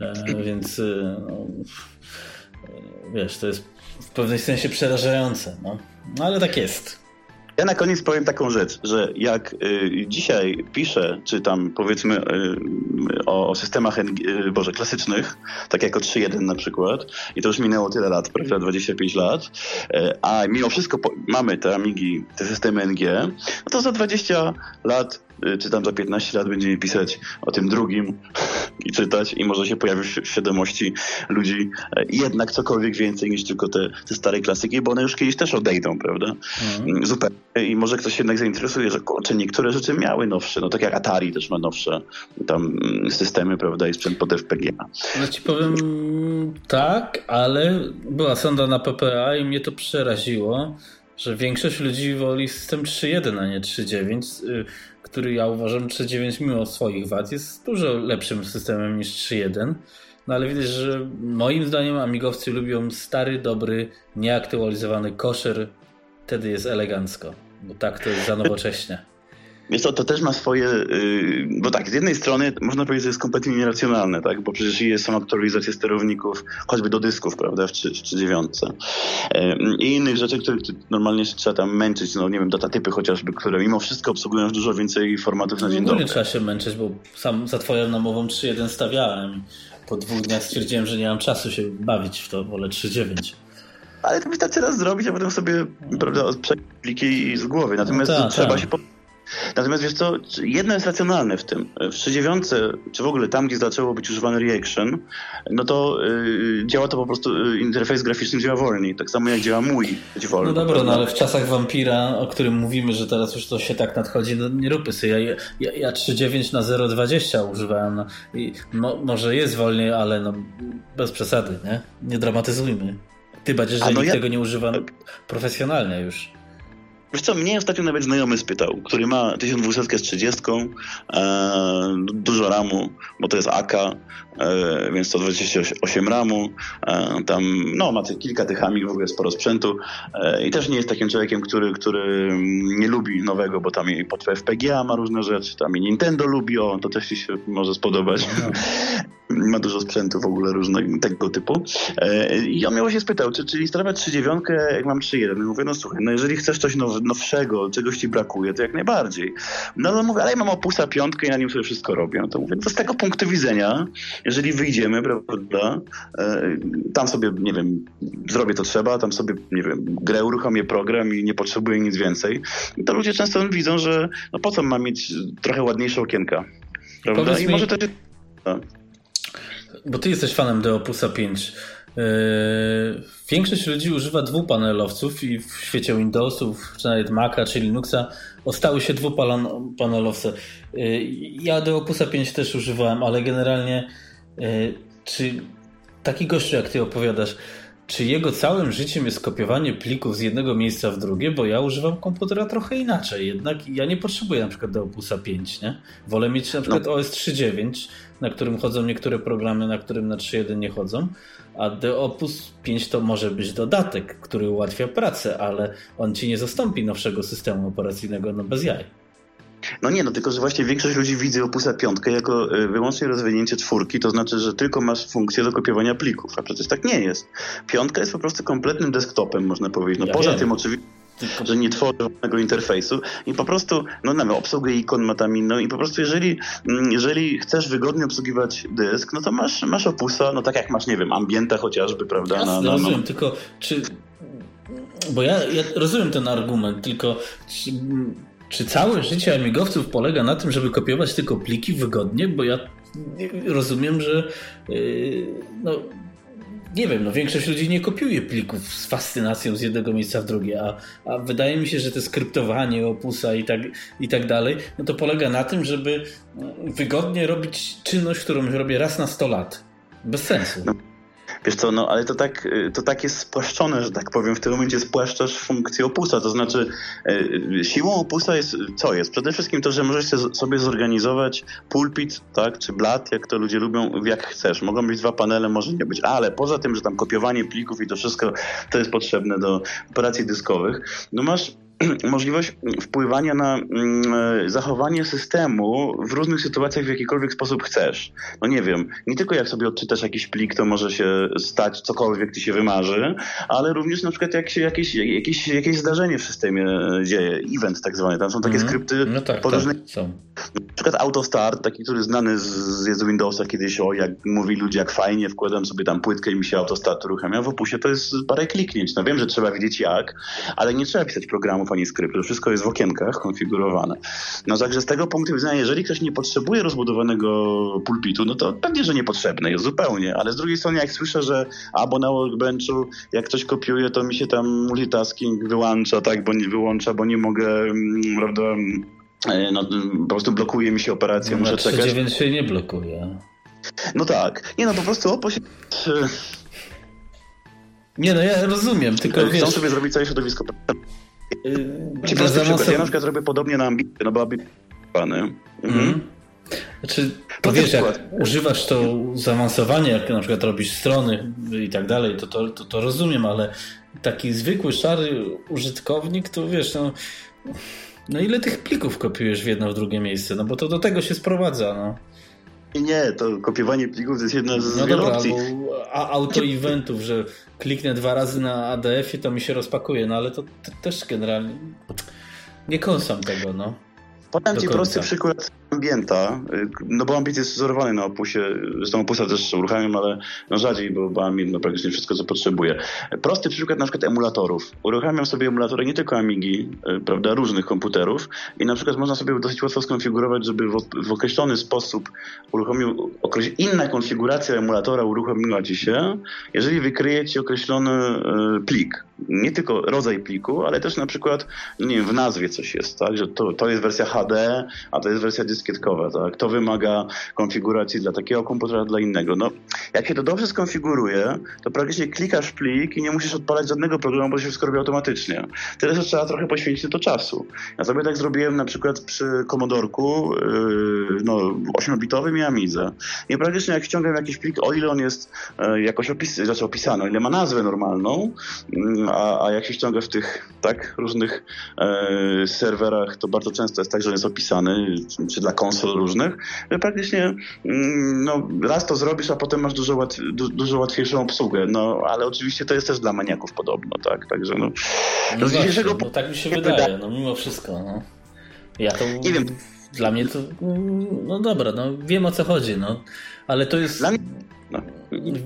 E, więc e, no, e, wiesz, to jest w pewnym sensie przerażające, no. no ale tak jest. Ja na koniec powiem taką rzecz, że jak y, dzisiaj piszę, czy tam powiedzmy y, o, o, systemach y, Boże, klasycznych, tak jak o 3.1 na przykład, i to już minęło tyle lat, prawda, 25 lat, y, a mimo wszystko po, mamy te Amigi, te systemy NG, no to za 20 lat czy tam za 15 lat będziemy pisać o tym drugim i czytać i może się pojawi w świadomości ludzi e, jednak cokolwiek więcej niż tylko te, te stare klasyki, bo one już kiedyś też odejdą, prawda? Mhm. Mm. Zupełnie. I może ktoś jednak zainteresuje, że kurczę, niektóre rzeczy miały nowsze, no tak jak Atari też ma nowsze tam mm, systemy, prawda, i sprzęt pod FPGA. No ci powiem tak, ale była sonda na PPA i mnie to przeraziło, że większość ludzi woli system 3.1, a nie 3.9 który ja uważam 3.9 mimo swoich wad jest dużo lepszym systemem niż 3.1. No ale widać, że moim zdaniem amigowcy lubią stary, dobry, nieaktualizowany koszer. Wtedy jest elegancko, bo tak to jest za nowocześnie. Wiesz co, to też ma swoje, yy, bo tak, z jednej strony można powiedzieć, że jest kompletnie nieracjonalne, tak, bo przecież jest są aktualizacje sterowników, choćby do dysków, prawda, w 39. Yy, I innych rzeczy, które normalnie trzeba tam męczyć, no nie wiem, datatypy chociażby, które mimo wszystko obsługują dużo więcej formatów na dzień dobry. Nie trzeba się męczyć, bo sam za twoją namową 3.1 stawiałem. Po dwóch dniach stwierdziłem, że nie mam czasu się bawić w to, wolę 3.9 ale to wystarczy raz zrobić, a potem sobie, prawda, pliki z głowy. Natomiast no ta, trzeba ta. się Natomiast wiesz co, jedno jest racjonalne w tym. W 39, czy w ogóle tam, gdzie zaczęło być używany reaction, no to yy, działa to po prostu, yy, interfejs graficzny działa wolniej, tak samo jak działa mój wolno. No dobra, no ale w czasach Vampira, o którym mówimy, że teraz już to się tak nadchodzi, no nie róbmy sobie. Ja, ja, ja 3.9 na 0.20 używałem no, i mo, może jest wolniej, ale no bez przesady, nie? Nie dramatyzujmy. Ty bardziej, że no nikt ja... tego nie używa profesjonalnie już. Wiesz co, mnie ostatnio nawet znajomy spytał, który ma 1200 z 30, e, dużo ramu, bo to jest AK, e, więc 128 ramu, e, tam no, ma kilka tych amig, w ogóle sporo sprzętu e, i też nie jest takim człowiekiem, który, który nie lubi nowego, bo tam i pod FPGA ma różne rzeczy, tam i Nintendo lubi, o, to też ci się może spodobać. No. ma dużo sprzętu w ogóle różnego tego typu. E, I on mnie właśnie spytał, czy, czy instalować 3.9, jak mam 3.1. Mówię, no słuchaj, no jeżeli chcesz coś now, nowszego, czegoś ci brakuje, to jak najbardziej. No ale mówię, ale ja mam opusa piątkę i na nim sobie wszystko robię. No to mówię, to z tego punktu widzenia, jeżeli wyjdziemy, prawda, e, tam sobie, nie wiem, zrobię to trzeba, tam sobie, nie wiem, grę uruchomię program i nie potrzebuję nic więcej, to ludzie często widzą, że no po co mam mieć trochę ładniejsze okienka. Prawda? I może to bo ty jesteś fanem do Opusa 5. Yy, większość ludzi używa dwupanelowców i w świecie Windowsów, czy nawet Maca, czy Linuxa ostały się dwupanelowce. Yy, ja do Opusa 5 też używałem, ale generalnie yy, czy taki gościu jak ty opowiadasz, czy jego całym życiem jest kopiowanie plików z jednego miejsca w drugie, bo ja używam komputera trochę inaczej. Jednak ja nie potrzebuję na przykład do Opusa 5, nie? Wolę mieć na przykład no. OS 3.9, na którym chodzą niektóre programy, na którym na 3.1 nie chodzą, a do Opus 5 to może być dodatek, który ułatwia pracę, ale on ci nie zastąpi nowszego systemu operacyjnego, no bez jaj. No nie, no tylko, że właśnie większość ludzi widzi Opusa piątkę jako y, wyłącznie rozwinięcie czwórki, to znaczy, że tylko masz funkcję do kopiowania plików, a przecież tak nie jest. Piątka jest po prostu kompletnym desktopem, można powiedzieć. No ja poza wiem. tym oczywiście że nie tworzy żadnego interfejsu i po prostu, no nawet obsługę ikon ma tam inną i po prostu jeżeli, mm, jeżeli chcesz wygodnie obsługiwać dysk, no to masz, masz opusa, no tak jak masz, nie wiem, ambienta chociażby, prawda? Jasne, na, na, rozumiem, tylko czy... Bo ja, ja rozumiem ten argument, tylko czy, czy całe życie amigowców polega na tym, żeby kopiować tylko pliki wygodnie? Bo ja rozumiem, że yy, no, nie wiem, no większość ludzi nie kopiuje plików z fascynacją z jednego miejsca w drugie, a, a wydaje mi się, że to skryptowanie opusa i tak, i tak dalej, no to polega na tym, żeby wygodnie robić czynność, którą robię raz na 100 lat. Bez sensu. Wiesz co, no ale to tak, y, to tak jest spłaszczone, że tak powiem. W tym momencie spłaszczasz funkcję opusa. To znaczy y, siłą opusa jest, co jest? Przede wszystkim to, że możesz sobie zorganizować pulpit, tak, czy blat, jak to ludzie lubią, jak chcesz. Mogą być dwa panele, może nie być, ale poza tym, że tam kopiowanie plików i to wszystko, to jest potrzebne do operacji dyskowych, no masz możliwość wpływania na mm, e, zachowanie systemu w różnych sytuacjach w jakikolwiek sposób chcesz. No nie wiem, nie tylko jak sobie odczytasz jakiś plik, to może się stać cokolwiek ci się wymarzy, ale również na przykład jak się jakieś, jakieś, jakieś zdarzenie w systemie e, dzieje, event tak zwany, tam są takie mm -hmm. skrypty no tak, po tak, są. Na przykład AutoStart, taki, który znany z, z Windowsa kiedyś, o jak mówi ludzie, jak fajnie, wkładam sobie tam płytkę i mi się AutoStart uruchamia, w opusie to jest parę kliknięć. No wiem, że trzeba wiedzieć jak, ale nie trzeba pisać programów ani skryptu. Wszystko jest w okienkach konfigurowane. No także z tego punktu widzenia, jeżeli ktoś nie potrzebuje rozbudowanego pulpitu, no to pewnie, że niepotrzebne jest zupełnie, ale z drugiej strony jak słyszę, że albo na workbenchu jak ktoś kopiuje, to mi się tam multitasking wyłącza, tak, bo nie wyłącza, bo nie mogę, mm, prawda, no, po prostu blokuje mi się operacja, no, muszę czekać. 9 się nie blokuje. No tak. Nie no, po prostu się... Nie no, ja rozumiem, tylko Chcą wiesz... sobie zrobić całe środowisko Ci prosty przykład. Ja na przykład zrobię podobnie na ambitny, no bo ambitny mhm. mhm. Znaczy, to wiesz, jak używasz to zaawansowanie, jak na przykład robisz strony i tak dalej, to, to, to, to rozumiem, ale taki zwykły, szary użytkownik, to wiesz, no, no ile tych plików kopiujesz w jedno, w drugie miejsce? No bo to do tego się sprowadza, no. Nie, to kopiowanie plików to jest jedna z no wielu dobra, opcji. A auto-eventów, że kliknę dwa razy na ADF-ie, to mi się rozpakuje, no ale to, to też generalnie nie kąsam tego, no. Podam Ci prosty przykład ambienta, no bo ambient jest wzorowany na opusie, zresztą opusa też uruchamiam, ale no rzadziej, bo, bo ambient no praktycznie wszystko, co potrzebuje. Prosty przykład na przykład emulatorów. Uruchamiam sobie emulatory nie tylko Amigi, e, prawda, różnych komputerów i na przykład można sobie dosyć łatwo skonfigurować, żeby w, w określony sposób uruchomił, okreś... inna konfiguracja emulatora uruchomiła Ci się, jeżeli wykryje Ci określony y, plik nie tylko rodzaj pliku, ale też na przykład, nie wiem, w nazwie coś jest, tak, że to, to jest wersja HD, a to jest wersja dyskietkowa, tak, to wymaga konfiguracji dla takiego komputera, dla innego. No, jak się to dobrze skonfiguruje, to praktycznie klikasz plik i nie musisz odpalać żadnego programu, bo się wszystko robi automatycznie. Tyle, że trzeba trochę poświęcić to czasu. Ja sobie tak zrobiłem na przykład przy Commodorku, yy, no, 8-bitowym i Amidze. I praktycznie jak ściągam jakiś plik, o ile on jest yy, jakoś opis, znaczy opisany, o ile ma nazwę normalną, yy, a, a jak się ściąga w tych tak różnych yy, serwerach, to bardzo często jest tak, że on jest opisany, czy dla konsol różnych, praktycznie yy, no, raz to zrobisz, a potem masz dużo, łat, du, dużo łatwiejszą obsługę. No, ale oczywiście to jest też dla maniaków podobno, tak? Także no. no, z dzisiejszego... no tak mi się wydaje, no mimo wszystko. No. Ja to. Nie wiem. Dla mnie to. No dobra, no wiem o co chodzi, no. Ale to jest. Dla mnie no.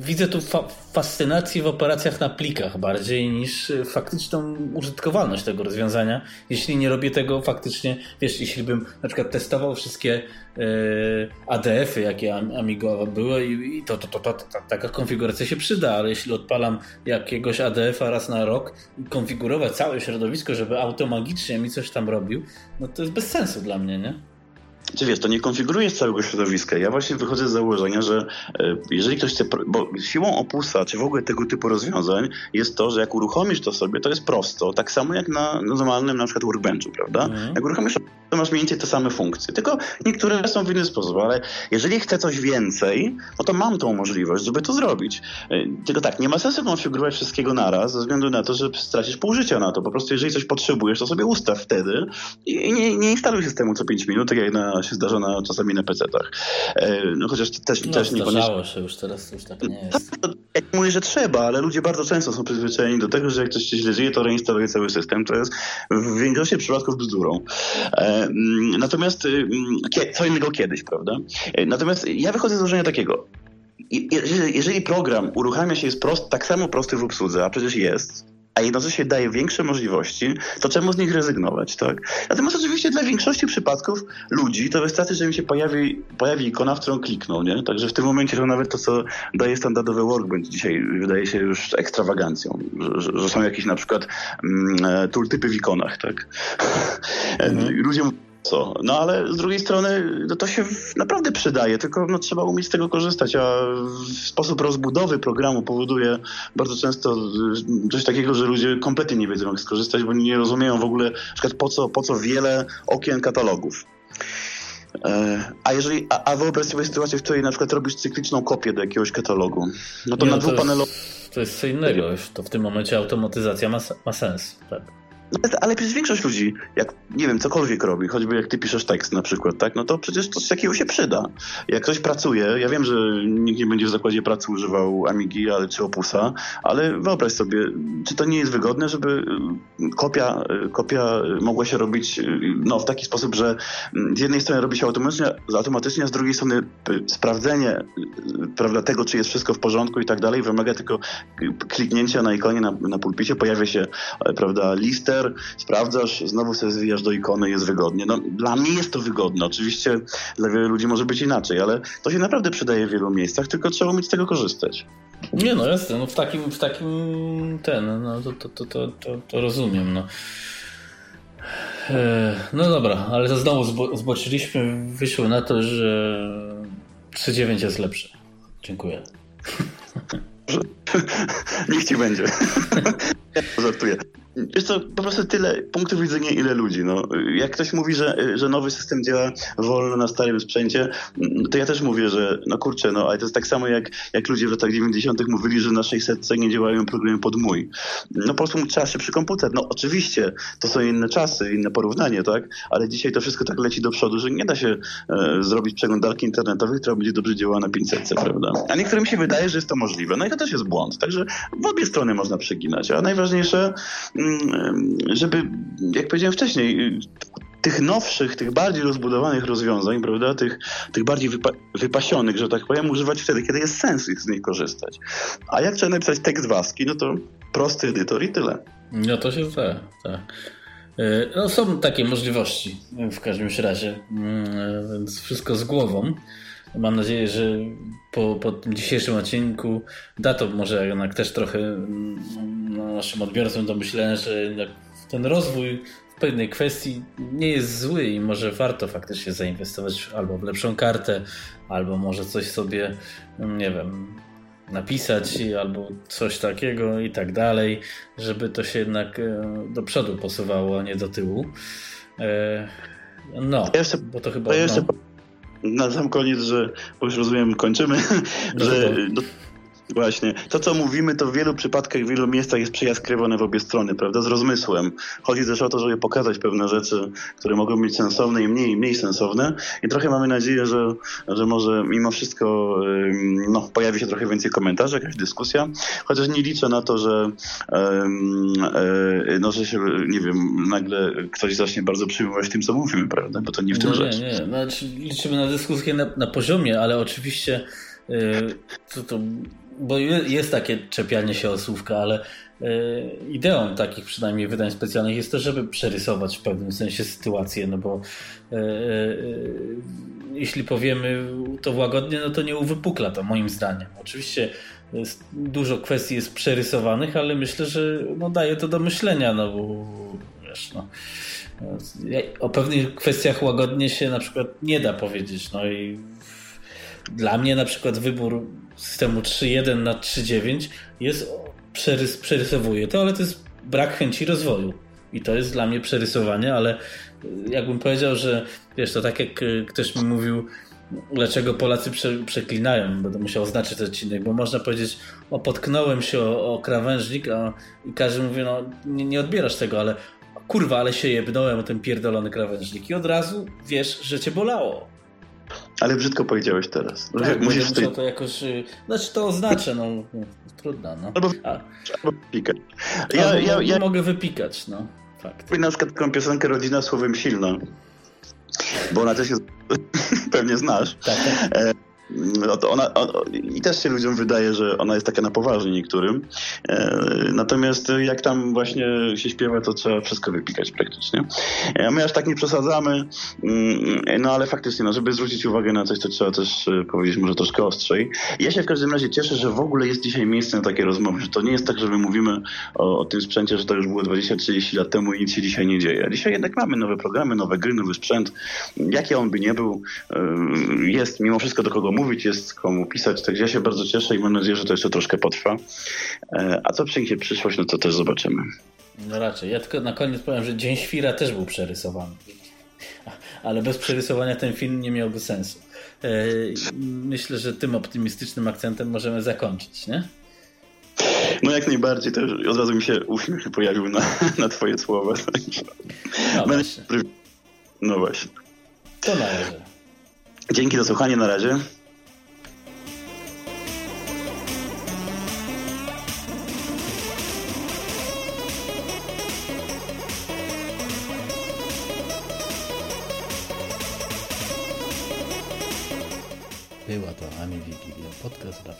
Widzę tu fa fascynację w operacjach na plikach bardziej niż faktyczną użytkowalność tego rozwiązania. Jeśli nie robię tego faktycznie, wiesz, jeśli bym na przykład testował wszystkie e, ADF-y, jakie Amigo były i to, to, to, to, taka konfiguracja się przyda, ale jeśli odpalam jakiegoś ADF-a raz na rok i konfigurować całe środowisko, żeby automagicznie mi coś tam robił, no to jest bez sensu dla mnie, nie? Czy wiesz, to nie konfigurujesz całego środowiska. Ja właśnie wychodzę z założenia, że e, jeżeli ktoś chce, bo siłą opusa, czy w ogóle tego typu rozwiązań jest to, że jak uruchomisz to sobie, to jest prosto, tak samo jak na normalnym na przykład workbenchu, prawda? Mhm. Jak uruchomisz to masz mniej więcej te same funkcje, tylko niektóre są w inny sposób, ale jeżeli chcę coś więcej, no to mam tą możliwość, żeby to zrobić. E, tylko tak, nie ma sensu konfigurować wszystkiego naraz, ze względu na to, że stracisz pół życia na to. Po prostu jeżeli coś potrzebujesz, to sobie ustaw wtedy i nie, nie instaluj systemu co 5 minut, tak jak na, się zdarza na, czasami na PC-tach. E, no chociaż też, no, też niekoniecznie... się już, teraz już tak nie jest. Ja mówię, że trzeba, ale ludzie bardzo często są przyzwyczajeni do tego, że jak coś się źle dzieje, to reinstaluje cały system. To jest w większości przypadków bzdurą. E, Mm, natomiast mm, co innego kiedyś, prawda? E, natomiast ja wychodzę z założenia takiego. Jeżeli program uruchamia się jest prost, tak samo prosty w obsłudze, a przecież jest, a jednocześnie daje większe możliwości, to czemu z nich rezygnować, tak? Natomiast oczywiście dla większości przypadków ludzi to wystarczy, że im się pojawi, pojawi ikona, w którą klikną, nie? Także w tym momencie to nawet to, co daje standardowy workbench dzisiaj wydaje się już ekstrawagancją, że, że są jakieś na przykład mm, e, tooltypy w ikonach, tak? Mhm. Ludzie co. No ale z drugiej strony no, to się naprawdę przydaje, tylko no, trzeba umieć z tego korzystać, a sposób rozbudowy programu powoduje bardzo często y, coś takiego, że ludzie kompletnie nie wiedzą jak skorzystać, bo nie rozumieją w ogóle na przykład po co, po co wiele okien katalogów. E, a jeżeli, a, a wyobraź sobie sytuację, w której na przykład robisz cykliczną kopię do jakiegoś katalogu, no to nie, na no dwupanelowym... To jest co innego już, to w tym momencie automatyzacja ma, ma sens, tak. Ale przecież większość ludzi, jak nie wiem, cokolwiek robi, choćby jak ty piszesz tekst na przykład, tak, no to przecież coś takiego się przyda. Jak ktoś pracuje, ja wiem, że nikt nie będzie w zakładzie pracy używał Amigi ale, czy Opusa, ale wyobraź sobie, czy to nie jest wygodne, żeby y, kopia, y, kopia mogła się robić y, no, w taki sposób, że mm, z jednej strony robi się automatycznie, automatycznie a z drugiej strony sprawdzenie prawda, tego, czy jest wszystko w porządku i tak dalej, wymaga tylko kliknięcia na ikonie na, na pulpicie, pojawia się prawda, sprawdzasz, znowu sobie zwijasz do ikony, jest wygodnie. No, dla mnie jest to wygodne. Oczywiście dla wielu ludzi może być inaczej, ale to się naprawdę przydaje w wielu miejscach, tylko trzeba umieć z tego korzystać. Nie no, jasne, no w takim, w takim ten, no to, to, to, to, to, to rozumiem, no. E, no dobra, ale to znowu zbo zboczyliśmy, wyszło na to, że 3.9 jest lepsze. Dziękuję. Niech ci będzie. ja żartuję. Jest to po prostu tyle punktów widzenia, ile ludzi. No. Jak ktoś mówi, że, że nowy system działa wolno na starym sprzęcie, to ja też mówię, że no kurczę, no ale to jest tak samo jak, jak ludzie w latach 90. mówili, że na 600 nie działają programy pod mój. No po prostu trzeba szybszy komputer. No oczywiście, to są inne czasy, inne porównanie, tak? Ale dzisiaj to wszystko tak leci do przodu, że nie da się e, zrobić przeglądarki internetowej, która będzie dobrze działała na 500, prawda? A niektórym się wydaje, że jest to możliwe. No i to też jest błąd. Także w obie strony można przeginać. A najważniejsze żeby, jak powiedziałem wcześniej, tych nowszych, tych bardziej rozbudowanych rozwiązań, prawda, tych, tych bardziej wypa wypasionych, że tak powiem, używać wtedy, kiedy jest sens z nich korzystać. A jak trzeba napisać tekst w ASCII, no to prosty edytor i tyle. No to się zdaje, tak. E, no, są takie możliwości w każdym razie, mm, więc wszystko z głową. Mam nadzieję, że po, po tym dzisiejszym odcinku da to może jednak też trochę mm, naszym odbiorcom do myślenia, że ten rozwój w pewnej kwestii nie jest zły i może warto faktycznie zainwestować albo w lepszą kartę, albo może coś sobie, nie wiem, napisać albo coś takiego i tak dalej, żeby to się jednak e, do przodu posuwało, a nie do tyłu. E, no, jeszcze, bo to chyba... Ja jeszcze no. Na sam koniec, że, bo już rozumiem, kończymy, że... Do, Właśnie. To, co mówimy, to w wielu przypadkach, w wielu miejscach jest przyjaskrywane w obie strony, prawda? Z rozmysłem. Chodzi też o to, żeby pokazać pewne rzeczy, które mogą być sensowne i mniej, mniej sensowne. I trochę mamy nadzieję, że, że może mimo wszystko no, pojawi się trochę więcej komentarzy, jakaś dyskusja. Chociaż nie liczę na to, że, no, że się, nie wiem, nagle ktoś zacznie bardzo przyjmować tym, co mówimy, prawda? Bo to nie w tym no, rzecz. Nie, nie. Znaczy, liczymy na dyskusję na, na poziomie, ale oczywiście yy, to, to bo jest takie czepianie się o słówka, ale e, ideą takich przynajmniej wydań specjalnych jest to, żeby przerysować w pewnym sensie sytuację, no bo e, e, jeśli powiemy to łagodnie, no to nie uwypukla to moim zdaniem. Oczywiście dużo kwestii jest przerysowanych, ale myślę, że no, daje to do myślenia, no bo wiesz, no, o pewnych kwestiach łagodnie się na przykład nie da powiedzieć, no i dla mnie na przykład wybór systemu 3.1 na 3.9 jest przerys, przerysowuje to, ale to jest brak chęci rozwoju. I to jest dla mnie przerysowanie, ale jakbym powiedział, że wiesz, to tak jak e, ktoś mi mówił, dlaczego Polacy prze, przeklinają, będę musiał oznaczyć ten odcinek, bo można powiedzieć, o potknąłem się o, o krawężnik, a i każdy mówi, no nie, nie odbierasz tego, ale kurwa, ale się jebnąłem o ten pierdolony krawężnik i od razu wiesz, że cię bolało. Ale brzydko powiedziałeś teraz. Tak, musisz tej... to jakoś... Y, znaczy to oznaczę, no. Trudno, no. Albo, A. albo wypikać. Ja, albo ja, ja, mogę wypikać, no. Fakt. Na przykład taką piosenkę Rodzina słowem silna. Bo ona też jest... pewnie znasz. Tak, tak. E no to ona, I też się ludziom wydaje, że ona jest taka na poważnie niektórym. E, natomiast jak tam właśnie się śpiewa, to trzeba wszystko wypikać praktycznie. E, my aż tak nie przesadzamy, mm, no ale faktycznie, no, żeby zwrócić uwagę na coś, to trzeba też e, powiedzieć może troszkę ostrzej. Ja się w każdym razie cieszę, że w ogóle jest dzisiaj miejsce na takie rozmowy, że to nie jest tak, że my mówimy o, o tym sprzęcie, że to już było 20-30 lat temu i nic się dzisiaj nie dzieje. Dzisiaj jednak mamy nowe programy, nowe gry, nowy sprzęt. Jaki on by nie był, jest mimo wszystko do kogo mówić mówić, jest komu pisać, także ja się bardzo cieszę i mam nadzieję, że to jeszcze troszkę potrwa. E, a co przyniesie przyszłość, no to też zobaczymy. No raczej. Ja tylko na koniec powiem, że Dzień Świra też był przerysowany. Ale bez przerysowania ten film nie miałby sensu. E, myślę, że tym optymistycznym akcentem możemy zakończyć, nie? No jak najbardziej, też od razu mi się uśmiech pojawił na, na twoje słowa. No właśnie. No właśnie. To na razie. Dzięki za słuchanie, na razie.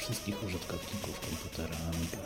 Wszystkich użytkowników komputera Amiga.